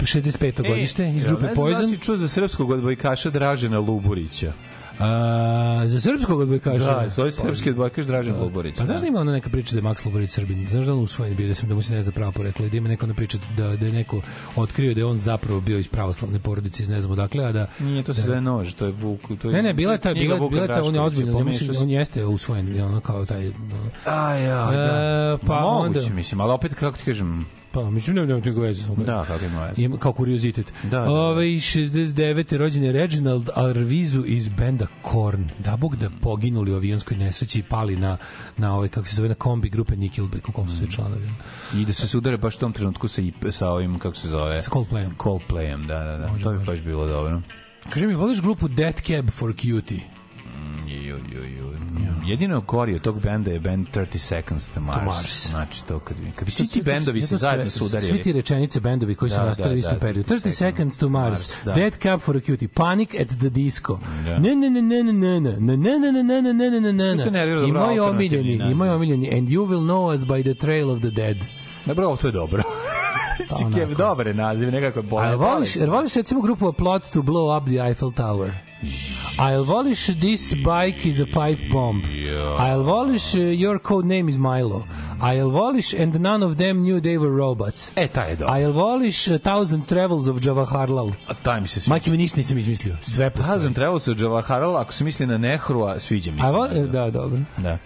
F: 65. E, godište, iz grupe Poison. Ja ne znam da
E: si čuo za srpskog odbojkaša Dražena Luburića.
F: A, za srpskog odbojkaša. Da,
E: zove se srpski odbojkaš Dražen Luborić.
F: Pa znaš da, da ima ona neka priča da je Max Luborić Srbin? Znaš da on usvojen bio, da, sam, da mu se ne zna pravo poreklo da ima neka ona priča da, da je neko otkrio da je on zapravo bio iz pravoslavne porodice iz ne znam odakle, a da...
E: Nije, to se
F: da,
E: zove nož, to je Vuk. To je,
F: ne, ne, bila ta, bila, bila ta, on je ozbiljno, on, mislim, on jeste usvojen, ono kao taj... No.
E: A ja, da.
F: E, pa
E: moguće, onda, mislim, ali opet, kako ti kažem,
F: Pa, mislim, nema nema veze.
E: Da, kako
F: ima
E: veze. Ima,
F: kao kuriozitet. Da, da, da. 69. rođen je Reginald Arvizu iz benda Korn. Da bog da poginuli u avionskoj nesreći i pali na, na ovaj kako se zove, na kombi grupe Nickelback, u kom su sve mm. članovi.
E: I da se sudare baš u tom trenutku sa, sa ovim, kako se zove?
F: Sa Coldplayem
E: Coldplayem da, da, da. Može, to bi baš bilo dobro.
F: Kaže mi, voliš grupu Dead Cab for Cutie?
E: jedino od tog benda je band 30 Seconds to Mars. To Mars. Znači to kad, kad bi svi ti bendovi se zajedno sudarili. Svi ti
F: rečenice bendovi koji da, su nastali da, u istom da, periodu. 30 Seconds to Mars, Mars da. Dead Cup for a Cutie, Panic at the Disco. Da. Ne ne ne ne ne ne ne ne ne ne ne ne ne ne ne ne I moj omiljeni, i moj omiljeni And you will know us by the trail of the dead.
E: Dobro, ovo to je dobro. Sike, dobar je naziv, nekako bolje. A
F: voliš, voliš recimo grupu Plot to Blow Up the Eiffel Tower? I'll jel This Bike is a Pipe Bomb? I'll jel uh, Your Code Name is Milo? I'll jel And None of Them Knew They Were Robots?
E: E, taj je
F: dobro. I'll jel voliš uh, Thousand
E: Travels of
F: Jawaharlal? A taj mi se sviđa. Majke mi ništa nisam
E: izmislio.
F: Sve postoji. Thousand
E: Travels of Jawaharlal, ako se misli na Nehrua, sviđa mi se. A,
F: da, dobro.
E: Da.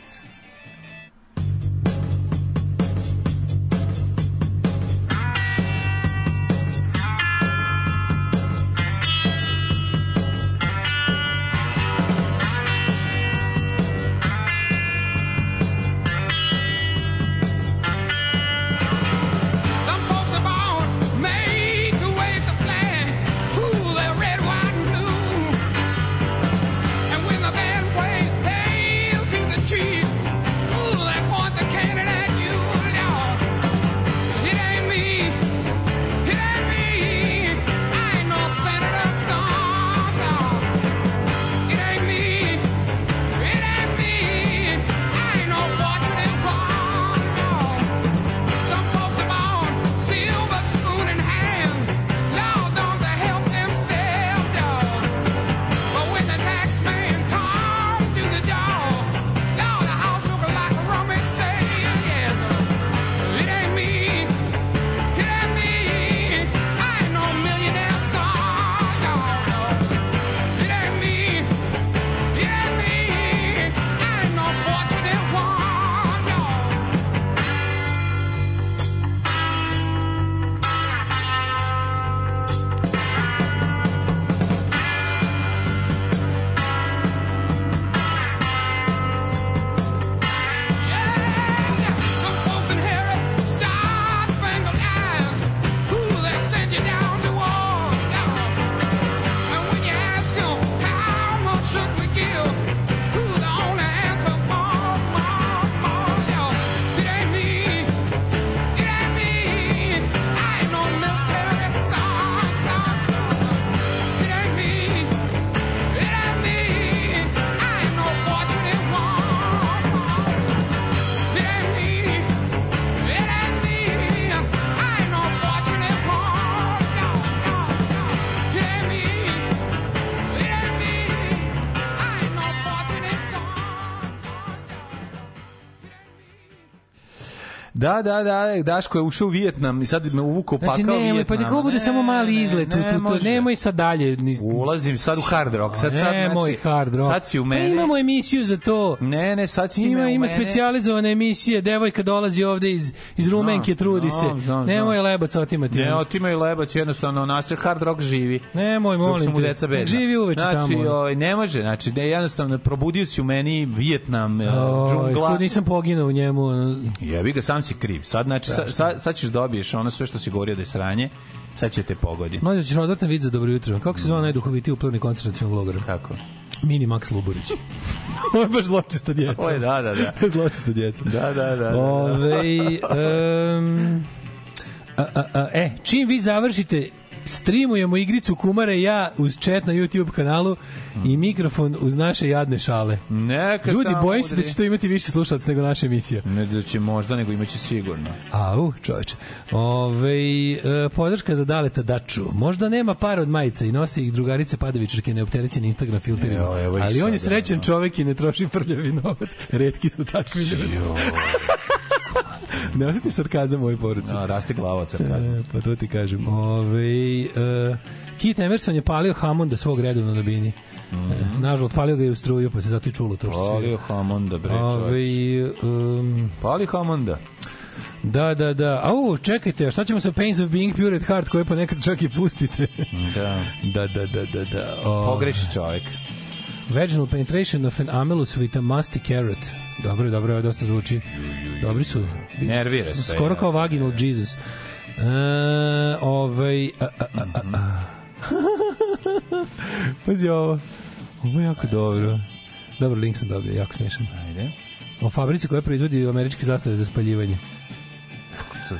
E: Da, da, da, Daško je ušao u Vijetnam i sad me uvukao znači, pakao nemoj, Vijetnama. Pa neka da bude samo mali izlet, ne, tu, tu, tu, nemoj sad dalje. Ni, Ulazim sad u hard rock. Sad, sad, nemoj znači, hard rock. Sad si u pa mene. Pa imamo emisiju za to. Ne, ne, sad si ima, Ima specijalizovane emisije, devojka dolazi ovde iz, iz Rumenke, trudi se. Nemoj lebac otimati. Ne, otimaj lebac, jednostavno, nas je hard rock živi. Nemoj, molim te. mu deca bedna. Živi uveče znači, tamo. Znači, ovaj, ne može, znači, ne, jednostavno, probudio si u meni Vijetnam, eh, džungla. Nisam poginuo u njemu. Jebi ga, sam si kriv. Sad, znači, sa, sad, sad ćeš dobiješ ono sve što si govorio da je sranje, sad će te pogoditi. Mlađe ćeš odvratan vid za dobro jutro. Kako se zove najduhovitiji upravni koncentracijnog logora? Kako? Mini Max Luburić. Ovo je baš zločista djeca. Ovo je, da, da, da. zločista djeca. Da, da, da. da, da. Ove, um, a, a, a, e, čim vi završite streamujemo igricu Kumara i ja uz chat na YouTube kanalu i mikrofon uz naše jadne šale. Neka Ljudi, bojim se da će to imati više slušalac nego naša emisija. Ne da će možda, nego imaće sigurno. Au, čoveče. Ove, e, podrška za Daleta Daču. Možda nema para od majica i nosi ih drugarice Padevičarke neopterećene Instagram filterima. Jo, evo ali on je srećan da. čovek i ne troši prljavi novac. Redki su takvi ljudi. ne osjetiš sarkazam u ovoj poruci. No, da, rasti glava od sarkazma. E, pa to ti kažem. Ove, e, Keith Emerson je palio Hammonda svog redovno na bini. Mm -hmm. Nažalost, palio ga i u struju, pa se zato i čulo to što Palio Hammonda, bre, Ove, e, um, Pali Hammonda. Da, da, da. Au, čekajte, šta ćemo sa Pains of Being Pure at Heart, koje pa nekad čak i pustite? da. da, da, da, da, da. O, Pogreši čovjek. Vaginal penetration of an amylus with a musty carrot. Dobro, dobro, ovo dosta zvuči. Dobri su. Nervira se. Skoro da. kao vaginal Jesus. E, ovaj... A, a, Pazi ovo. Ovo je jako dobro. Dobro, link sam dobio, jako smiješan. Ajde. O fabrici koja proizvodi američke zastave za spaljivanje.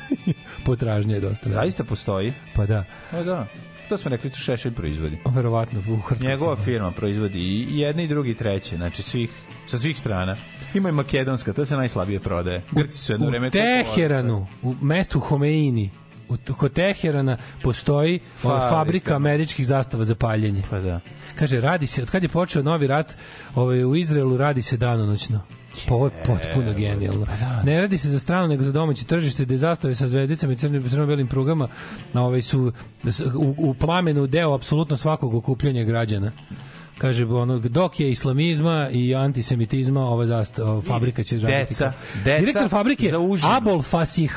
E: Potražnje je dosta. Da. Zaista postoji? Pa da. Pa da to smo rekli, to Šešelj proizvodi. Verovatno, uhrt. Njegova firma proizvodi i jedne i drugi i treće, znači svih, sa svih strana. Ima i makedonska, to se najslabije prodaje. Grci su jedno u vreme... U Teheranu, u mestu Homeini, u, kod Teherana postoji fabrika. fabrika američkih zastava za paljenje. Pa da. Kaže, radi se, od kad je počeo novi rat ovaj, u Izraelu, radi se danonoćno. Pa ovo je potpuno genijalno. Pa da. Ne radi se za strano, nego za domaće tržište, gde zastave sa zvezdicama i crnim, crno-belim prugama na ovaj su u, u plamenu deo apsolutno svakog okupljanja građana kaže ono dok je islamizma i antisemitizma ova zast, o, fabrika će raditi deca, deca direktor fabrike Abol Fasi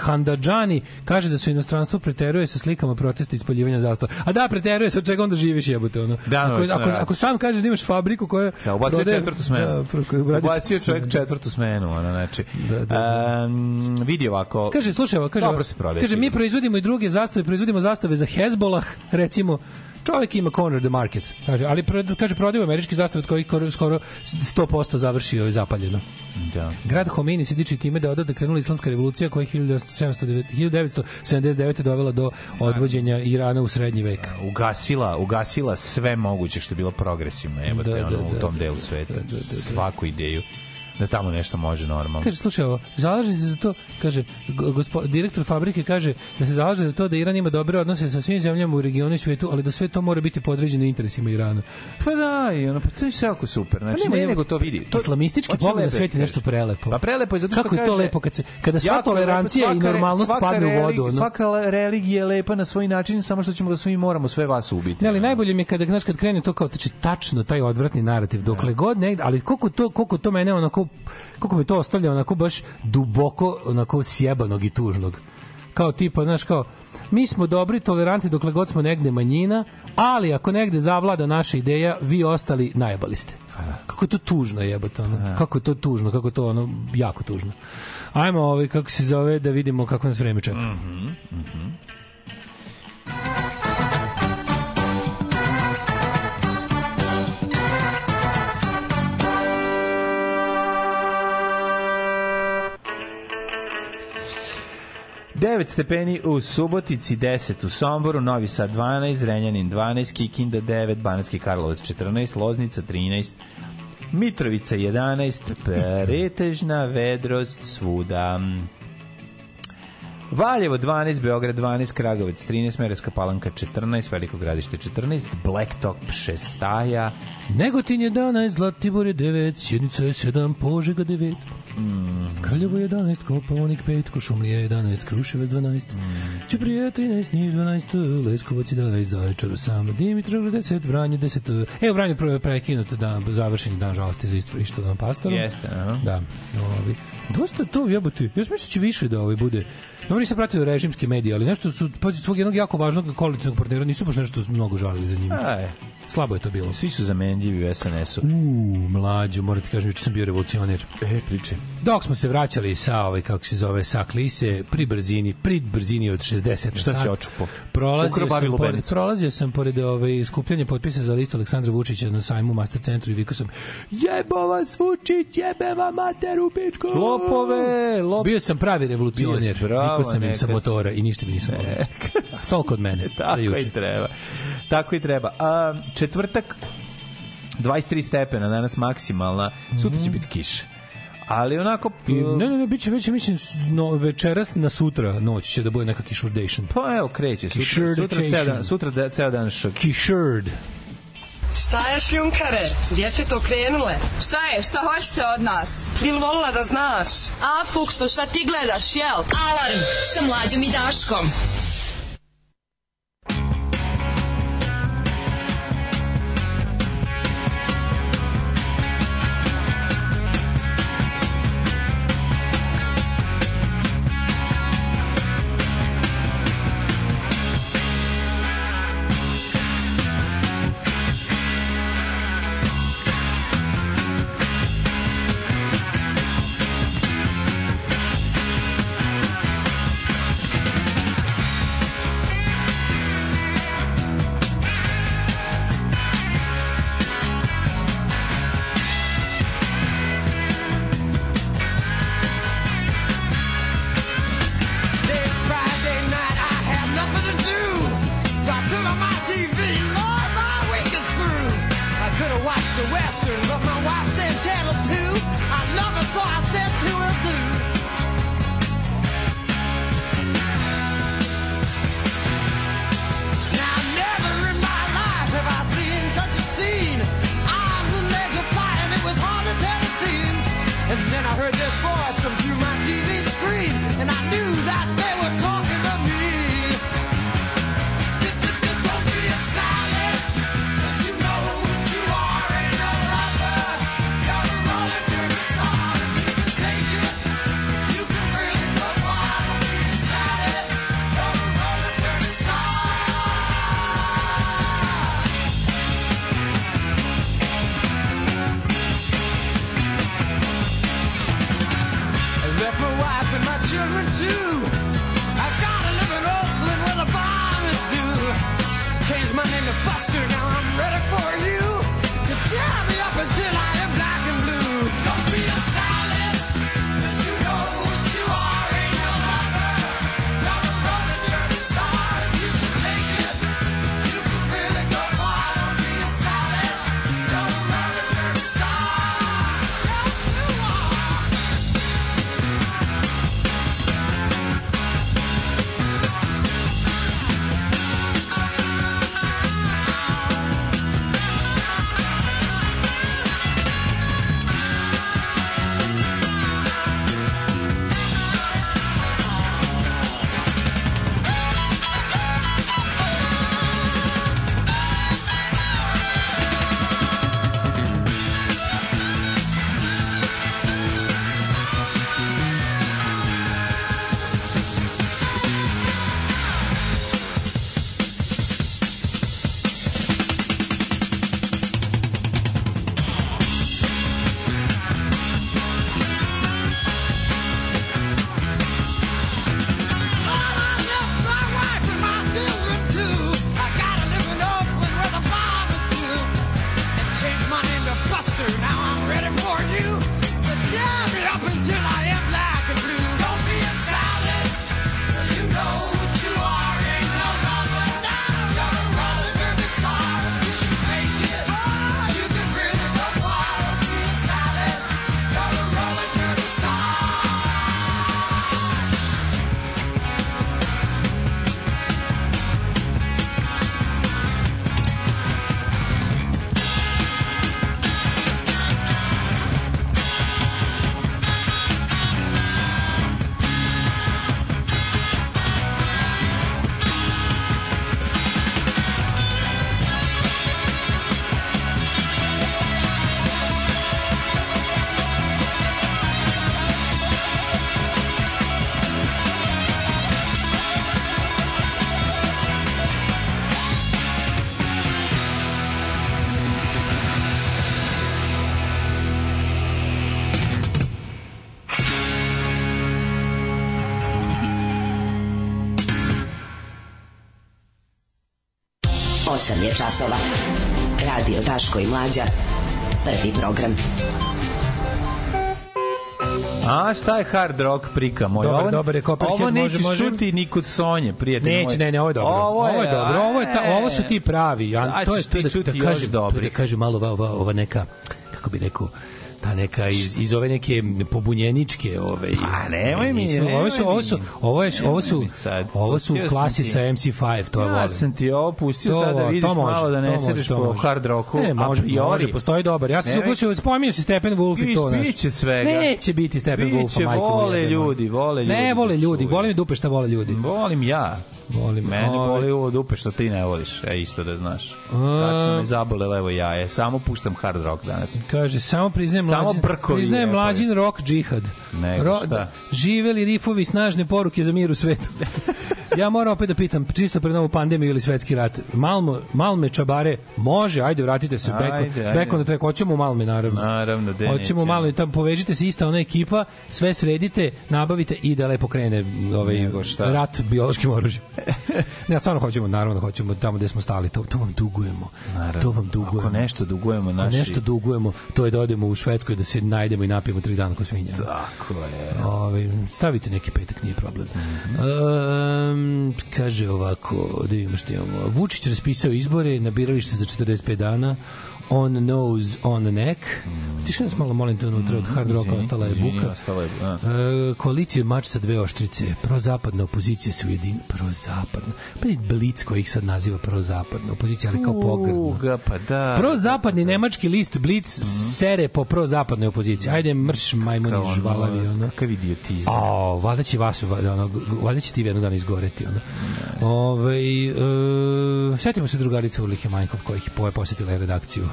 E: Handadžani kaže da su inostranstvo preteruje sa slikama protesta ispaljivanja zastava a da preteruje sa čega onda živiš jebote ono da, ako, ako, da. ako, sam kaže da imaš fabriku koja da, ubacio prode, četvrtu smenu da, ubacio čovjek četvrtu smenu ona znači da, da, da. Um, vidi ovako kaže slušaj ovo kaže, Dobro se prodeši. kaže mi proizvodimo i druge zastave proizvodimo zastave za Hezbolah recimo Čovjek ima corner the market, kaže, ali kaže prodaju američki zastave od kojih skoro 100% završio i zapaljeno. Da. Grad Khomeini se diči time da je da krenula islamska revolucija koja je 1979. dovela do odvođenja Irana u srednji vek. Da, ugasila, ugasila sve moguće što je bilo progresivno, evo da, da, u da, tom da, delu sveta, da, da, da, da. svaku ideju da tamo nešto može normalno. Kaže, slušaj ovo, zalaže se za to, kaže, gospo, direktor fabrike kaže da se zalaže za to da Iran ima dobre odnose sa svim zemljama u regionu i svijetu, ali da sve to mora biti podređeno interesima Irana. Pa da, i ono, pa to je sve jako super. Pa znači, pa nema, nego to vidi. To, islamistički pogled na svet je nešto prelepo. Pa prelepo je zato što Kako je to lepo kad se, kada sva tolerancija lepo, i normalnost padne u vodu. Ono. Svaka religija je lepa na svoj način, samo što ćemo da svi moramo sve vas ubiti. Ne, ali najbolje mi je kada, znaš, kad krene to kao, tači, tačno taj odvratni narativ, dokle da. god negde, ali koliko to, koliko to mene onako kako me to ostavlja onako baš duboko onako sjebanog i tužnog kao tipa, znaš, kao, mi smo dobri, toleranti dokle god smo negde manjina, ali ako negde zavlada naša ideja, vi ostali najebali ste. Da. Kako je to tužno jebote, ono. Da. Kako je to tužno, kako je to ono, jako tužno. Ajmo, ovaj, kako se zove, da vidimo kako nas vreme čeka. Mhm, mm mhm. Mm 9 stepeni u Subotici, 10 u Somboru, Novi Sad 12, Renjanin 12, Kikinda 9, Banacki Karlovac 14, Loznica 13, Mitrovica 11, Pretežna vedrost svuda. Valjevo 12, Beograd 12, Kragovic 13, Mereska Palanka 14, Veliko gradište 14, Blacktop 6, Negotin 11, Zlatibor je 9, Sjednica je 7, Požega 9. Mm. Kraljevo 11, Kopaonik 5, Košumlija 11, Kruševac 12, mm. Ćuprija 13, Niš 12, Leskovac 11, Zaječar 8, Dimitrovgrad 10, Vranje 10. Evo, Vranje prvo da, je prekinuto da završeni dan žalosti za istodan pastorom. Jeste, aha. Da, ovi. Dosta to jebote. Još mislim će više da ovi bude Dobro, nisam pratio režimske medije, ali nešto su, pa, svog jednog jako važnog koalicijnog partnera nisu baš nešto mnogo žalili za njima. Aj. Slabo je to bilo. Svi su zamenljivi u SNS-u. U, mlađu, morate kažem, juče sam bio revolucioner. E, priče. Dok smo se vraćali sa, ovaj, kako se zove, sa klise, pri brzini, pri brzini od 60 na Šta si očupo? Prolazio sam, pored, prolazio sam pored ovaj, skupljanje potpisa za listu Aleksandra Vučića na sajmu Master centru i vikao sam jebo vas Vučić, jebe vam mater u pičku! Lopove! Lop... Bio sam pravi revolucioner. Vikao sam im sa motora i ništa mi nisam mogao. Toliko od mene. Tako i treba. Tako i treba. A, četvrtak, 23 stepena, danas maksimalna. Sutra će mhm. biti kiša. Ali onako... I, uh, ne, ne, ne, biće već, mislim, no, večeras na sutra
H: noć će da bude neka kišurdation. Pa evo, kreće. Sutra, sutra, ceo dan, sutra da, ceo dan šok. Kišurd. Šta je šljunkare? Gdje ste to krenule? Šta je? Šta hoćete od nas? Bil volila da znaš? A, Fuksu, šta ti gledaš, jel? Alarm sa mlađom i Daškom. časova. Radio Daško i Mlađa. Prvi program. A šta je hard rock prika moj? Dobar, ovo, dobar je Copperhead. Ovo nećeš može, može... čuti ni kod Sonje, prijatelj Neće, moj. ne, ne, ovo je dobro. Ovo je, ovo je dobro. Ovo, je ta, e. ovo su ti pravi. An, to je, to, da, da, dobri. to da kažem malo ova, ova, ova neka, kako bi rekao, neka iz, iz ove neke pobunjeničke ove. Pa nemoj mi, nisu, ovo su ovo su ovo je ovo su ovo su klasi sa MC5, to je volim. sam ti ovo pustio sad da vidiš malo da ne sediš po hard roku. Ne, može, može, postoji dobar. Ja sam se uključio, spominje se Stephen Wolf i to znači Biće svega. Neće biti Stephen Wolf, majko. Vole ljudi, vole ljudi. Ne, vole ljudi, volim dupe šta vole ljudi. Volim ja. Boli me. Mene Ove. boli ovo dupe što ti ne voliš, e isto da znaš. Tačno me zabolelo evo jaje. Samo puštam hard rock danas. Kaže, samo priznajem samo mlađin, brkovi, priznajem mlađin rock džihad. Nego, Ro, šta? živeli rifovi snažne poruke za mir u svetu. ja moram opet da pitam, čisto pred novu pandemiju ili svetski rat, Malmo, Malme Čabare, može, ajde, vratite se ajde, beko, ajde. beko na trek, hoćemo Malme, naravno. Naravno, da Hoćemo Malme, tam povežite se ista ona ekipa, sve sredite, nabavite i da lepo krene ovaj, rat biološkim oružjem. ne, ja stvarno hoćemo, naravno da hoćemo tamo gde smo stali, to, to vam dugujemo. Naravno. To vam dugujemo. Ako nešto dugujemo, naši... Ako nešto dugujemo, to je da odemo u Švedskoj da se najdemo i napijemo tri dana ko svinja. Tako je. Ove, ovaj, stavite neki petak, nije problem. Mm -hmm. um, kaže ovako, da vidimo što imamo. Vučić raspisao izbore na biralište za 45 dana. On Nose, On Neck. Mm. Tišaj nas malo, molim te, unutra od mm, hard rocka ostala je buka. Ostala je, da. e, koalicija mač sa dve oštrice. Prozapadna opozicija se ujedin... Prozapadna. Pazi, blic koji ih sad naziva prozapadna opozicija, ali kao pogrdno. Uga, pa
I: da. da
H: Prozapadni da, nemački list blic mm. sere po prozapadnoj opoziciji. Mhm. Ajde, mrš, majmoni, ono, žvalavi, ono. Kakav
I: idiotizam. O,
H: valjda će vas, ono, valjda će ti jednog dana izgoreti, ono. Ove, ovaj, e, setimo se drugarice Urlike Manjkov, kojih je posetila redakciju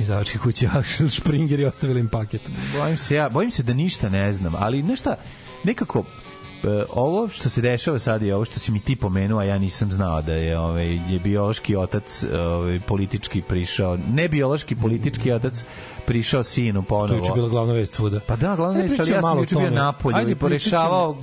H: izdavačke kuće Axel Springer i ostavili im paket.
I: Bojim se ja, bojim se da ništa ne znam, ali nešta, nekako e, ovo što se dešava sad i ovo što si mi ti pomenuo, a ja nisam znao da je ovaj je biološki otac ovaj politički prišao, ne biološki politički otac prišao sinu ponovo.
H: To je juče bila glavna vest svuda.
I: Pa da, glavna vest, ali ja sam juče bio napolju Ajde, i porešavao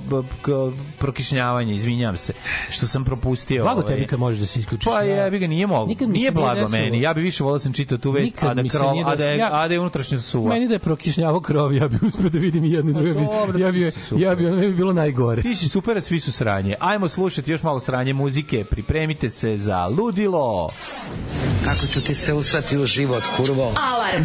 I: prokišnjavanje, izvinjam se, što sam propustio.
H: Blago tebi ovaj. kad možeš da se isključiš.
I: Pa ja bi ga nije mogu. Nije blago meni. Ja bih više volao da sam čitao tu vest, a da, krov, a da, je, a da je unutrašnje suva.
H: Meni da je prokišnjavao krov, ja bih uspio da vidim i jedno i pa drugo. Ja bih, ja bi, ono bi bilo najgore.
I: Ti si super, svi su sranje. Ajmo slušati još malo sranje muzike. Pripremite se za ludilo. Kako ću ti se usrati u život, kurvo? Alarm!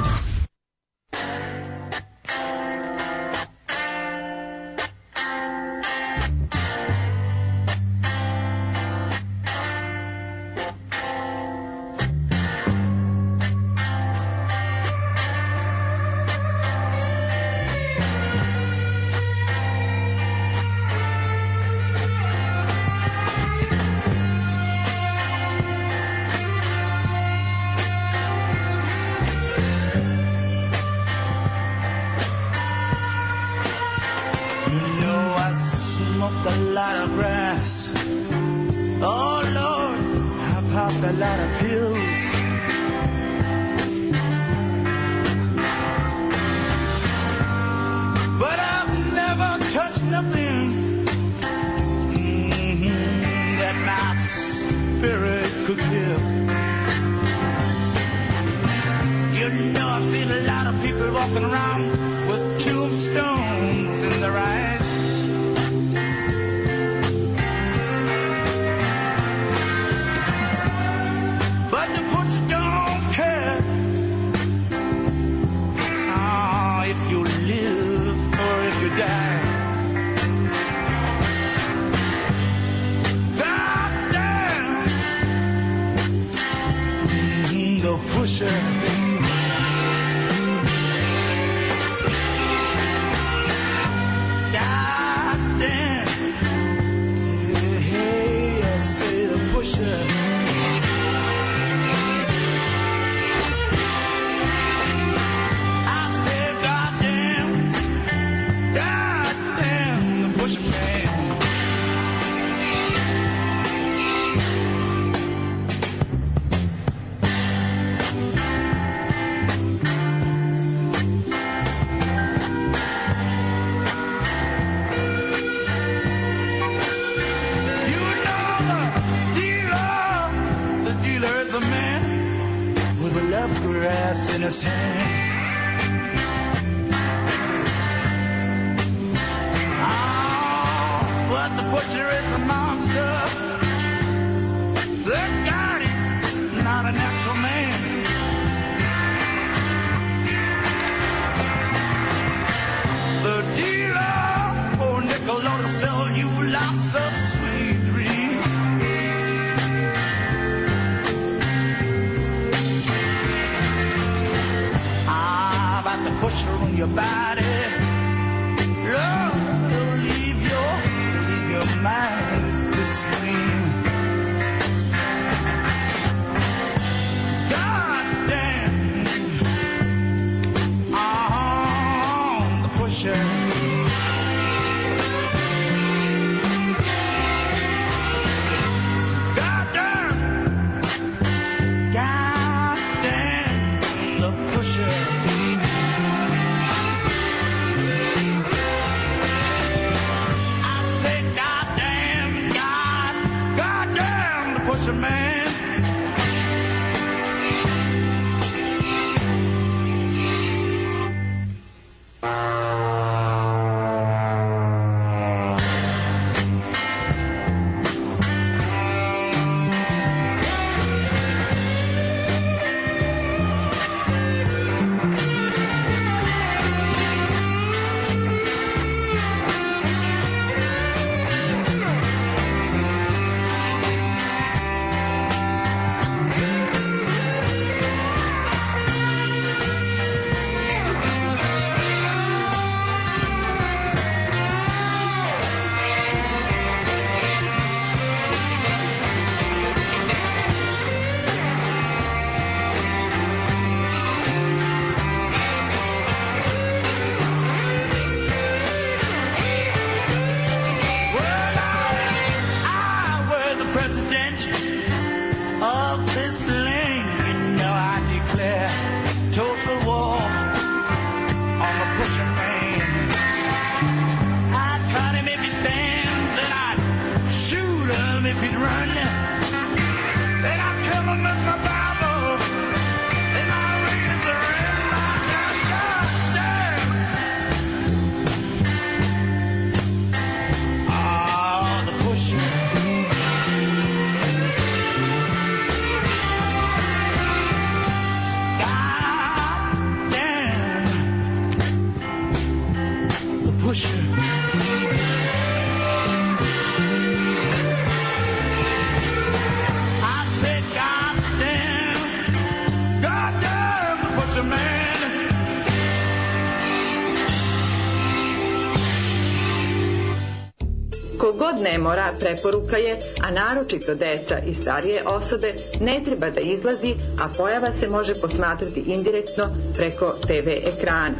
J: Kogod ne mora, preporuka je, a naročito deca i starije osobe, ne treba da izlazi, a pojava se može posmatrati indirektno preko TV ekrana.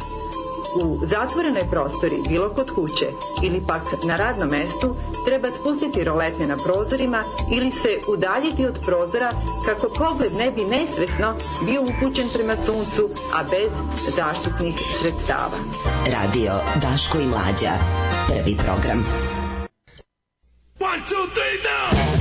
J: U zatvorenoj prostori, bilo kod kuće ili pak na radnom mestu, treba spustiti roletne na prozorima ili se udaljiti od prozora kako pogled ne bi nesvesno bio upućen prema suncu, a bez zaštitnih sredstava.
K: Radio Daško i Mlađa. Prvi program. One, two, three, now!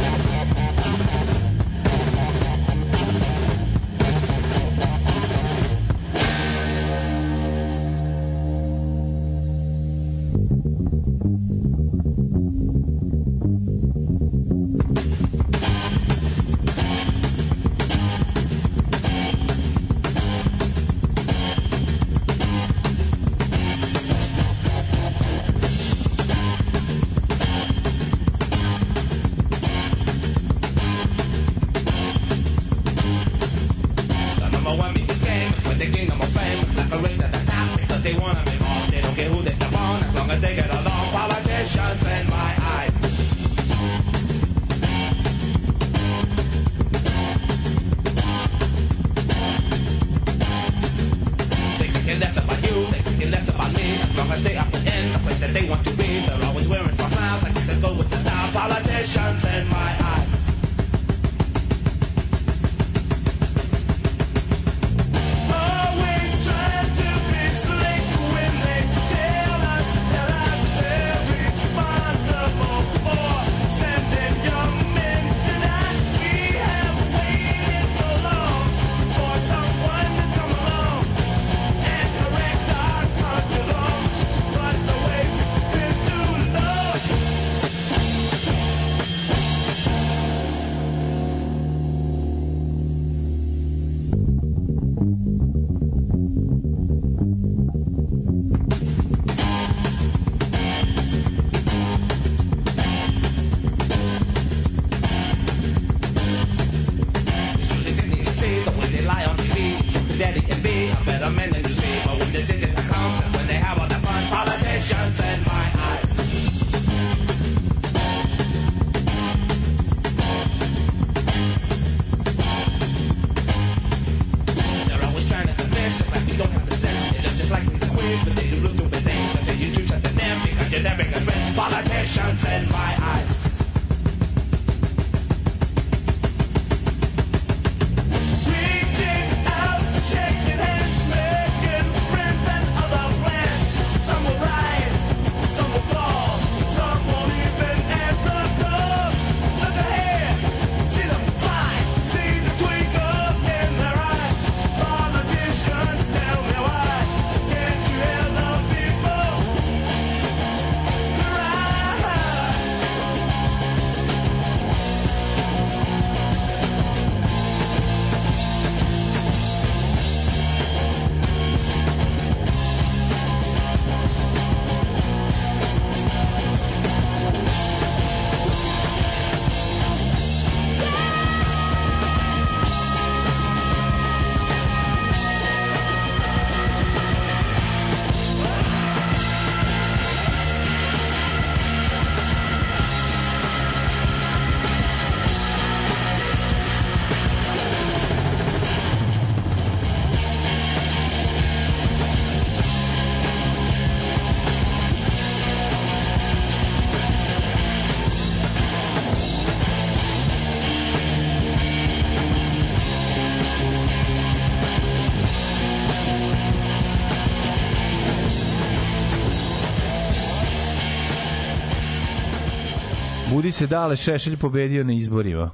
I: Budi se dale, Šešelj pobedio na izborima.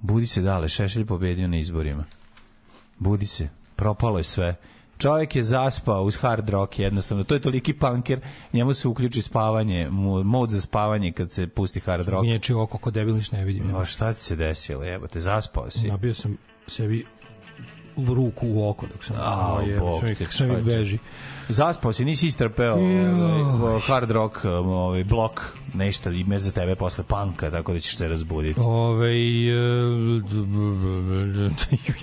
I: Budi se dale, Šešelj pobedio na izborima. Budi se. Propalo je sve čovjek je zaspao uz hard rock jednostavno to je toliki panker njemu se uključi spavanje mod za spavanje kad se pusti hard rock
H: inače oko kod debiliš ne vidim
I: a šta ti se desilo jebote zaspao si
H: nabio sam sebi u ruku u oko dok sam a, je, bog, sve, sve beži
I: zaspao si nisi istrpeo ovaj, hard rock ovaj blok nešto ime za tebe posle panka, tako da ćeš se razbuditi.
H: Ove, e,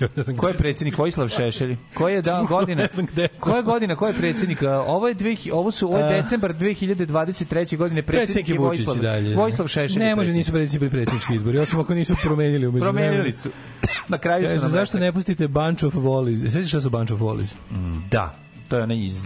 I: ja ne ko je predsjednik Vojislav Šešelj? Ko je da, godina? ne Koja je godina, ko je predsjednik? E, ovo je, dve, ovo su, ovo je e. decembar 2023. godine predsjednik je Vojislav, dalje. Vojislav Šešelj.
H: Ne može, nisu predsjednici predsjednički izbori, osim ako
I: nisu
H: promenili. Umeđu
I: promenili su. Na kraju su Kaže, nam zašto
H: ne pustite Bunch of Wallis? Sveći
I: šta
H: su Bunch of Wallis?
I: Mm, da, to je onaj iz,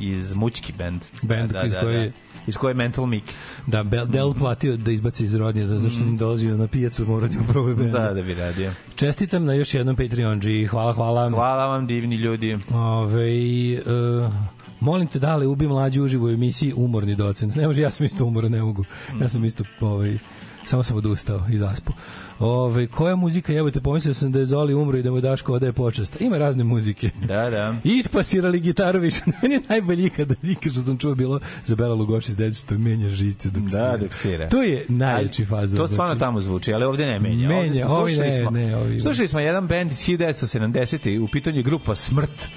I: iz Mučki band.
H: Band da, da, iz da, da
I: iz koje Mental mik.
H: Da, Bel, Del platio da izbaci iz rodnje, da zašto mm. dolazio na pijacu, mora da probe
I: benda. Da, da bi radio.
H: Čestitam na još jednom Patreon G. Hvala, hvala.
I: Hvala vam, divni ljudi.
H: Ove, uh, molim te da li ubi mlađu uživo u emisiji umorni docent. Ne može, ja sam isto umoran, ne mogu. Ja sam isto ovaj, Samo sam odustao i zaspu. Ove, koja muzika, jebate, pomislio sam da je Zoli umro i da mu Daško odaje počast. Ima razne muzike.
I: Da, da.
H: Ispasirali gitaru više. Meni je najbolje ikada, da ikad što sam čuo bilo za Bela Lugoši s da dedičetom, menja žice dok da, dok svira. To je najjači faza.
I: To stvarno znači. tamo zvuči, ali ovde ne menja.
H: Menja, ovde ovi ne, smo, ne, ovi.
I: Slušali smo jedan bend iz 1970. u pitanju grupa Smrt.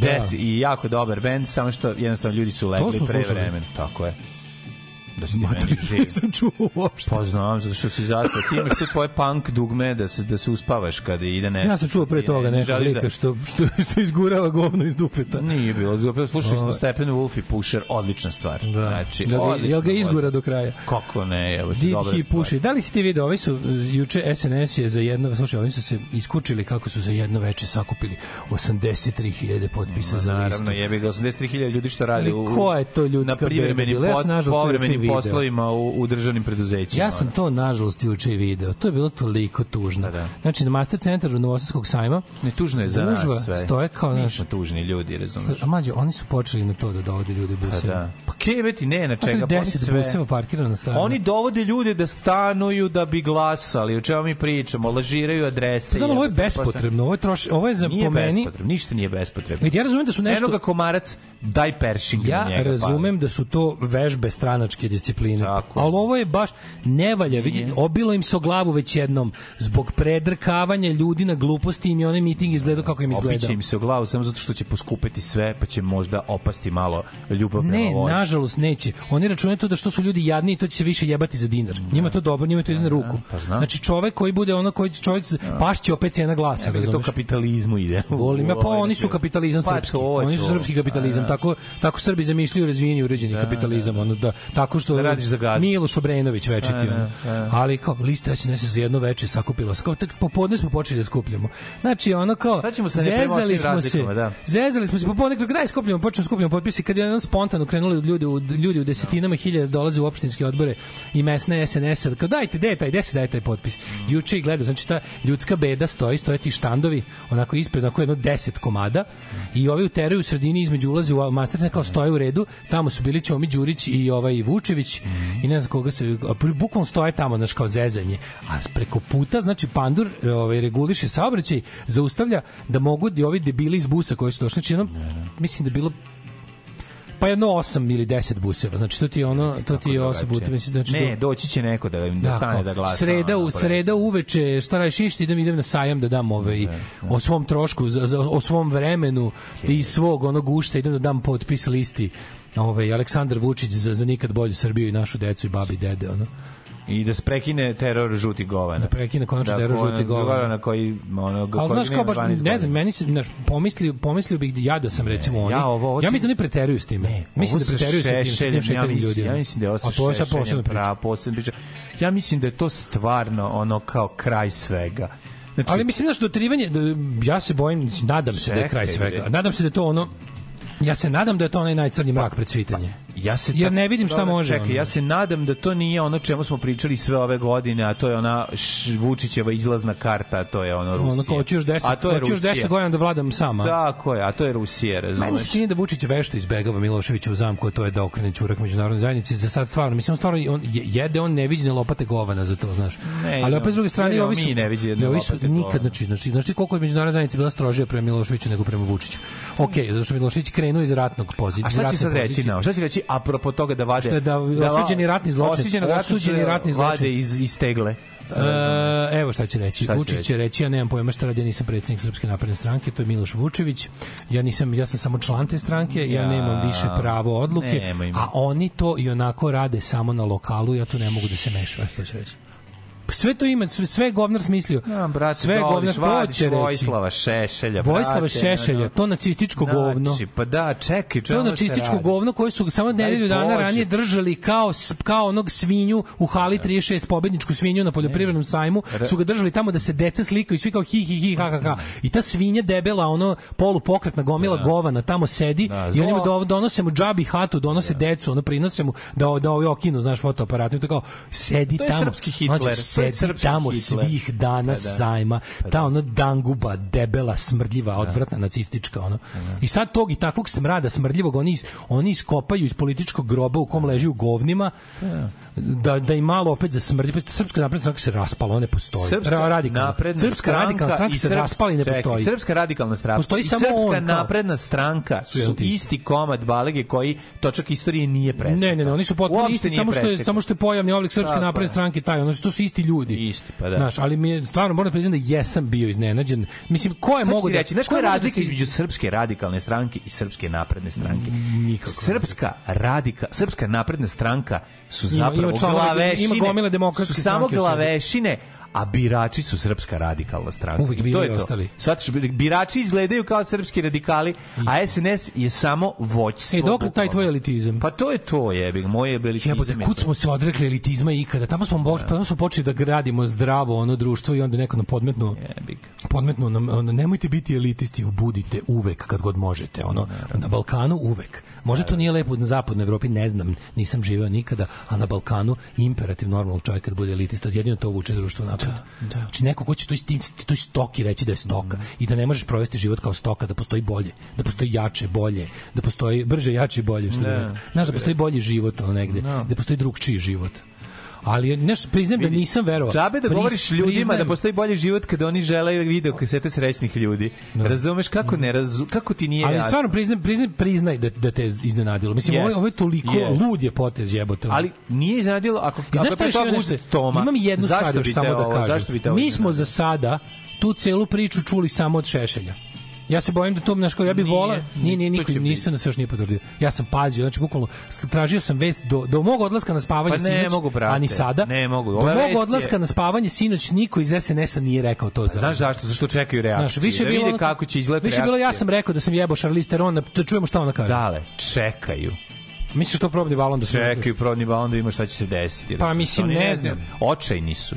I: Da. Death i jako dobar bend, samo što jednostavno ljudi su legli pre vremena. Tako je da si ti živ. čuo
H: uopšte.
I: Pa znam, zato što si zaspao. Ti imaš tu tvoje punk dugme da se, da se uspavaš kada ide nešto.
H: Ja sam čuo pre toga nekog da- lika da... što, što, što izgurava govno iz dupeta.
I: Nije bilo iz Slušali smo ovaj. Stephen Wolf i Pusher, odlična stvar.
H: Da. Znači, da, odlična, jel ga izgura do kraja?
I: Kako ne, evo ti dobra stvar.
H: Puši. Da li si ti video, ovi su juče SNS je za jedno, slušaj, oni su se iskučili kako su za jedno veče sakupili 83.000 potpisa Ma, za listu. Naravno,
I: jebi ga 83.000 ljudi što radi
H: u... Ko je to
I: ljudi? Na privremeni, povremeni video. poslovima u, u državnim preduzećima.
H: Ja sam to, nažalost, juče video. To je bilo toliko tužno. Da,
I: da.
H: Znači, na master centru Novosadskog sajma
I: ne, tužno je za družba nas sve.
H: stoje kao
I: naš... Nismo tužni ljudi, razumeš.
H: A mađe, oni su počeli na to da dovode ljude pa busima. Da, da.
I: Pa kebeti, ne, na pa čega. Pa
H: deset sve... busima
I: parkirano sajma. Oni dovode ljude da stanuju da bi glasali. O čemu mi pričamo? Lažiraju adrese. Pa znam,
H: ovo je bespotrebno. Ovo je, troš... ovo je za nije po meni...
I: Ništa nije bespotrebno.
H: Vidi, ja razumem da su nešto...
I: Eno komarac, daj peršing
H: ja njega. Ja razumem da su to vežbe stranačke discipline. Tako. Ali ovo je baš nevalja, vidi, obilo im se o glavu već jednom zbog predrkavanja ljudi na gluposti im je onaj miting izgledao kako im izgleda.
I: Obiće im se o glavu samo zato što će poskupiti sve, pa će možda opasti malo ljubav prema
H: Ne, ovoj. nažalost neće. Oni računaju to da što su ljudi jadni, to će se više jebati za dinar. Ne. Njima to dobro, njima to ide na ruku.
I: Pa
H: znam. znači čovek koji bude ono koji čovek ja. Da. pašće opet cena glasa, ne,
I: To kapitalizmu ide.
H: Volim, pa ovaj oni da su kapitalizam pa, srpski. To, Oni su srpski kapitalizam, da. tako tako Srbi zamišljaju razvijeni uređeni kapitalizam, ono da tako što
I: da radiš za gaz.
H: Miloš Obrenović večiti a, da, da, da. Ali kao lista se nese za jedno veče sakupila. se. Kao tak popodne smo počeli da skupljamo. Znači ono kao Šta
I: ćemo sa zezali smo se. Da.
H: Zezali smo se pa popodne kako daj skupljamo, počnemo skupljamo potpise kad je jedno spontano krenuli ljudi u ljudi u desetinama hiljada dolaze u opštinske odbore i mesne sns a Kao dajte deta i deset dajte potpis. Mm. Juče i gledao, znači ta ljudska beda stoji, stoje ti štandovi onako ispred, onako jedno 10 komada mm. i ovi uteraju u sredini između ulaze u mastersa znači, kao stoje u redu, tamo su bili Ćomi Đurić i ovaj Vučić Kovačević i ne znam koga se bukvalno stoje tamo znači kao zezanje a preko puta znači pandur ovaj reguliše saobraćaj zaustavlja da mogu i ovi debili iz busa koji su došli znači jedno, mislim da bilo pa jedno 8 ili 10 buseva. Znači to ti je ono, to ti je 8 puta, mislim znači
I: Ne, do... doći će neko da im da stane da glasa.
H: Sreda u sreda uveče, šta radiš, išti idem idem na sajam da dam ove ovaj, i da, da. o svom trošku, za, za, o svom vremenu i svog onog ušta idem da dam potpis listi ovaj, Aleksandar Vučić za, za nikad bolju Srbiju i našu decu i babi i dede, ono
I: i da sprekine teror žuti govana. Da
H: prekine konačno da, teror žuti
I: govana. na koji ono ga koji
H: znaš, kao baš, ne znam, meni se znaš, pomislio, pomislio bih da ja da sam ne, recimo oni. Ja, ovo, ovo ja mislim da
I: ne
H: preteruju s tim.
I: Ne, mislim da preteruju s tim, sa tim ja ljudima. Ja mislim da je ovo to je posebna priča. Pra, posebna priča. Ja mislim da je to stvarno ono kao kraj svega.
H: Znači, ali mislim da što doterivanje, ja se bojim, nadam se da je kraj svega. Nadam se da to ono Ja se nadam da je to onaj najcrnji mrak pred svitanje.
I: Ja se
H: Jer ne vidim šta Dobre, može.
I: Čekaj, ono. ja se nadam da to nije ono čemu smo pričali sve ove godine, a to je ona Vučićeva izlazna karta, a to je ono Rusija. Ono, hoću još 10, a to je hoću još
H: 10 godina da vladam sama.
I: Tako je, a to je Rusija, razumeš. Meni
H: se čini da Vučić vešto izbegava Miloševića u zamku, a to je da okrene čurak međunarodne zajednice. Za sad stvarno, mislim, stvarno on jede on neviđene lopate govana za to, znaš. Ne, Ali opet s druge strane, ne, ovi su, mi neviđene ovi su nikad, znači, znači, znači, koliko je međunarodna zajednica bila strožija prema Miloševiću nego prema Vučiću. Okej, okay, zato što Milošević krenuo iz ratnog pozicija. A šta
I: će sad reći? na? šta će reći? apropo toga da vade... Što je
H: da, da osuđeni ratni zločin. Osuđeni,
I: osuđeni ratni zločin. Vade iz, iz tegle.
H: E, evo šta će reći. Šta će Vučić će reći? reći, ja nemam pojma šta radi, ja nisam predsednik Srpske napredne stranke, to je Miloš Vučević. Ja nisam, ja sam samo član te stranke, ja, ja nemam više pravo odluke, a oni to i onako rade samo na lokalu, ja tu ne mogu da se mešam, što će reći sve to ima, sve, sve govnar smislio. Ja, da, brate, sve
I: govnar, to će reći. Vojislava Šešelja,
H: brate. Vojislava Šešelja, to nacističko znači, govno.
I: pa da, čekaj,
H: čemu To nacističko govno koje su samo nedelju dana ranije držali kao, kao onog svinju u hali 36, da. pobedničku svinju na poljoprivrednom sajmu, su ga držali tamo da se deca slikaju i svi kao hi, hi, hi, ha, ha, ha. I ta svinja debela, ono, polupokretna gomila da. govana, tamo sedi da, i oni mu donose mu džabi hatu, donose da. decu, ono, prinose mu da, da ovi okinu, znaš, fotoaparatu i to kao, sedi to tamo. To je srpski Hitler. Znači, sedi tamo
I: Hitler.
H: svih dana da, da. sajma, pa ta da. ono danguba, debela, smrdljiva, da. odvratna nacistička, ono. Da, da. I sad tog i takvog smrada smrdljivog oni, oni iskopaju iz političkog groba u kom leži u govnima, da da da i malo opet za smrdi pa srpska napredna stranka se raspala ona ne postoji
I: srpska Ra, radikalna napredna srpska radikalna stranka
H: se raspala i ne čekaj,
I: srpska radikalna stranka
H: postoji
I: samo
H: srpska
I: on, kao... napredna stranka su, su isti komad balege koji točak istorije nije preseka
H: ne ne ne oni su potpuno isti samo što je samo što je pojavni oblik srpske Tako, napredne stranke taj oni to su isti ljudi
I: isti pa da
H: znaš ali mi je, stvarno moram da priznati da jesam bio iznenađen mislim ko je da- mogu da
I: reći znači koja je razlika između srpske radikalne stranke i srpske napredne stranke
H: nikako
I: srpska radika srpska napredna stranka su zapravo zapravo. Ima,
H: ima gomile demokratske Samo
I: glavešine, a birači su srpska radikalna
H: stranka. Uvijek bili to je to. ostali.
I: Sad što birači izgledaju kao srpski radikali, a SNS je samo voćstvo.
H: E, dok taj tvoj elitizam?
I: Pa to je to, jebik, moje elitizam.
H: Jebote, kud smo se odrekli elitizma ikada? Tamo smo, boč, da. tamo smo počeli da gradimo zdravo ono društvo i onda neko nam podmetnu, jebik. podmetnu nam, ono, nemojte biti elitisti, ubudite uvek kad god možete. Ono, na Balkanu uvek. Možda to nije lepo na zapadnoj Evropi, ne znam, nisam živeo nikada, a na Balkanu imperativ normalnog čovjeka da bude elitista, jedino to vuče društvo otpad. Znači, da, da. Znači neko ko će to toj, toj stoki reći da je stoka mm. i da ne možeš provesti život kao stoka, da postoji bolje, da postoji jače, bolje, da postoji brže, jače, bolje, što da. rekao. Znaš, da postoji bolji život ono negde, da, da postoji drugčiji život ali nešto priznajem da Vidi, da nisam verovao. Džabe
I: da Pris, pa govoriš ljudima da priznajem. da postoji bolji život kada oni žele video kasete srećnih ljudi. No. Da. Razumeš kako ne razu, kako ti nije
H: Ali jasno. stvarno priznaj, priznaj, priznaj da, da te iznenadilo. Mislim, yes. ovo, ovo je toliko yes. lud je potez jebote.
I: Ali nije iznenadilo ako, I
H: znaš ako je to uzet Toma. Imam jednu stvar još samo
I: da
H: kažem. Mi smo za sada tu celu priču čuli samo od Šešelja. Ja se bojim da to, znaš, kao ja bih vola. Ni ni niko, nisam da se još nije potvrdio. Ja sam pazio, znači, bukvalno, tražio sam vest do, do mog odlaska na spavanje pa ne,
I: sinoć, mogu,
H: brate,
I: a ni sada. Ne mogu,
H: do mog odlaska je... na spavanje sinoć niko iz SNS-a nije rekao to. Pa,
I: znaš zašto? Zašto čekaju reakciju? Znaš, više da bilo, vide kako će izgledati
H: Više bilo, ja sam rekao da sam jebao Charlize Theron, da čujemo šta ona
I: kaže. Dale, čekaju.
H: Misliš što probni balon da
I: se... Čekaju probni balon da ima šta će se desiti.
H: Pa mislim, ne, ne znam.
I: Očajni su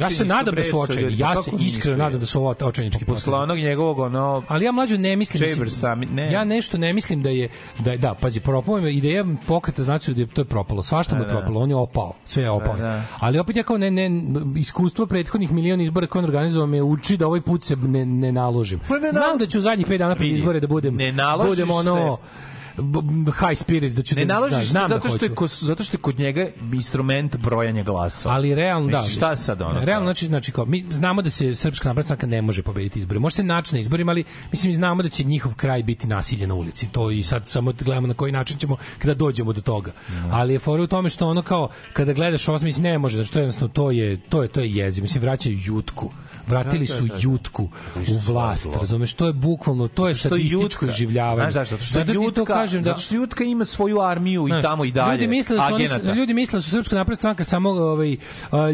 I: ja
H: se nadam da su očajni. Ja pa se iskreno nadam da su ovo očajnički
I: potezi. Posle njegovog ono
H: Ali ja mlađu ne mislim Chambersa, ne. Ja nešto ne mislim da je da da pazi propao ideja pokreta znači da je to je propalo. Svašta mu je da, da. propalo, on je opao, sve je opao. Da, Ali opet ja kao ne ne iskustvo prethodnih miliona izbora koje organizovao me uči da ovaj put se ne, ne naložim. Pa ne, Znam da ću zadnjih 5 dana pred izbore da budem ne budem ono se high spirits da ću ne
I: da, naložiš da, znam da zato što je kod, zato što je kod njega instrument brojanja glasova
H: Ali realno da. Mislim,
I: šta sad ono?
H: Realno znači znači kao mi znamo da se srpska napredna ne može pobediti izbore. Može se naći na izborima, ali mislim znamo da će njihov kraj biti nasilje na ulici. To i sad samo gledamo na koji način ćemo kada dođemo do toga. Mm. Ali je fora u tome što ono kao kada gledaš osmis ne može, znači to jednostavno to je to je to je jezivo. Mislim vraćaju jutku vratili su jutku u vlast, razumeš, to je bukvalno, to je statističko življavanje. Znaš zašto? Što jutka,
I: kažem, zato što jutka ima svoju armiju i tamo i dalje.
H: Ljudi misle da su oni, ljudi misle da su srpska napredna stranka samo ovaj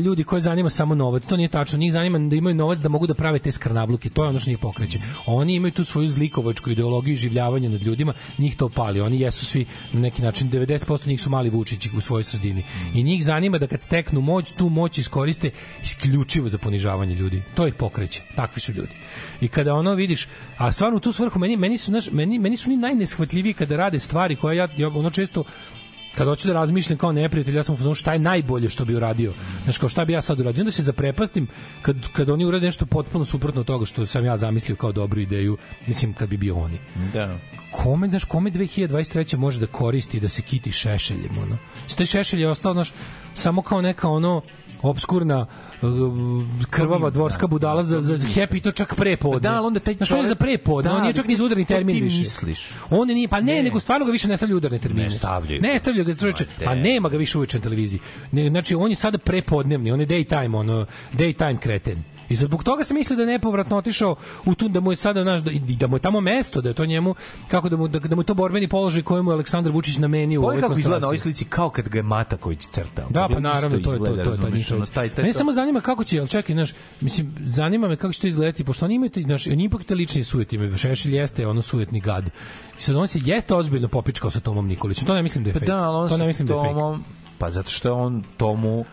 H: ljudi koje zanima samo novac. To nije tačno, njih zanima da imaju novac da mogu da prave te skrnavluke, to je ono što njih pokreće. Oni imaju tu svoju zlikovačku ideologiju življavanja nad ljudima, njih to pali. Oni jesu svi na neki način 90% njih su mali Vučići u svojoj sredini. I njih zanima da kad steknu moć, tu moć iskoriste isključivo za ponižavanje ljudi to ih pokreće. Takvi su ljudi. I kada ono vidiš, a stvarno u tu svrhu meni meni su naš meni meni su ni najneshvatljiviji kada rade stvari koje ja, ja ono često kad hoću da razmišljam kao neprijatelj, ja sam u šta je najbolje što bi uradio. Znaš, kao šta bi ja sad uradio? Onda se zaprepastim kad, kad oni urade nešto potpuno suprotno od toga što sam ja zamislio kao dobru ideju, mislim, kad bi bio oni.
I: Da.
H: Kome, znaš, kome 2023. može da koristi da se kiti šešeljem, ono? Znači, taj šešelj je ostao, znaš, samo kao neka, ono, obskurna uh, krvava dvorska da. budala za, za happy to čak pre podne.
I: Da,
H: onda taj čovjek... Znaš, on je za pre podne, da, on nije čak ni za udarni termin
I: ti
H: više. misliš? On nije, pa ne, ne, nego stvarno ga više ne stavlja udarne termine.
I: Ne stavljaju.
H: Ne stavljaju ga, čoveče, pa nema ga više uveče na televiziji. Ne, znači, on je sada prepodnevni, on je daytime, ono, daytime kreten. I zbog toga se mislio da je nepovratno otišao u tu da mu je sada naš da, da mu je tamo mesto, da je to njemu kako da mu da, da mu to borbeni položaj kojem je Aleksandar Vučić namenio u ovoj konstelaciji. Kako izgleda na
I: ovoj slici kao kad ga je Mataković
H: crtao. Da, pa naravno to je to to to ništa. Taj, taj, Mene samo zanima kako će, al čekaj, znaš, mislim zanima me kako će to izgledati pošto oni imaju znaš, oni ipak te lični sujet imaju. Šešelj jeste ono sujetni gad. I sad on se jeste ozbiljno popičkao sa Tomom Nikolićem. To ne mislim da je pa fake. Da, to ne mislim da je fake.
I: Pa zato što on tomu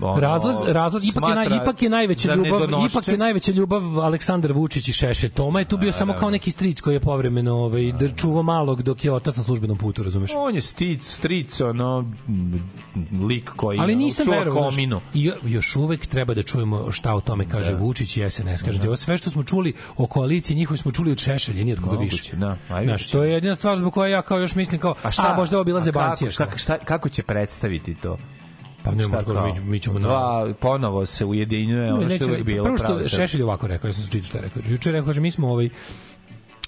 I: ono, razlaz, razlaz
H: ipak, je naj, ipak je najveća ljubav, ipak je najveća ljubav Aleksandar Vučić i Šešelj. Toma je tu bio a, da, samo da, kao da. neki stric koji je povremeno ovaj, da čuva malog dok je otac na službenom putu, razumeš?
I: On je stric, stric, ono, lik koji Ali nisam čuva verovo, kominu.
H: I još uvek treba da čujemo šta o tome kaže da. Vučić i SNS. Kaže, da. ovo sve što smo čuli o koaliciji njihovi smo čuli od Šešelja, nije od koga Moguće, više. Da,
I: Znaš, to
H: je jedina stvar zbog koja ja kao još mislim kao, a,
I: šta, a
H: možda ovo bila zebancija.
I: Kako, šta, kako će predstaviti to?
H: Pa ne možemo, mi, mi ćemo
I: na... Dva, ponovo se ujedinjuje ono
H: što
I: je uvijek pravo.
H: Prvo što Šešelj ovako rekao, ja sam se što je rekao. Juče rekao, kaže, mi smo ovaj,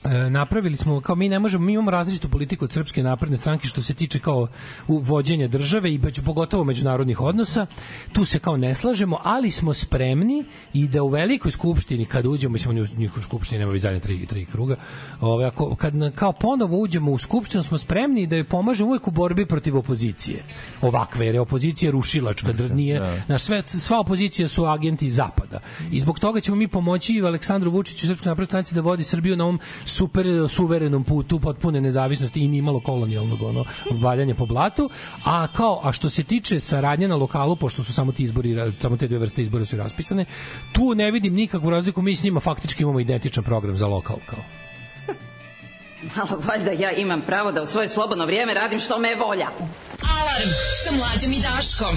H: E, napravili smo kao mi ne možemo mi imamo različitu politiku od srpske napredne stranke što se tiče kao vođenja države i već pogotovo međunarodnih odnosa tu se kao ne slažemo ali smo spremni i da u velikoj skupštini kad uđemo mislim u njihovu skupštinu nema već tri tri kruga ovaj ako kad kao ponovo uđemo u skupštinu smo spremni da joj pomažemo uvek u borbi protiv opozicije ovakve jer je opozicija rušilačka kad nije da. naš sve sva opozicija su agenti zapada i zbog toga ćemo mi pomoći Aleksandru Vučiću i srpskoj naprednoj stranci da vodi Srbiju na ovom super e, suverenom putu potpune nezavisnosti i nimalo kolonijalnog ono valjanja po blatu, a kao a što se tiče saradnje na lokalu pošto su samo ti izbori samo te dve vrste izbora su raspisane, tu ne vidim nikakvu razliku, mi s njima faktički imamo identičan program za lokal kao.
L: Malo valjda ja imam pravo da u svoje slobodno vrijeme radim što me volja. Alarm sa mlađim i Daškom.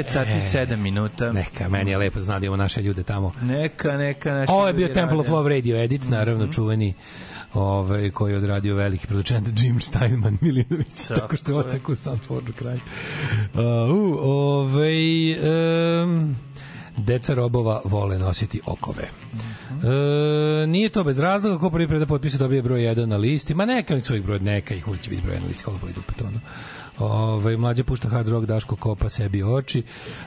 H: 9 sati e, 7 minuta.
I: Neka, meni je lepo zna da imamo naše ljude tamo.
H: Neka, neka. Naše Ovo je bio Temple of Love Radio Edit, mhm. naravno mm -hmm. čuveni ovaj, koji je odradio veliki producent Jim Steinman Milinović, tako, tako što je oceku Sanford kraj. Uh, uh, ovaj, um, deca robova vole nositi okove. Mhm. E, nije to bez razloga ko prvi preda potpisa dobije broj 1 na listi. Ma neka nek svojih broj, neka ih hoće biti broj 1 na listi, koliko bude dupe to. Ono ovaj, mlađe pušta hard rock, Daško kopa sebi oči.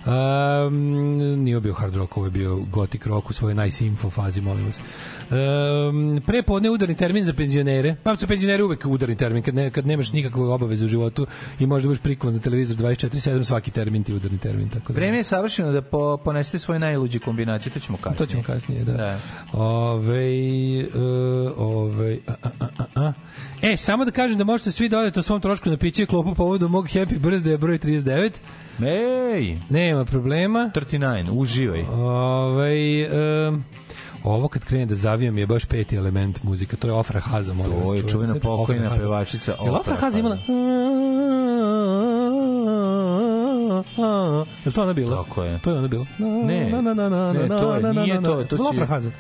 H: Um, nije bio hard rock, ovo je bio gotik rock u svojoj najsimfo fazi, molim vas. Um, pre podne udarni termin za penzionere. Pa za penzionere uvek udarni termin, kad, ne, kad nemaš nikakve obaveze u životu i možda budeš prikovan za televizor 24-7, svaki termin ti udarni termin. Tako
I: da. Vreme je savršeno da po, ponesete svoje najluđe kombinacije, to ćemo kasnije.
H: To ćemo kasnije, da. da. Ove, uh, ove, a, a, a, a. E, samo da kažem da možete svi da odete o svom trošku na piće klopu povodom mog Happy Birthday broj 39.
I: Ej!
H: Nema problema.
I: 39, uživaj.
H: Ove, um, Ovo kad krene da zavijam je baš peti element muzika,
I: to je
H: Ofra Haza, molim vas. To je
I: čuvena pokojna pevačica Ofra. Jel Ofra Haza imala...
H: Je to ona bila?
I: Tako je.
H: To je ona bila.
I: Ne, ne, to je, nije to, to će...
H: Ofra Haza.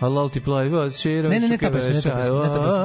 I: Allah ti plavi vas,
H: širom, ne, ne, ne,
I: ne, ta pesma, ne, ta pesma.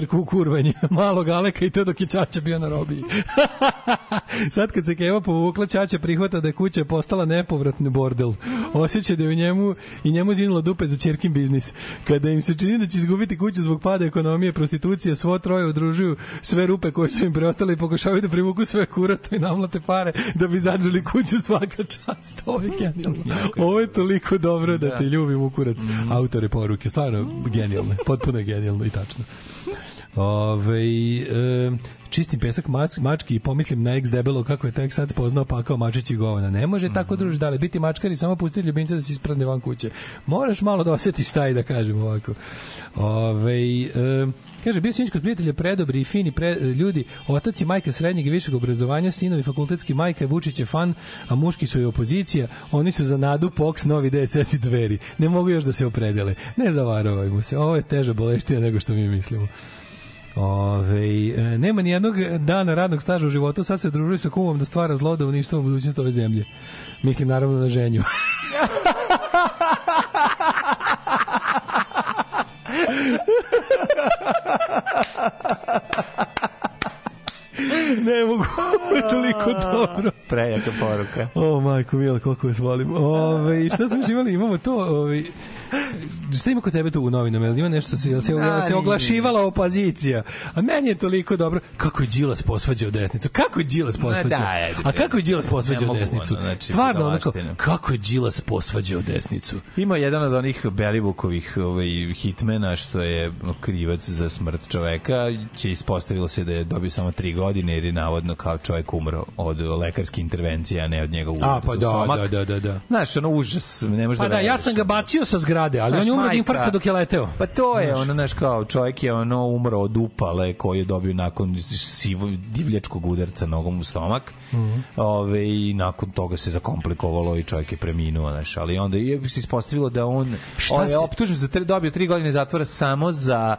H: Čerku u kurvanje, malog Aleka i to dok je Čača bio na robiji. Sad kad se Keva povukla, Čača prihvata da je kuća postala nepovratni bordel. Osjeća da je u njemu i njemu zinula dupe za Čerkin biznis. Kada im se čini da će izgubiti kuću zbog pada ekonomije, prostitucije, svo troje udružuju sve rupe koje su im preostale i pokušavaju da privuku sve kurato i namlate pare da bi zadržali kuću svaka čast. Ovo je genijalno. Ovo je toliko dobro da te da. ljubim u kurac. Mhm. Autore poruke, stvarno genijalne, potpuno genijalno i tačno. Ove, e, čistim pesak mač, mački i pomislim na ex debelo kako je tek sad poznao pa kao mačić i govana. Ne može mm -hmm. tako mhm. druži dale, biti mačkar i samo pustiti ljubimca da se isprazne van kuće. Moraš malo da osetiš šta i da kažem ovako. Ove, e, Kaže, bio sinjski kod prijatelja predobri i fini pre, ljudi, otac i majka srednjeg i višeg obrazovanja, sinovi fakultetski majka je Vučić fan, a muški su i opozicija, oni su za nadu POX, novi DSS i dveri. Ne mogu još da se opredele. Ne zavarovajmo se, ovo je teža boleština nego što mi mislimo. Ove, e, nema ni jednog dana radnog staža u životu, sad se družuje sa kumom da stvara zlo da uništava budućnost ove zemlje. Mislim naravno na ženju. ne mogu, toliko dobro.
I: Prejaka poruka.
H: O, majko, mila, koliko vas volim. Ove, šta smo još imali? Imamo to, ove, Šta ima kod tebe tu u novinama? ima nešto se, se, se oglašivala opozicija? A meni je toliko dobro. Kako je Đilas posvađao desnicu? Kako je Đilas posvađao?
I: Da, ajde,
H: A kako je Đilas posvađao desnicu? Ono, znači, Stvarno, da onako, kako je Đilas posvađao desnicu?
I: Ima jedan od onih Belivukovih ovaj, hitmena što je krivac za smrt čoveka. Će ispostavilo se da je dobio samo tri godine jer je navodno kao čovek umro od lekarske intervencije, a ne od njega
H: udara.
I: A,
H: pa da, da, da, da, da.
I: Znaš, ono užas. Ne može
H: pa da,
I: da,
H: ja sam ga bacio sa zgrade krade, ali znaš, on je umro od infarkta dok je leteo.
I: Pa to je, znaš. ono, znaš, kao čovjek je ono umro od upale koju je dobio nakon sivo, divljačkog udarca nogom u stomak. Mm -hmm. Ove, I nakon toga se zakomplikovalo i čovjek je preminuo, znaš, ali onda je se ispostavilo da on, on ovaj je optužen za tre, dobio tri godine zatvora samo za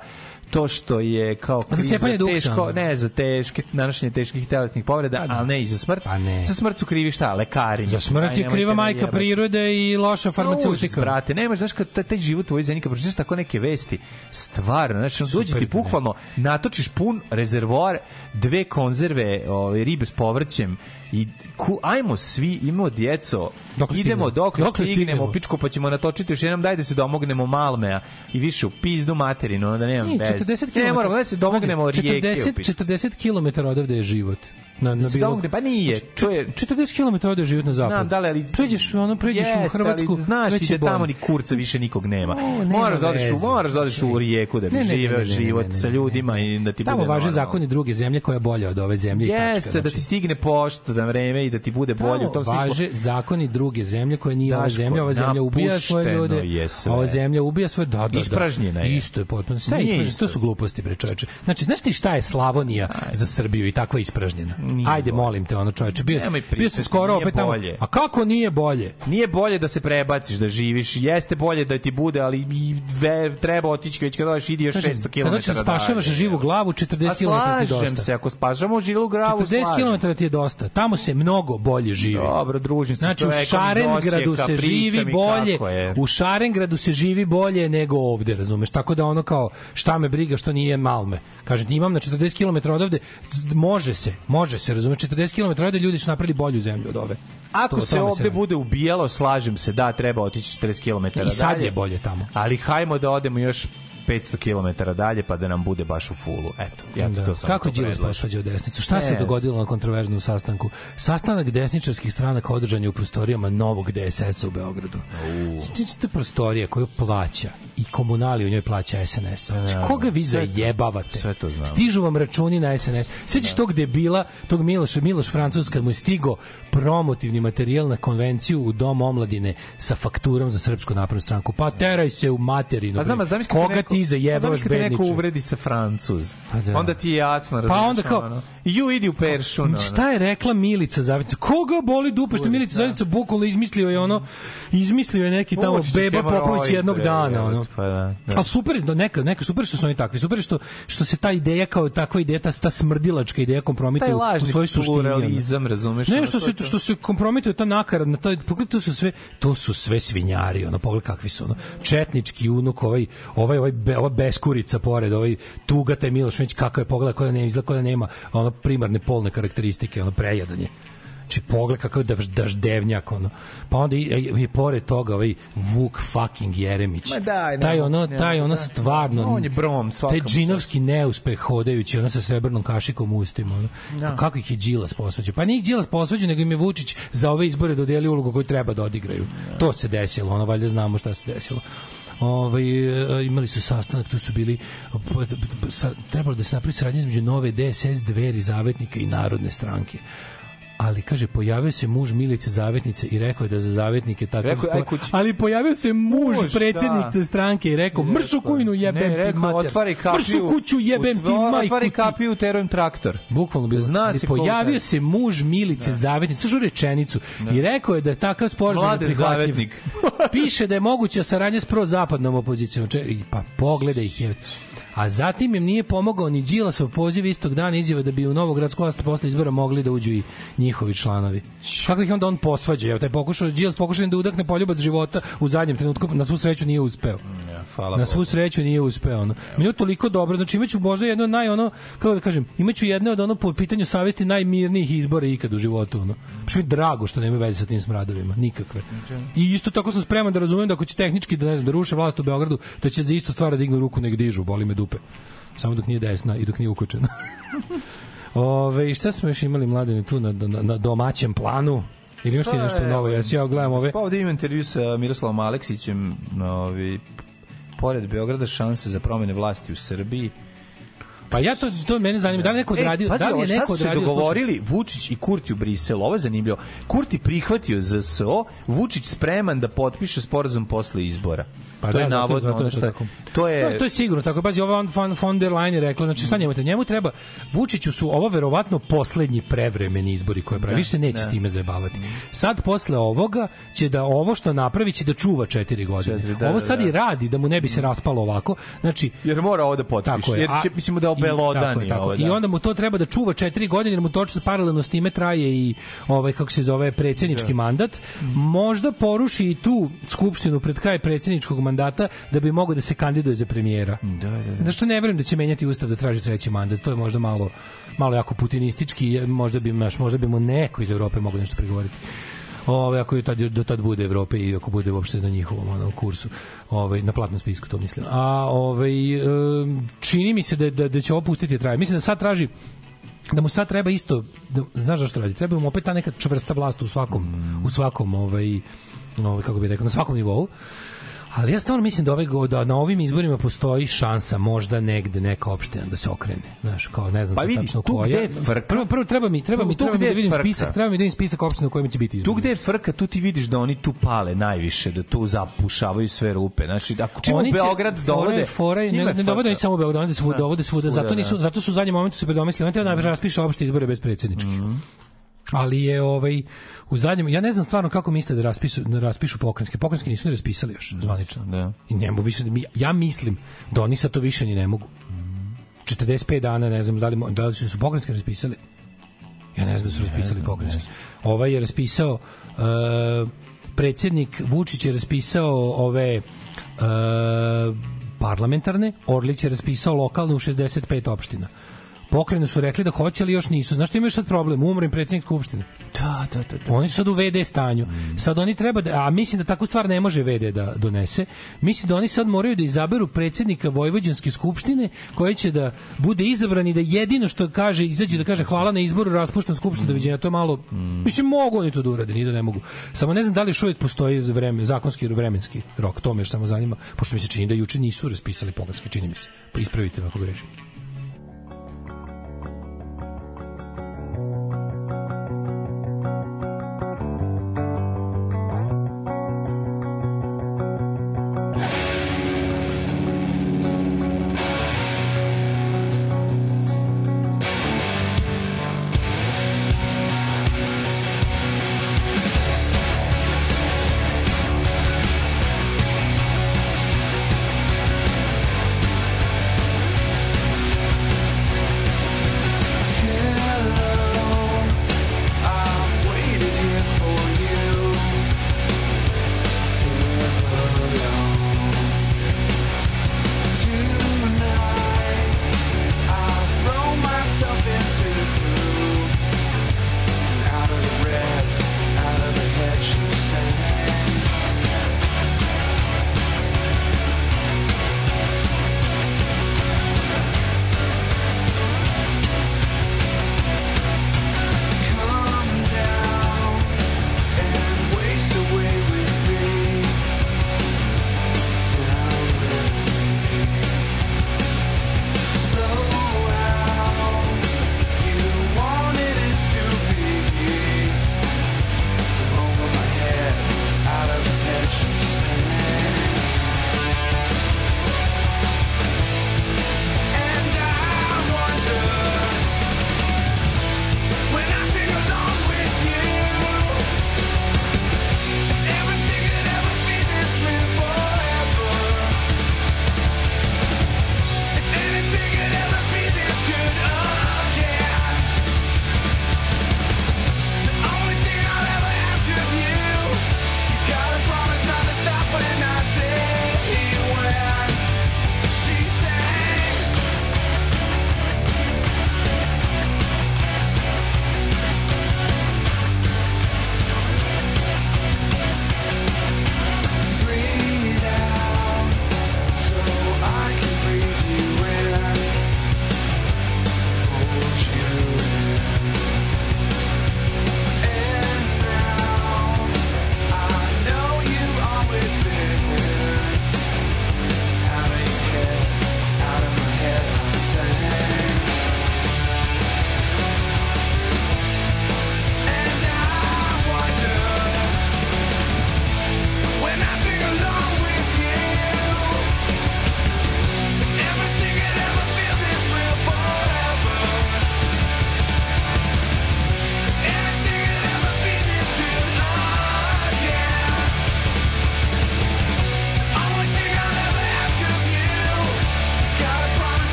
I: to što je kao
H: kriv, za,
I: za teško, ne za teške nanošenje teških telesnih povreda, pa da. ali ne i za smrt. Pa ne. Za smrt su krivi šta? Lekari.
H: Za smrt je kriva majka prirode i loša pa farmaceutika. No,
I: brate, nemaš, znaš, kad taj, taj život tvoj zanika, pročitaš tako neke vesti, stvarno, znači, dođe ti bukvalno, natočiš pun rezervoar dve konzerve ove, ovaj, ribe s povrćem i ku, ajmo svi, imamo djeco, dokle idemo dok dokle, stignemo, stignemo, pičko, pa ćemo natočiti još jednom, daj da se domognemo Malmeja i više u pizdu materinu, onda nemam
H: veze. Ne,
I: 40 moramo, da se domognemo rijeke.
H: 40 km odavde je život
I: na, na bilo... Gde, pa nije. Znači,
H: to je 40 km ode život na zapad. Znam,
I: da li, ali...
H: Pređeš, ono, pređeš yes, u Hrvatsku,
I: ali, znaš već je da tamo ni kurca više nikog nema. O, nema moraš da odeš u, moraš da odeš u Rijeku da bi živeo život sa ljudima i da ti tamo
H: bude Tamo važe zakoni druge zemlje koja je bolja od ove zemlje
I: Jeste, i tačka, znači. da ti znači. stigne pošta na vreme i da ti bude bolje u tom smislu. važe
H: zakoni druge zemlje koja nije ova zemlja, ova zemlja ubija svoje ljude. Ova zemlja ubija svoje, da, da, da,
I: Ispražnjena je.
H: Isto je potpuno. Sve ispražnjeno, to su gluposti, bre čoveče. Znači, znaš ti šta je Slavonija za Srbiju i takva ispražnjena? Nije Ajde, bolje. molim te, ono čoveče, bio, Nemoj pričati, bio si skoro opet tamo. A kako nije bolje?
I: Nije bolje da se prebaciš, da živiš. Jeste bolje da ti bude, ali i ve, treba otići već kad dođeš idi još 600 km. Znači,
H: spašavaš dalje. živu glavu, 40
I: pa km ti
H: dosta.
I: se, ako spašamo živu glavu, 40 km
H: ti je dosta. Tamo se mnogo bolje živi.
I: Dobro, družim
H: se znači, u Šarengradu se živi bolje. U Šarengradu se živi bolje nego ovde, razumeš? Tako da ono kao, šta me briga što nije Malme. Kažem, imam na 40 km odavde, može se, može se razume, 40 km ode, ljudi su napravili bolju zemlju od ove.
I: Ako to, se ovde se bude ubijalo, slažem se, da, treba otići 40 km dalje.
H: I sad dalje, je bolje tamo.
I: Ali hajmo da odemo još 500 km dalje pa da nam bude baš u fulu. Eto, ja da. to sam
H: Kako je Đilas posvađao desnicu? Šta yes. se dogodilo na kontroverznom sastanku? Sastanak desničarskih stranaka održan je u prostorijama novog DSS-a u Beogradu. Znači, to je prostorija koju plaća i komunali u njoj plaća SNS. Pa znači, da, Koga vi sve zajebavate?
I: Sve to znam.
H: Stižu vam računi na SNS. Sećaš da. tog debila, tog Miloša, Miloš Francuz, kad mu je stigo promotivni materijal na konvenciju u Dom omladine sa fakturom za Srpsku naprednu stranku. Pa teraj se u materinu. Pa znam, a
I: zamisli Koga neko, ti zajebavaš bedniče? neko uvredi sa Francuz. Pa da. Onda ti je jasno. Različno,
H: pa onda kao...
I: Ju idi u peršun.
H: Ono. Šta je rekla Milica Zavica? Koga boli dupe što Milica da. Zavica bukvalno izmislio je ono, izmislio je neki tamo da Uči, beba Popović jednog dana. Ono pa da. da. Al super, da neka, neka super što su oni takvi, super što što se ta ideja kao takva ideja, ta,
I: ta
H: smrdilačka ideja kompromituje u svojoj
I: suštini. Realizam, razumeš?
H: Ne, što se što se kompromituje ta na taj to su sve to su sve svinjari, ono pogled kakvi su ono. Četnički unuk ovaj ovaj ovaj be, ova beskurica pored, ovaj Tugata Milošević kako je pogled, kako da ne izgleda, da nema ono primarne polne karakteristike, ono prejedanje znači pogled kakav daž, daždevnjak ono pa onda i, i, e, i pored toga ovaj Vuk fucking Jeremić
I: Ma daj,
H: taj ono ne, taj ono stvarno on je brom svakom taj džinovski neuspeh hodajući ona sa srebrnom kašikom u ustima ono. ja. Da. Pa kako ih je Đilas posvađao pa nije Đilas posvađao nego im je Vučić za ove izbore dodelio ulogu koju treba da odigraju ja. to se desilo ono valjda znamo šta se desilo ovaj, e, imali su sastanak, tu su bili pa, pa, sa, trebalo da se napravi saradnje između nove DSS, dveri, zavetnika i narodne stranke ali kaže pojavio se muž Milice zavetnice i rekao je da za zavetnike tako
I: rekao, spoj... kući.
H: ali pojavio se muž, muž da. predsednice da. stranke i rekao mršu kujnu jebem ne, rekao,
I: ti mater otvari
H: kapiju, mršu kuću jebem utvo,
I: ti majku otvari kapiju terujem traktor bukvalno bilo
H: Zna se pojavio se muž Milice da. zavetnice slušao rečenicu da. i rekao je da je takav
I: sporazum Mladen zavetnik
H: piše da je moguća saradnja s prozapadnom opozicijom pa pogledaj ih je a zatim im nije pomogao ni Đilasov poziv istog dana izjava da bi u Novogradsku vlast posle izbora mogli da uđu i njihovi članovi. Kako ih onda on posvađa? Evo, taj pokušao, Đilas pokušao da udakne poljubac života u zadnjem trenutku, na svu sreću nije uspeo. Hvala na svu sreću nije uspeo. Ono. Meni je toliko dobro, znači imaću možda jedno naj ono kako da kažem, imaću jedno od ono po pitanju savesti najmirnijih izbora ikad u životu ono. Baš mi drago što nema veze sa tim smradovima, nikakve. I isto tako sam spreman da razumem da ako će tehnički da ne znam da ruše vlast u Beogradu, da će za isto stvar da dignu ruku nek dižu, boli me dupe. Samo dok nije desna i dok nije ukočena. Ove, i šta smo još imali mladine tu na, na, na domaćem planu? Ili još
I: ti nešto novo? Ja
H: ja gledam pa ove... Pa ovde imam intervju sa Miroslavom Aleksićem, novi
I: pored Beograda šanse za promene vlasti u Srbiji.
H: Pa ja to to mene zanima da li neko e, odradio, e, pazi, da li
I: je
H: neko
I: šta su se dogovorili slušaj? Vučić i Kurti u Briselu. Ovo je zanimljivo. Kurti prihvatio ZSO, Vučić spreman da potpiše sporazum posle izbora. Pa to da, je navodno zato, zato,
H: zato, ono što to je to, da, to je sigurno tako pazi ova von, von der Leyen je rekla znači šta njemu treba njemu treba Vučiću su ovo verovatno poslednji prevremeni izbori koje pravi da, se neće da. s time zajebavati sad posle ovoga će da ovo što napravi će da čuva 4 godine četiri, da, ovo da, sad da, da. i radi da mu ne bi se raspalo ovako znači
I: jer mora
H: ovo da
I: potpiše jer će mislimo da obelodani
H: ovo da. i da. onda mu to treba da čuva 4 godine jer mu točno paralelno s time traje i ovaj kako se zove predsednički da. mandat mm. možda poruši i tu skupštinu pred kraj predsedničkog mandata mandata da bi mogao da se kandiduje za premijera. Da, da, da. Znaš što ne verujem da će menjati ustav da traži treći mandat, to je možda malo malo jako putinistički, možda bi, možda bi mu neko iz Evrope mogao nešto prigovoriti ovaj ako je tad do tad bude Evrope i ako bude uopšte na njihovom onom kursu, ovaj na platnom spisku to mislim. A ovaj čini mi se da da, da će opustiti da traj. Mislim da sad traži da mu sad treba isto da, znaš zašto radi treba mu opet ta neka čvrsta vlast u svakom mm. u svakom ovaj ovaj kako bih rekao na svakom nivou Ali ja stvarno mislim da, ove, ovaj, da na ovim izborima postoji šansa možda negde neka opština da se okrene. Znaš, kao ne
I: znam pa vidi, tačno tu koja. Gde frka,
H: prvo, prvo treba mi, treba mi, treba mi da vidim frka. spisak, treba mi da vidim spisak opština u kojima će biti izbori.
I: Tu gde je frka, tu ti vidiš da oni tu pale najviše, da tu zapušavaju sve rupe. Znači, ako čim u Beograd
H: će, dovode... Fore, fore, ne, ne dovode oni samo u Beograd, oni da da. svuda, da. dovode svuda. Zato, nisu, zato su u zadnjem momentu se predomislili. Oni te najbolje raspiše opšte izbore bez predsjedničkih. Mm -hmm ali je ovaj u zadnjem ja ne znam stvarno kako misle da raspisu da raspišu pokrenjske pokrenjske nisu ni raspisali još zvanično da. i njemu više da ja mislim da oni sa to više ni ne mogu 45 dana ne znam da li da li su pokrenjske raspisali ja ne znam da su raspisali pokrenjske ovaj je raspisao uh, predsednik Vučić je raspisao ove uh, parlamentarne Orlić je raspisao lokalne u 65 opština Pokrenu su rekli da hoće, ali još nisu. Znaš što imaju sad problem? Umre predsednik Skupštine. Da, da, da, da. Oni su sad u VD stanju. Mm. Sad oni treba da, a mislim da takvu stvar ne može VD da donese. Mislim da oni sad moraju da izaberu predsednika Vojvođanske skupštine koji će da bude izabran i da jedino što kaže, izađe da kaže hvala na izboru, raspuštam skupštinu, mm. Da doviđenja. To je malo, mm. mislim, mogu oni to da urade, ni da ne mogu. Samo ne znam da li još uvijek postoji vreme, zakonski ili vremenski rok, to me još samo zanima, pošto mi se čini da juče nisu raspisali pogledski, čini mi se. Pa ispravite me ako grešim.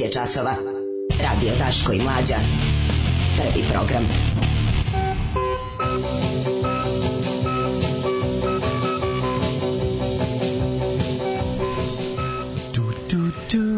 H: 9 je časova. Radio Taško i Mlađa. Prvi program.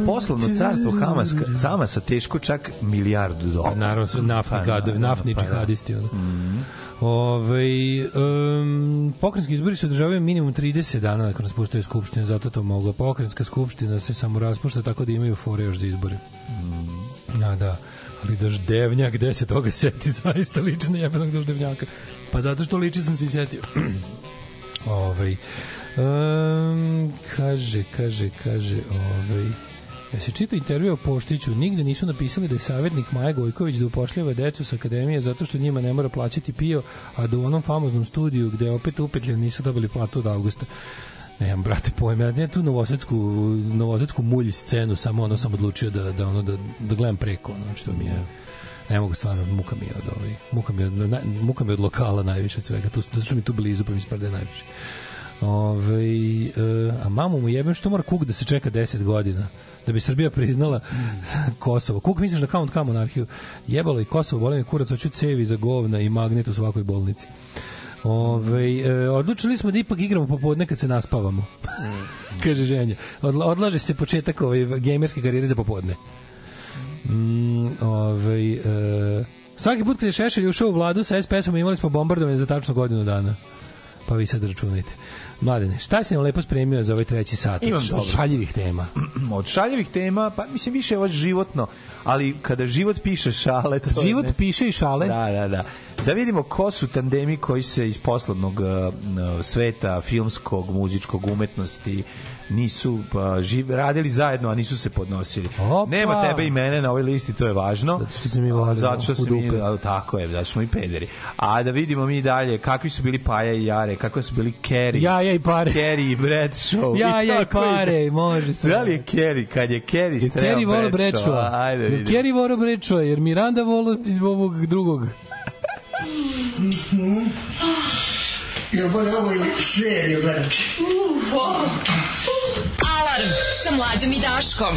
H: poslovno carstvo Hamas, Hamasa teško čak milijardu dolara. Naravno, su pa, naftni, pa, naravni da. džihadisti. Ono. Mm -hmm. Ove, ovaj, um, pokrenjski izbori se održavaju minimum 30 dana nakon raspuštaju skupštine, zato to mogu. Pokrenjska skupština se samo raspušta tako da imaju fore još za izbore. Mm. A, da. Ali daš doždevnjak, gde se toga seti zaista lično na jebenog devnjaka? Pa zato što liči sam se i setio. ovaj, um, kaže, kaže, kaže, ovaj... Ja se čita intervju o Poštiću, nigde nisu napisali da je savjetnik Maja Gojković da upošljava decu sa akademije zato što njima ne mora plaćati pio, a da u onom famoznom studiju gde je opet upetljen nisu dobili platu od avgusta nemam brate pojma, ja tu novosadsku novosadsku mulj scenu samo ono sam odlučio da da ono da da gledam preko, ono što mi je da. ne mogu stvarno, muka mi je od ovih, muka mi je od, na, muka mi je od lokala najviše od svega, tu, zato što mi tu blizu pa mi sprede najviše. Ove, ovaj, e, a mamu mu jebem što mora Kuk da se čeka 10 godina da bi Srbija priznala Kosovo. Kuk misliš na count kam monarhiju? Jebalo i Kosovo, bolim kurac, hoću cevi za govna i magnet u svakoj bolnici. Ove, ovaj, e, odlučili smo da ipak igramo popodne kad se naspavamo. Kaže ženja. Odla, odlaže se početak
M: ove gamerske karijere za popodne. Mm, ove, ovaj, e, svaki put kad je Šešelj ušao u vladu sa SPS-om imali smo bombardovanje za tačno godinu dana. Pa vi sad računajte. Mladene, šta si nam lepo spremio za ovaj treći sat? Imam od šaljivih tema. Od šaljivih tema, pa mislim više ovo životno, ali kada život piše šale... Kad život ne... piše i šale? Da, da, da. Da vidimo ko su tandemi koji se iz poslovnog uh, sveta filmskog, muzičkog, umetnosti nisu pa, živ, radili zajedno, a nisu se podnosili. Opa. Nema tebe i mene na ovoj listi, to je važno. Zato što se mi vladimo Zato što se mi, a, tako je, zato smo i pederi. A da vidimo mi dalje, kakvi su bili Paja i Jare, kakvi su bili Kerry. Ja, ja i pare. Kerry i Bradshaw. Ja, ja i pare, i... može sve. Da li je Kerry, kad je Kerry sreo Bradshaw? Kerry volo Bradshaw. Ajde, vidimo. Kerry volo Bradshaw, jer Miranda volo ovog drugog. Mm -hmm. Jel bolje ovo ili seriju gledati? Uh, Alarm sa mlađom i Daškom.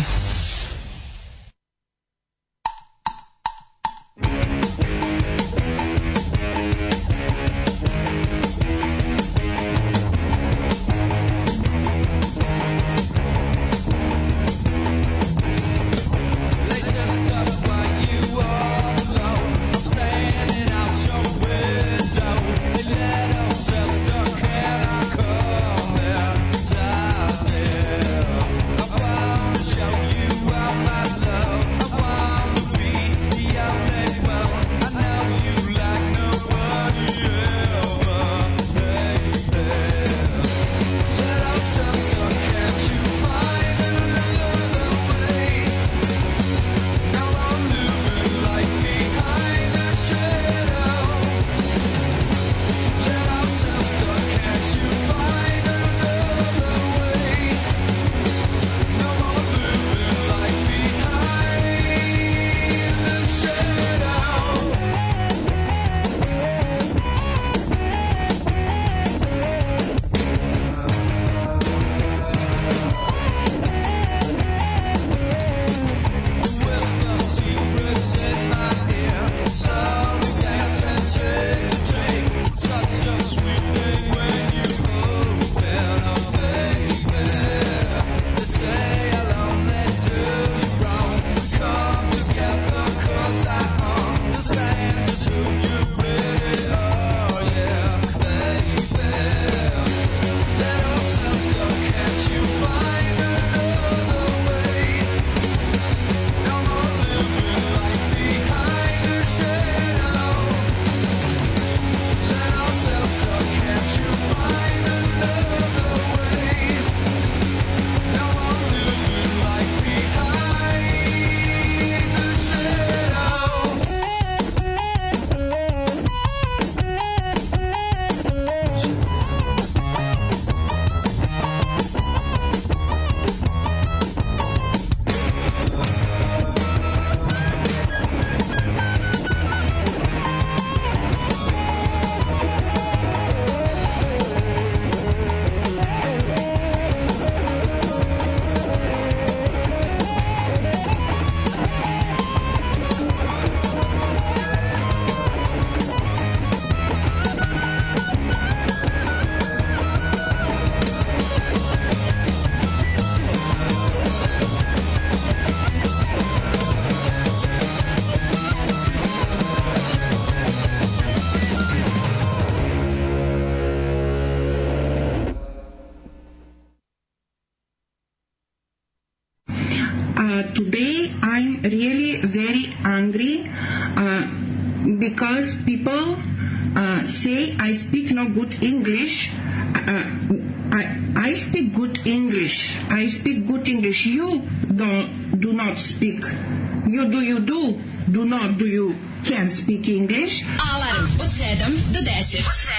M: It's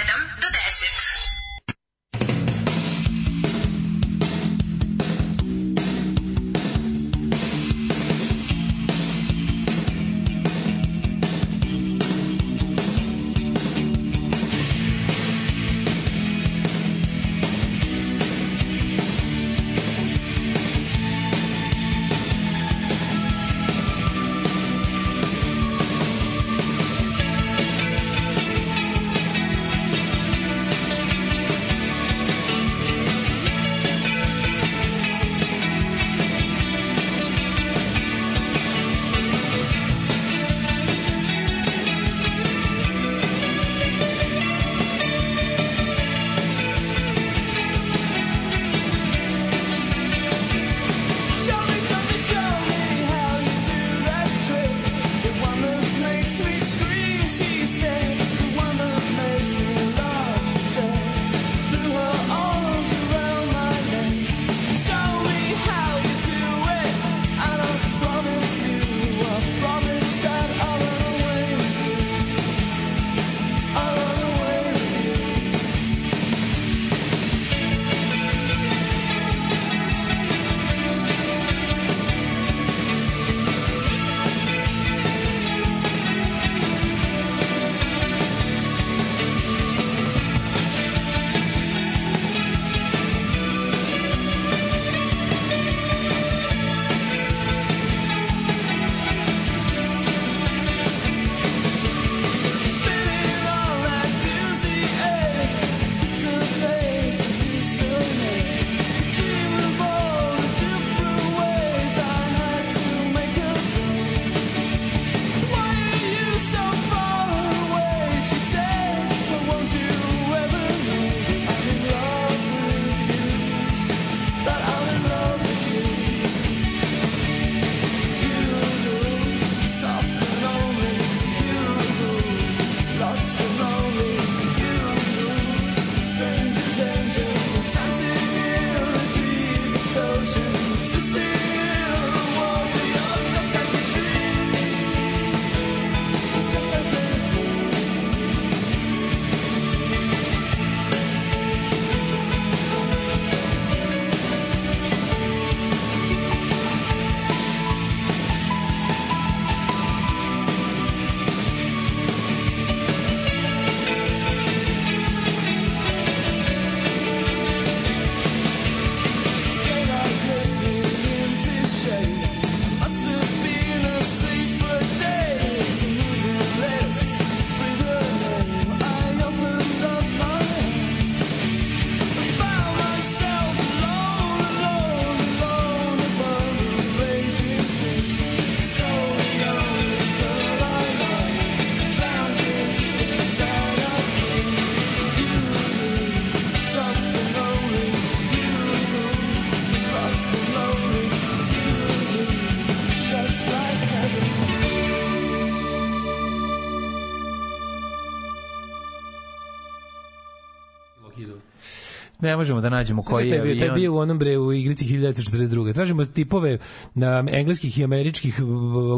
N: Ne možemo da nađemo koji je avion. Taj bio u onom bre u igrici 1942. Tražimo tipove na engleskih i američkih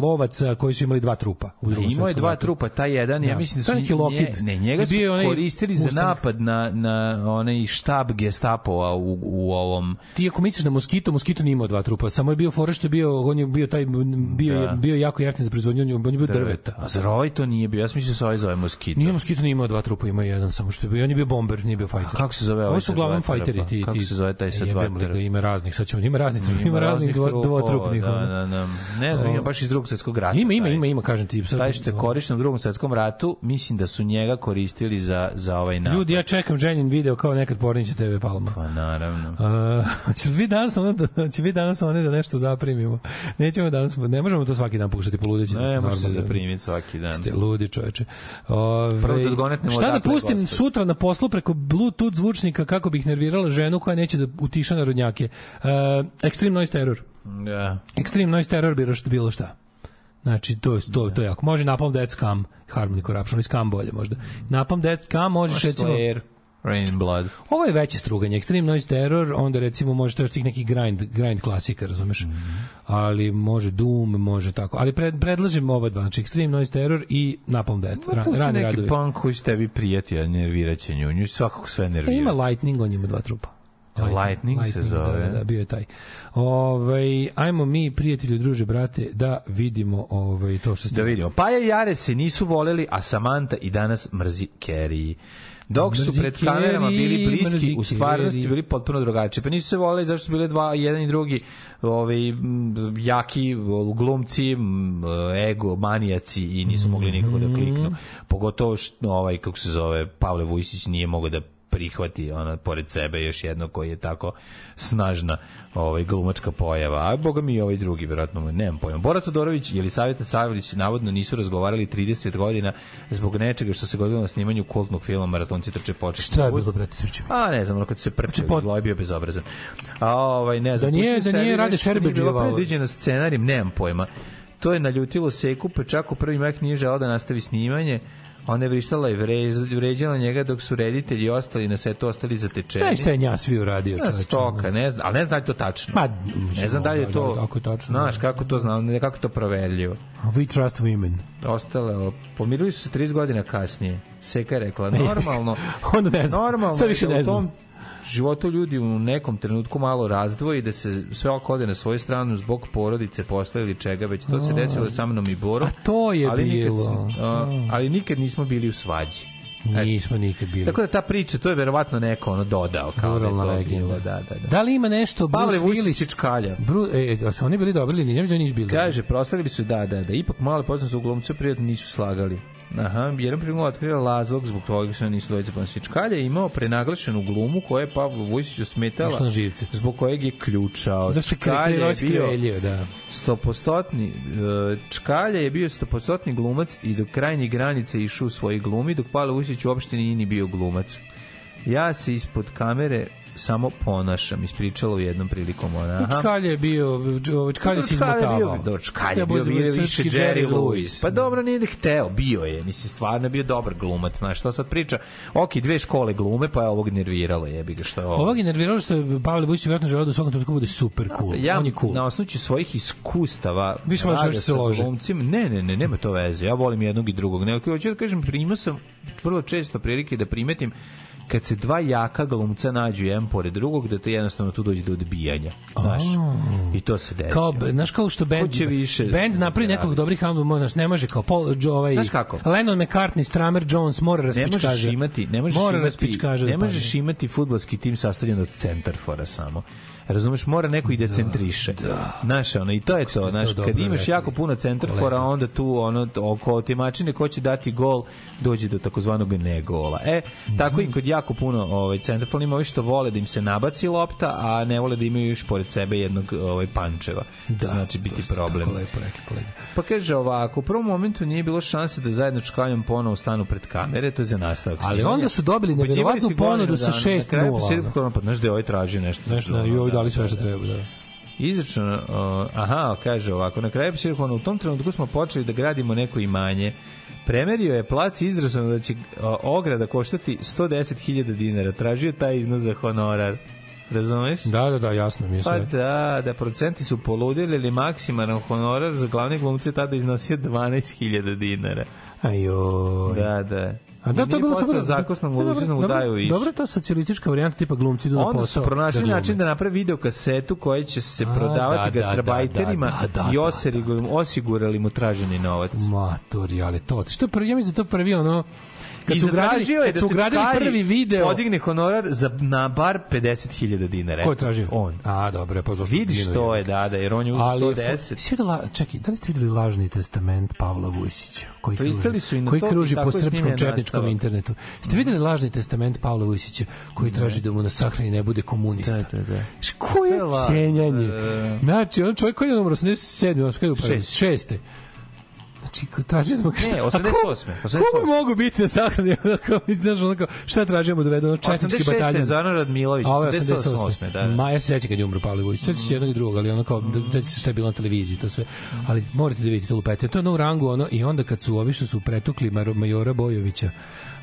N: lovaca koji su imali dva trupa
O: u drugom Imao je dva ratu. trupa, taj jedan, ja, ja da. mislim da su neki
N: lokid. Ne,
O: njega su koristili ustanik. za napad na, na onaj štab gestapova u, u ovom...
N: Ti ako misliš na Moskito, Moskito nije imao dva trupa, samo je bio fora što je bio, on je bio taj, bio, da. bio jako jeftin za proizvodnju, on je bio drveta.
O: A zar ovaj to nije bio, ja mislim da se ovaj zove
N: Moskito. Nije Moskito nije imao dva trupa, ima jedan, samo što je bio, on je bio bomber, nije bio fajter.
O: Kako se zove ovaj? Ovo
N: su uglavnom fighteri. ti, ti.
O: Kako se zove taj sa
N: dva trupa? Ima raznih, sad ćemo, ima raznih, ima raznih dvotrupnih.
O: Da, da, da. Ne znam, baš iz drugog svetskog rata.
N: Ima, ima, ima,
O: ima, kažem ti, taj što je korišten u drugom svetskom ratu, mislim da su njega koristili za, za ovaj napad.
N: Ljudi, ja čekam ženjen video kao nekad Pornića TV Palma. Pa naravno. Uh, će biti danas ono da, će biti danas ono da nešto zaprimimo. Nećemo danas, ne možemo to svaki dan puštati, poludeći. Ne,
O: može se zaprimiti svaki dan.
N: Ste ludi
O: čoveče. Ove,
N: Prvo da ovaj, odgonetnemo Šta da pustim gospod. sutra na poslu preko Bluetooth zvučnika kako bih nervirala ženu koja neće da utiša narodnjake. Uh, extreme noise terror. Da. Yeah. Extreme noise terror bilo šta. Bilo šta. Znači, to, to, to je da. jako. Može Napalm Death Scam, Harmony Corruption, ali Scam bolje možda. Napalm Death Scam možeš, recimo...
O: Slayer. Rain and Blood.
N: Ovo je veće struganje. Extreme Noise Terror, onda recimo može to još tih neki grind, grind klasika, razumeš? Mm -hmm. Ali može Doom, može tako. Ali pred, predlažem ova dva, znači Extreme Noise Terror i Napalm Death.
O: Ra, no, rani neki radovi. punk koji će tebi prijeti, a nerviraće nju. Nju svakako sve nervira. E,
N: ima Lightning, on ima dva trupa.
O: Lightning, Lightning, Lightning se da, zove. Da, da, bio je
N: taj. Ovaj ajmo mi prijatelji, druže, brate, da vidimo ovaj to što ste
O: Da vidimo. Pa je Jare se nisu voleli, a Samantha i danas mrzi Kerry. Dok mrzi su pred kamerama bili bliski, u stvarnosti bili potpuno drugačiji. Pa nisu se voleli zašto su bili dva, jedan i drugi ovaj, jaki glumci, ego, manijaci i nisu mogli nikako da kliknu. Mhm. Pogotovo što, ovaj, kako se zove, Pavle Vujsić nije mogao da prihvati ona pored sebe još jedno koji je tako snažna ovaj glumačka pojava. A boga mi ovaj drugi verovatno mu nemam pojma. Bora Todorović i Elisaveta Savilić navodno nisu razgovarali 30 godina zbog nečega što se godilo na snimanju kultnog filma Maratonci trče
N: počet. Šta je bilo brate Srđan?
O: A ne znam, kad se preče, znači, pot... zlo
N: bio
O: bezobrazan. A ovaj ne znam.
N: Da nije, da nije Rade Šerbedžijeva.
O: Predviđeno scenarijem, nemam pojma. To je naljutilo Seku, pa prvi mah nije želao da nastavi snimanje Ona je vrištala i vređala njega dok su reditelji ostali na setu ostali zatečeni. Znaš
N: šta je Njasvi uradio?
O: Na stoka, ne znam, ali ne znam da je to tačno.
N: Ma,
O: ne znam da li je to, da, da, tačno, znaš, da. kako to znam, ne, kako to proverljivo.
N: We trust women.
O: Ostale, pomirili su se 30 godina kasnije. Seka je rekla, e, normalno,
N: Onda ne znam,
O: normalno, sad
N: više da ne znam.
O: U tom životu ljudi u nekom trenutku malo razdvoji, da se sve oko ode na svoju stranu zbog porodice, posla ili čega, već to se desilo sa mnom i Borom.
N: A to je
O: ali
N: bilo.
O: Nikad, ali nikad nismo bili u svađi.
N: E, nismo nikad bili.
O: Tako da ta priča, to je verovatno neko ono dodao.
N: Kao da
O: Ruralna da legenda. Bilo, da, da, da.
N: da li ima nešto Bruce Pavle Vučić
O: Čičkalja?
N: Bru, e, e, a su oni bili dobri ili nije? Ja da nisu bili.
O: Kaže, proslavili su, da, da, da. Ipak male poznance u glumcu prijatno nisu slagali. Aha, jedan primjer otkrila Lazlog zbog toga što nisu dvojica pomoćnici. Čkalja je imao prenaglašenu glumu koja je Pavlu Vujsiću smetala na živce. zbog kojeg je ključao.
N: Da
O: se Čkalja je
N: bio kreljio, da.
O: stopostotni e, Čkalja je bio stopostotni glumac i do krajnjih granice išao u svoji glumi, dok Pavle Vujsić uopšte nije ni bio glumac. Ja se ispod kamere samo ponašam, ispričala u jednom prilikom ona. Aha.
N: Čkalje
O: je bio,
N: Čkalje se
O: izmotavao.
N: Do
O: Čkalje je
N: bio,
O: bio da više Jerry Lewis. Pa dobro, nije da hteo, bio je. Mislim, stvarno bio dobar glumac, znaš, što sad priča. Ok, dve škole glume, pa je ovog nerviralo, jebi ga što je ovo. Ovog je nerviralo
N: što je Pavle Vujić vjerojatno želeo da u svakom trenutku bude super cool.
O: Ja,
N: On je cool.
O: na osnovu svojih iskustava Viš možeš da se lože. Glumcima, ne, ne, ne, nema to veze. Ja volim jednog i drugog. Ne, hoću da kažem, primio sam vrlo često prilike da primetim kad se dva jaka glumca nađu jedan pored drugog, da to jednostavno tu dođe do odbijanja. Znaš, oh. i to se desi. Kao,
N: znaš kao što bend, Hoće više bend da napravi nekog dobrih albuma, znaš, ne može kao Paul, Joe ovaj,
O: znaš
N: kako? Lennon McCartney, Stramer Jones, mora raspičkaže. Ne možeš
O: imati, ne možeš mora imati, ne možeš imati fudbalski tim sastavljen od centarfora samo. Razumeš, mora neko i da Da. da. Znaš, ono, i to je to. Znaš, kad imaš rekli. jako puno centrafora, onda tu ono, oko otimačine ko će dati gol, dođe do takozvanog ne gola. E, mm -hmm. tako i mhm. kod jako puno ovaj, centrfora ima ovi što vole da im se nabaci lopta, a ne vole da imaju još pored sebe jednog ovaj, pančeva. Da, znači, biti problem. Tako lepo rekli kolega. Pa kaže ovako, u prvom momentu nije bilo šanse da zajedno čkaljom ponovo stanu pred kamere, to je za nastavak.
N: Ali onda su dobili nevjerovatnu ponudu da sa 6-0. Na kraju, pa, pa znaš da je ovaj traži nešto. Znaš da, da, dali sve što treba, da.
O: Izračno, uh, aha, kaže ovako, na kraju Psirhona, u tom trenutku smo počeli da gradimo neko imanje, Premerio je plac izrazom da će ograda koštati 110.000 dinara. Tražio taj iznos za honorar. Razumeš?
N: Da, da, da, jasno mi je sve.
O: Pa da, da procenti su poludili ili maksimalan honorar za glavne glumce tada iznosio 12.000 dinara.
N: Ajoj.
O: Da, da. A da, to je bilo sa zakosnom uđenom udaju i. Dobro,
N: ta socijalistička varijanta tipa glumci do na posao. Onda
O: su pronašli da način da naprave video kasetu koja će se A, prodavati da, da, da gastrobajterima da, da, da, i da, osigurali mu traženi novac.
N: Matori, ali to, što prvi, ja mislim da to prvi ono
O: Kad I su gradili, je kad da su ugradili prvi video... Podigne honorar za, na bar 50.000 dinara.
N: Ko je tražio?
O: On. A,
N: dobro, pa zašto?
O: Vidiš to je, da, da, jer on je
N: 110. Sve da, čekaj, da li ste videli lažni testament Pavla Vujsića?
O: Koji kruži, su i
N: koji kruži po srpskom četničkom internetu. Ste videli lažni testament Pavla Vujsića koji traži da mu na sahrani ne bude komunista? Da, da, da. Koje cijenjanje? Znači, on čovjek koji je umro 87. 6. 6 znači tražimo da šta,
O: ne,
N: 88. 88. Kako mogu biti da sahrani kao znaš onako šta tražimo da vedu četnički bataljon. 86.
O: Zoran Milović, 88. 88. Da,
N: da. Ma ja se sećam kad je umro Pavle Vujić. Sećam se jednog i drugog, ali onako da, da se šta je bilo na televiziji to sve. Ali morate da vidite lupete. To je na u rangu ono i onda kad su obično su pretukli majora Bojovića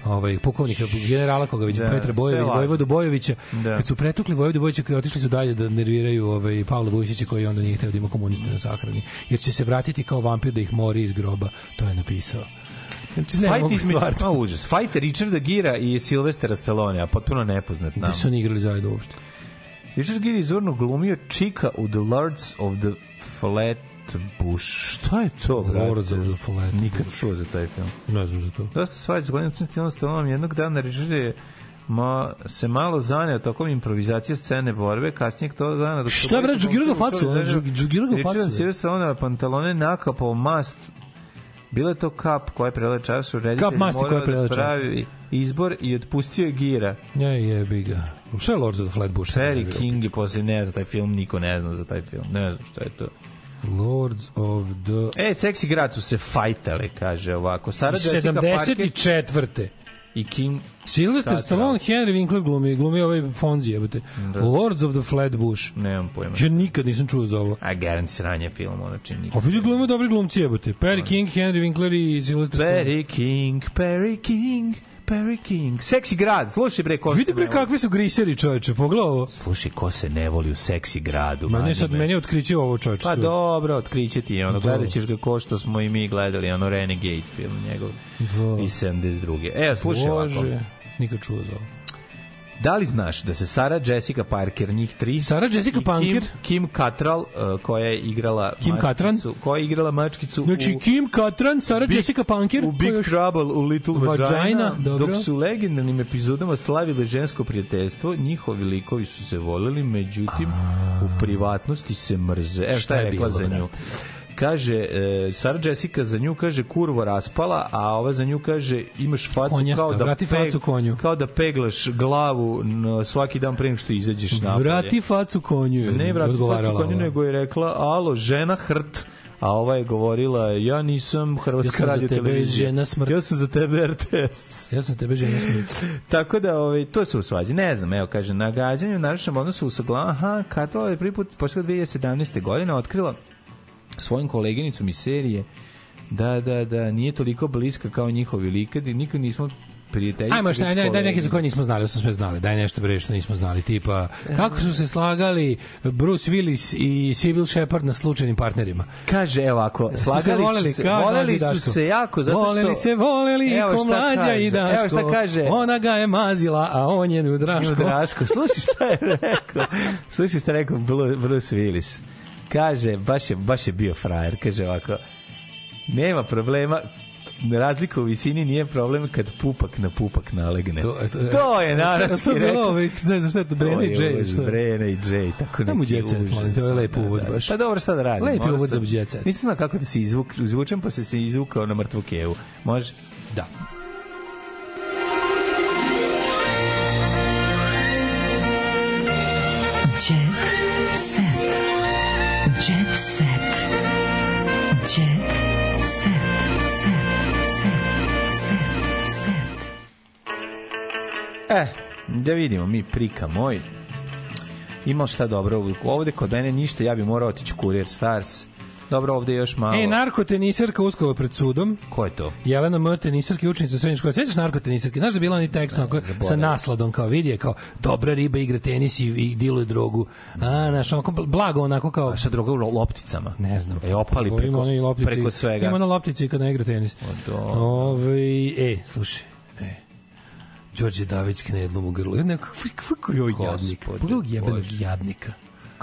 N: ovaj pukovnika generala Kogavić da, Petra Bojović Vojvodu Bojovića da. kad su pretukli Vojvodu Bojovića otišli su dalje da nerviraju ovaj Pavla Vujčića koji onda nije hteo da ima komuniste na sahrani jer će se vratiti kao vampir da ih mori iz groba to je napisao
O: Znači, ne, Fight stvar. pa užas. Fight Richarda Gira i Silvestera Stallone, a potpuno nepoznat
N: nam. Gde su oni igrali zajedno uopšte?
O: Richard Gere zorno glumio Chica u The Lords of the Flat Bush. Šta je to,
N: brate? Lord of the Flat.
O: Nikad čuo za taj film.
N: Ne znam za to.
O: Dosta svađa s glavnim Stilom Stalonom. Jednog dana režir ma, se malo zaneo tokom improvizacije scene borbe, kasnije to dana... Dok Šta
N: bre, džugirao ga facu, džugirao ga
O: facu. Režir se
N: Stallone
O: pantalone nakapao mast Bila je to kap koja prele čašu, reditelj kap masti koja prele da pravi izbor i otpustio je gira.
N: Ja jebi ga. Šta je Lord of the Flatbush? Terry
O: King je posle, ne zna taj film, niko ne zna za taj film. Ne znam šta je to.
N: Lords of the...
O: E, seksi grad su se fajtale, kaže ovako.
N: Sara 74. Parker
O: i Kim
N: Sylvester Stallone, Henry Winkler glumi, glumi ovaj Fonzi, jebote. Da. Lords of the Flatbush.
O: Nemam pojma.
N: Ja nikad nisam čuo za ovo.
O: A garanti sranje film, ono čini. Nikad. A
N: vidi glume dobri glumci, jebote. Perry King, Henry Winkler i Sylvester Stallone.
O: Perry King, Perry King. Perry King. Seksi grad, slušaj bre ko
N: Vidi bre kakvi su griseri, čoveče, pogledaj ovo.
O: Slušaj ko se ne voli u seksi gradu. Ma ne
N: sad meni otkriće ovo čoveče.
O: Pa dobro, otkriće ti je ono, gledaćeš ga ko što smo i mi gledali, ono Renegade film njegov Do. i 72. E, slušaj Bože, ovako.
N: nikad čuo za ovo.
O: Da li znaš da se Sara Jessica Parker, njih tri,
N: Sara Jessica
O: Parker, Kim, Kim Cattrall, uh, koja je igrala Kim Katran? koja je igrala mačkicu
N: znači, u Kim Cattrall, Sara Big, Jessica
O: Parker, u Big još... Trouble u Little Vagina, Vagina dobro. dok su legendarnim epizodama slavile žensko prijateljstvo, njihovi likovi su se voleli, međutim, A... u privatnosti se mrze. E, šta, šta je rekla bilo, za nju. Brate? kaže e, Sara Jessica za nju kaže kurvo raspala, a ova za nju kaže imaš facu Konjasta, kao da vrati peg, facu konju. Kao da peglaš glavu n, svaki dan pre nego što izađeš na.
N: Vrati facu konju.
O: Ne vrati facu konju, nego je rekla alo, žena hrt a ova je govorila ja nisam Hrvatska
N: ja
O: radio televizija.
N: žena smrt. Ja sam za tebe RTS.
O: Ja sam za tebe žena smrt. Tako da ovaj to su svađe. Ne znam, evo kaže na gađanju, našem odnosu sa glavom. Aha, Katva je prvi put posle 2017. godine otkrila svojim koleginicom iz serije da, da, da nije toliko bliska kao njihovi likovi, nikad nismo prijateljice.
N: Ajmo šta, ne, daj neke za koje nismo znali, smo sve znali. Daj nešto bre što nismo znali, tipa kako su se slagali Bruce Willis i Sibyl Shepard na slučajnim partnerima.
O: Kaže evo ako slagali su
N: se,
O: voleli, ka, voleli su se jako zato
N: što voleli
O: se, voleli evo ko
N: mlađa kaže, i Daško. Evo šta kaže. Ona ga je mazila, a on je u Draško.
O: U Slušaj šta je rekao. Slušaj šta je rekao Bruce Willis. Kaže, baš je, baš je bio frajer, kaže ovako, nema problema, razlika u visini nije problem kad pupak na pupak nalegne. To, e, to, to je narodski rekao. To je
N: bilo ovaj, ne znam šta je to, Brene i Jay. Šta?
O: i Jay,
N: tako neki Tamo da Jet to je da, lepo da, uvod baš.
O: Pa dobro, šta da radim? Lep
N: uvod za Jet
O: Nisam znao kako da se izvuk, izvučem, pa se se izvukao na mrtvu kevu. Može?
N: Da.
O: E, da vidimo mi prika moj. Imao šta dobro. Ovde kod mene ništa, ja bi morao otići kurir Stars. Dobro, ovde još malo.
N: Ej, narkotenisarka uskala pred sudom.
O: Ko je to?
N: Jelena M. tenisarka i učenica srednje škole. Sećaš narkotenisarke? Znaš da je bila onaj tekst ne, sa nasladom, kao vidi je, kao dobra riba igra tenis i, i diluje drogu. A, znaš, onako, blago onako kao... A šta
O: droga u lopticama?
N: Ne znam.
O: E, opali preko, preko svega. Ima
N: na loptici kad ne igra tenis. O, do... Ove, ovaj, e, slušaj, Đorđe Davić knedlom u grlu. Nekako, kako je jadnik. Pogledaj jebenog jadnika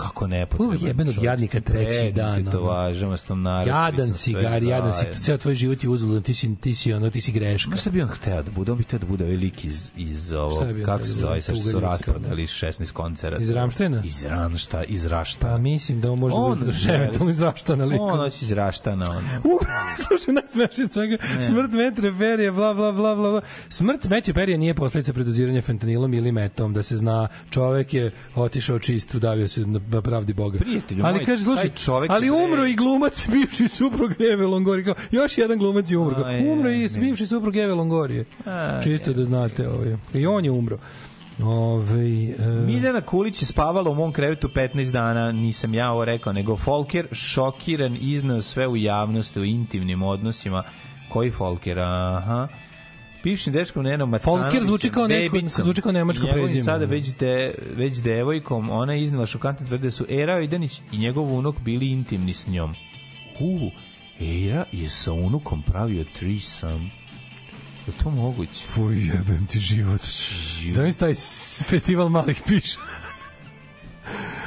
O: kako ne potrebno. Uvijek
N: jebenog jadnika treći dan.
O: Te to važem, stanara. Jadan
N: cigar, jadan si, ceo tvoj život je uzalud, ti si ti si ono, ti si greška.
O: Šta bi on hteo da bude? On bi hteo da bude veliki ovaj iz iz ovo kako se da zove, sa su rasprodali 16 da. koncerata.
N: Iz Ramštena?
O: Iz Ramšta, iz Rašta. Pa
N: mislim da on može on, da ševe to
O: iz
N: Raštana liku.
O: On hoće
N: iz
O: Raštana on.
N: Slušaj, najsmešnije od svega. Smrt metre perje, bla bla bla bla. Smrt metre perje nije posledica predoziranja fentanilom ili metom, da se zna, čovek je otišao čist, udavio se na na pravdi Boga.
O: Prijatelju, ali moj, kaže,
N: slušaj, čovek ali umro i glumac bivši suprug Eve Longorije. Kao, još jedan glumac je umro. umro i bivši suprug Eve Longorije. A, Čisto da znate. Ovaj. I on je umro.
O: Ove, ovaj, e... Miljana Kulić je spavala u mom krevetu 15 dana, nisam ja ovo rekao, nego Folker šokiran iznao sve u javnosti o intimnim odnosima. Koji Folker? Aha. Bivšim dečkom Nenom Macanovićem. Folker zvuči kao, neko, bebincom,
N: zvuči kao nemačko prezime. Njegovim sada
O: već, de, već devojkom, ona je iznala šokantne tvrde da su Era Idanić i njegov unuk bili intimni s njom. U, Era je sa unukom pravio trisam. Je to moguće?
N: Fuj, jebem ti život. Zavis taj festival malih piša.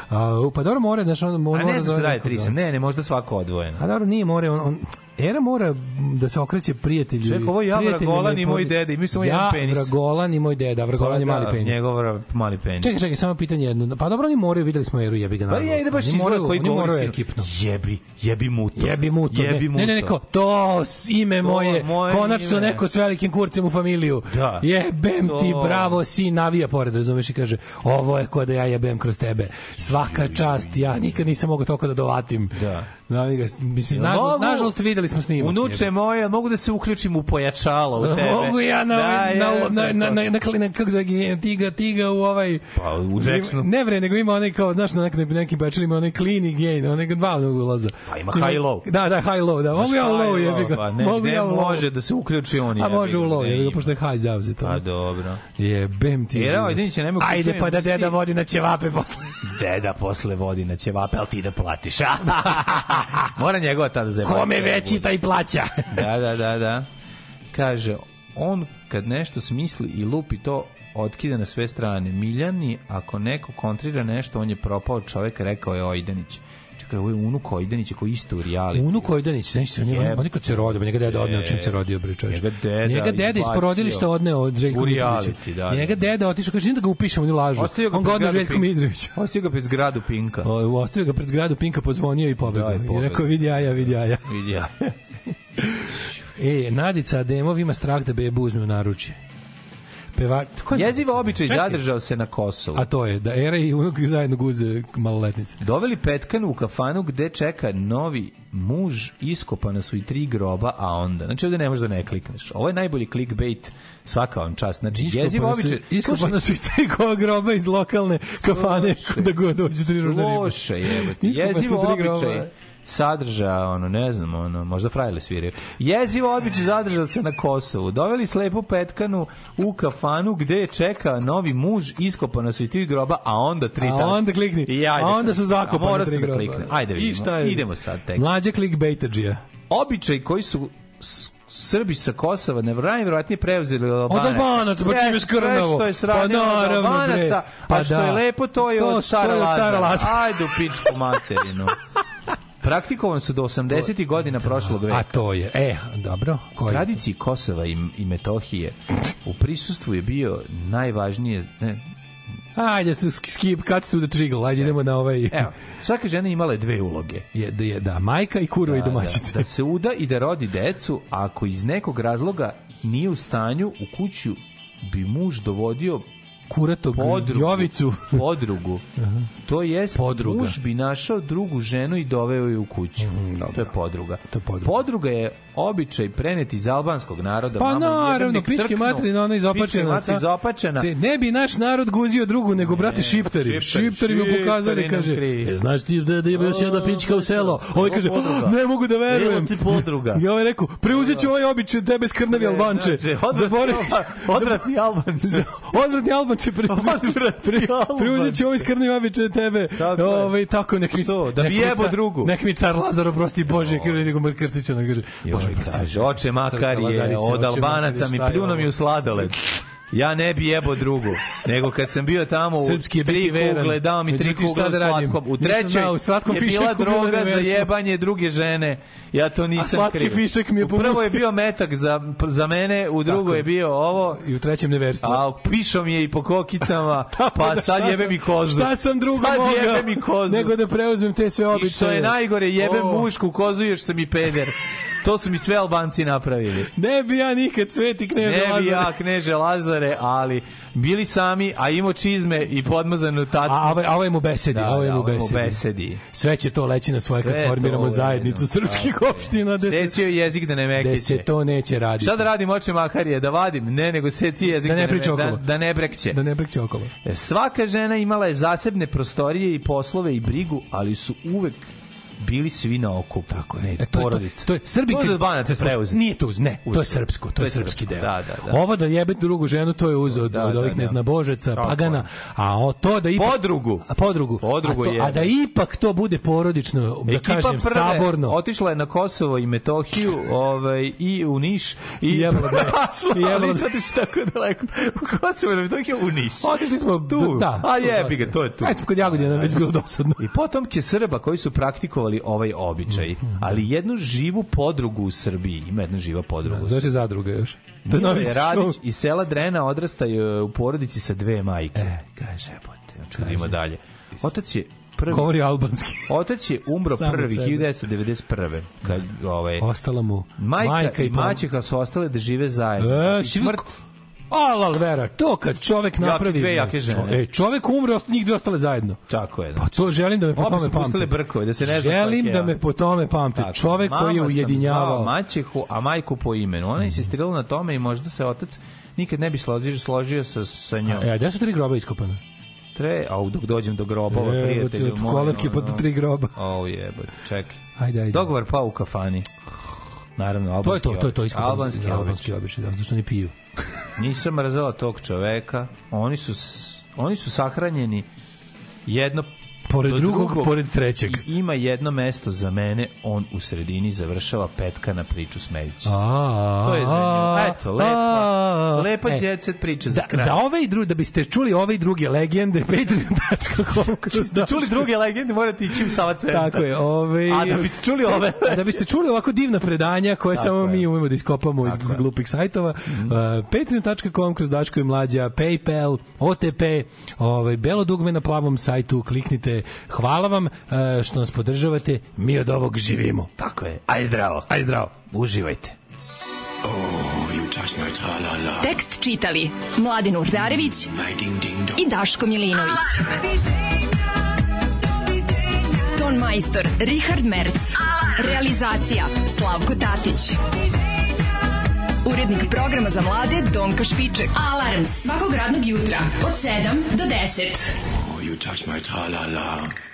N: A, pa dobro more, znaš, on,
O: on A ne mora da se daje trisam, da. ne, ne, možda svako odvojeno. A pa
N: dobro, nije more, on, on Era mora da se okreće prijatelju. Čekaj,
O: ovo je Javra
N: i moj deda, i mi samo ja, jedan penis. Javra Golan i
O: moj
N: deda, Javra Golan je
O: pa mali da, penis. Njegov mali penis.
N: Čekaj, čekaj, samo pitanje jedno. Pa dobro, oni moraju, videli smo Eru, jebi ga
O: na. Pa
N: ja
O: ide
N: baš izgleda
O: koji
N: govori se ekipno.
O: Jebi, jebi muto.
N: Jebi muto. Jebi muto. Ne, ne, neko, to ime to, moje, moje konačno ime. neko s velikim kurcem u familiju. Da. Jebem to. ti, bravo, si navija pored, razumeš i kaže, ovo je ko da ja jebem kroz tebe. Svaka čast, ja nikad nisam mogao toliko da dovatim.
O: Da.
N: Da, mislim, znaš, mogu, nažalost videli smo
O: snimak. Unuče moje, mogu da se uključim u pojačalo u tebe.
N: Mogu ja na, da, na, je, na, na, na, na, na, kako zove, tiga, tiga u ovaj...
O: Pa, u Jacksonu.
N: Ne vre, nego ima onaj
O: kao, znaš,
N: na neki, neki bečer ima onaj clean i gain, onaj dva onog ulaza.
O: Pa ima high low.
N: Da, da, high low, da. Mogu ja u low, jebi ga. Pa ne, mogu
O: ja u low. može da se uključi on, jebi
N: A može u low, jebi ga, pošto je high zavze to. Pa,
O: dobro.
N: Jebem ti. Jer,
O: ovaj, nemoj mogu da Ajde,
N: pa da deda vodi na ćevape posle. Deda
O: posle vodi na ćevape, ali ti da platiš. Mora njegova da zajebati. Kome
N: veći taj plaća.
O: da, da, da, da. Kaže, on kad nešto smisli i lupi to otkida na sve strane. Miljani, ako neko kontrira nešto, on je propao čovek, rekao je Ojdenić čekaj, ovo je Unuk koji isto u realiti.
N: Unuk Ojdanić,
O: znači se
N: on on nikad se rodio, njega deda odneo čim se rodio bre čovjek. Njega deda, njega deda iz porodilišta odneo od Željka Mitrovića. Da, da, njega da. deda otišao kaže da ga upišemo, oni lažu.
O: On ga odneo Željko Mitrović. Ostavio ga pred zgradu Pinka.
N: Oj, ostavio ga pred zgradu Pinka, pozvonio i pobegao. I rekao vidi ja, vidi ja. Vidi ja. E, Nadica Ademov ima strah da bebu uzme u naručje.
O: Peva... Jezivo običaj Čekaj. zadržao se na Kosovu.
N: A to je, da Era i unuk zajedno guze maloletnice.
O: Doveli petkanu u kafanu gde čeka novi muž, iskopana su i tri groba, a onda... Znači, ovde ne možeš da ne klikneš. Ovo je najbolji clickbait svaka vam čast. Znači, iskopana jezivo običaj...
N: Iskopana su i tri groba iz lokalne kafane, da go dođe tri ružne ribe.
O: Loše je, jezivo običaj sadrža, ono, ne znam, ono, možda frajle sviraju. Jezivo odbić zadržao se na Kosovu. Doveli slepu petkanu u kafanu gde je čeka novi muž, iskopano su i tri groba, a onda tri A
N: onda klikni. I ajde, a onda su zakopane mora
O: tri da groba. Da klikne. Ajde vidimo. I šta je? Idemo sad tek.
N: Mlađe clickbaitadžija.
O: Običaj koji su Srbi sa Kosova ne najverovatnije preuzeli od Albanaca.
N: Od Albanaca, pa čim
O: je
N: skrnavo. što je
O: pa, naravno, Albanaca, pa a što da. je lepo, to je to, od cara Lazara. Ajde u pičku materinu. Praktikovan su do 80. godina prošlog veka.
N: A to je, e, dobro.
O: Koji? Tradiciji Kosova i, i Metohije u prisustvu je bio najvažnije, ne,
N: Ajde, skip, cut to the triggle, ajde idemo na ovaj... Evo,
O: svaka žena imala dve uloge. Je, da, je, da,
N: majka i kurva
O: da, i
N: da, domaćica.
O: Da, da se uda i da rodi decu, ako iz nekog razloga nije u stanju, u kuću bi muž dovodio
N: kuratog
O: podrugu,
N: Jovicu.
O: podrugu. To je muž bi našao drugu ženu i doveo je u kuću. Mm, to je podruga. To je podruga. podruga je običaj preneti iz albanskog naroda.
N: Pa mama, naravno, pičke materina, ona
O: izopačena.
N: Pičke izopačena.
O: Te,
N: ne bi naš narod guzio drugu, nego, brate, ne, šiptari. Šiptari mi pokazali, kaže, e, znaš ti da, da ima još jedna pička u selo? Ovaj Ovo kaže, ne mogu da verujem. ti
O: podruga. I
N: ovaj rekao, preuzet ću ovaj običaj tebe skrnavi albanče.
O: Odvratni albanče.
N: Odvratni albanče. Preuzet ću ovaj skrnavi običaj tebe. Ovaj, tako, nek mi... Da bi jebo drugu. Nek mi car Lazar, oprosti Bože, krvi, nego mrkrstić, ona kaže, može. Kaže,
O: oče makar je od Albanaca mi pljunom i u sladoled. Ja ne bi jebo drugu, nego kad sam bio tamo u Srpski je tri veran. kugle, dao mi tri kugle u da slatkom. U trećoj u slatkom je bila da droga za jebanje druge žene. Ja to nisam kriv. A slatki
N: kriv. fišek mi je pomoći. Prvo
O: je bio metak za, za mene, u drugo je bio ovo.
N: I u trećem neverstvo.
O: A pišo mi je i po kokicama, pa da, sad da, jebe mi kozu.
N: Šta sam drugo sad mogao?
O: jebe mi kozu.
N: Nego da preuzmem te sve običaje.
O: I što je najgore, jebem mušku kozu, još sam i peder. To su mi sve Albanci napravili.
N: Ne bi ja nikad sveti kneže Lazare. Ne
O: bi ja kneže Lazare pare, ali bili sami, a imao čizme i podmazanu tacu.
N: A ovaj, ovaj mu
O: besedi, da, ovaj, da, ovaj mu, besedi. besedi.
N: Sve će to leći na svoje kad formiramo zajednicu da, srpskih da, opština.
O: Da Secio jezik da ne mekeće. Da se
N: to neće raditi.
O: Šta da radim oče Makarije? Da vadim? Ne, nego seci jezik da ne, da ne, da- okolo. Da, da ne brekće.
N: Da ne brekće okolo.
O: E, svaka žena imala je zasebne prostorije i poslove i brigu, ali su uvek bili svi na okupu. Tako je. E, to, porodica.
N: To, je, to je Srbi kad banaca preuzeti. Nije to uz, ne, to je srpsko, to, je, srpski deo. Da, da, da. Ovo da jebe drugu ženu, to je uzeo da, od, da, ovih da, da. neznabožeca, pagana, a o to da
O: ipak podrugu.
N: A podrugu.
O: podrugu je.
N: a da ipak to bude porodično, da Ekipa kažem prve, saborno.
O: Otišla je na Kosovo i Metohiju, ovaj i u Niš i
N: jebla da.
O: Jebla da. Sad tako daleko. U Kosovo i Metohiju u Niš.
N: Otišli smo tu. Da,
O: a jebi ga, to je tu.
N: Ajde, kod Jagodina već da. bilo dosadno.
O: I potomke Srba koji su praktikovali poštovali ovaj običaj. Mm -hmm. Ali da. jednu živu podrugu u Srbiji, ima jedna živa podruga. Da,
N: znači zadruga još.
O: To je novi Radić i sela Drena odrastaju u porodici sa dve majke. E,
N: kaže, bote,
O: znači, da dalje. Otac je
N: prvi. Govori albanski.
O: Otac je umro Samo prvi, 1991. Kad, ovaj,
N: Ostala mu
O: majka, majka i maćeha su ostale da žive zajedno. E, znači, smrt
N: Alal vera, to kad čovek napravi... Jaki
O: dve jake žene. Ej,
N: čovek umre, njih dve ostale zajedno.
O: Tako je.
N: Znači. Pa to želim da me po tome pamte.
O: brkove, da se ne zna
N: Želim da me po tome pamte. Tako. Čovek koji je ujedinjavao. Mama
O: maćehu, a majku po imenu. Ona je insistirala na tome i možda se otac nikad ne bi složio, složio sa, sa njom.
N: E, a gde su tri groba iskopana?
O: Tre, a dok dođem do grobova, prijatelju
N: moj. Kolevke pa do tri groba.
O: O, jebote, čekaj.
N: Ajde, ajde.
O: Dogovor pa u
N: kafani.
O: Naravno, albanski To je to, to
N: je to,
O: iskreno. Albanski, albanski običaj, da, zato što
N: ne piju.
O: Nisam mrzela tog čoveka. Oni su, oni su sahranjeni jedno
N: pored drugog, drugog, pored trećeg.
O: I ima jedno mesto za mene, on u sredini završava petka na priču Smejić. To je za nju. Eto,
N: lepa,
O: lepa e, djecet priča
N: za da, kraj.
O: Za
N: ove ovaj i druge, da biste čuli ove i druge legende, patreon.com kroz da.
O: čuli
N: druge
O: legende, morate ići u
N: Sava centar. Tako je.
O: Ove, a da biste
N: čuli ove. a da biste čuli
O: ovako
N: divna predanja koje samo je. mi umemo da iskopamo iz, iz glupih sajtova. Mm -hmm. uh, patreon.com kroz Dačko i Mlađa, Paypal, OTP, ovaj, belo dugme na plavom sajtu, kliknite Jeste, hvala vam e, što nas podržavate, mi od ovog živimo.
O: Tako je.
N: Aj zdravo. Aj
O: zdravo.
N: Uživajte. Oh, Tekst čitali Mladin Urdarević mm, i Daško Milinović. Ah, Ton majstor Richard Merc. Realizacija Slavko Tatić. Urednik programa za mlade Donka Špiček. Alarms svakog radnog jutra od 7 do 10. you touch my tra-la-la. la la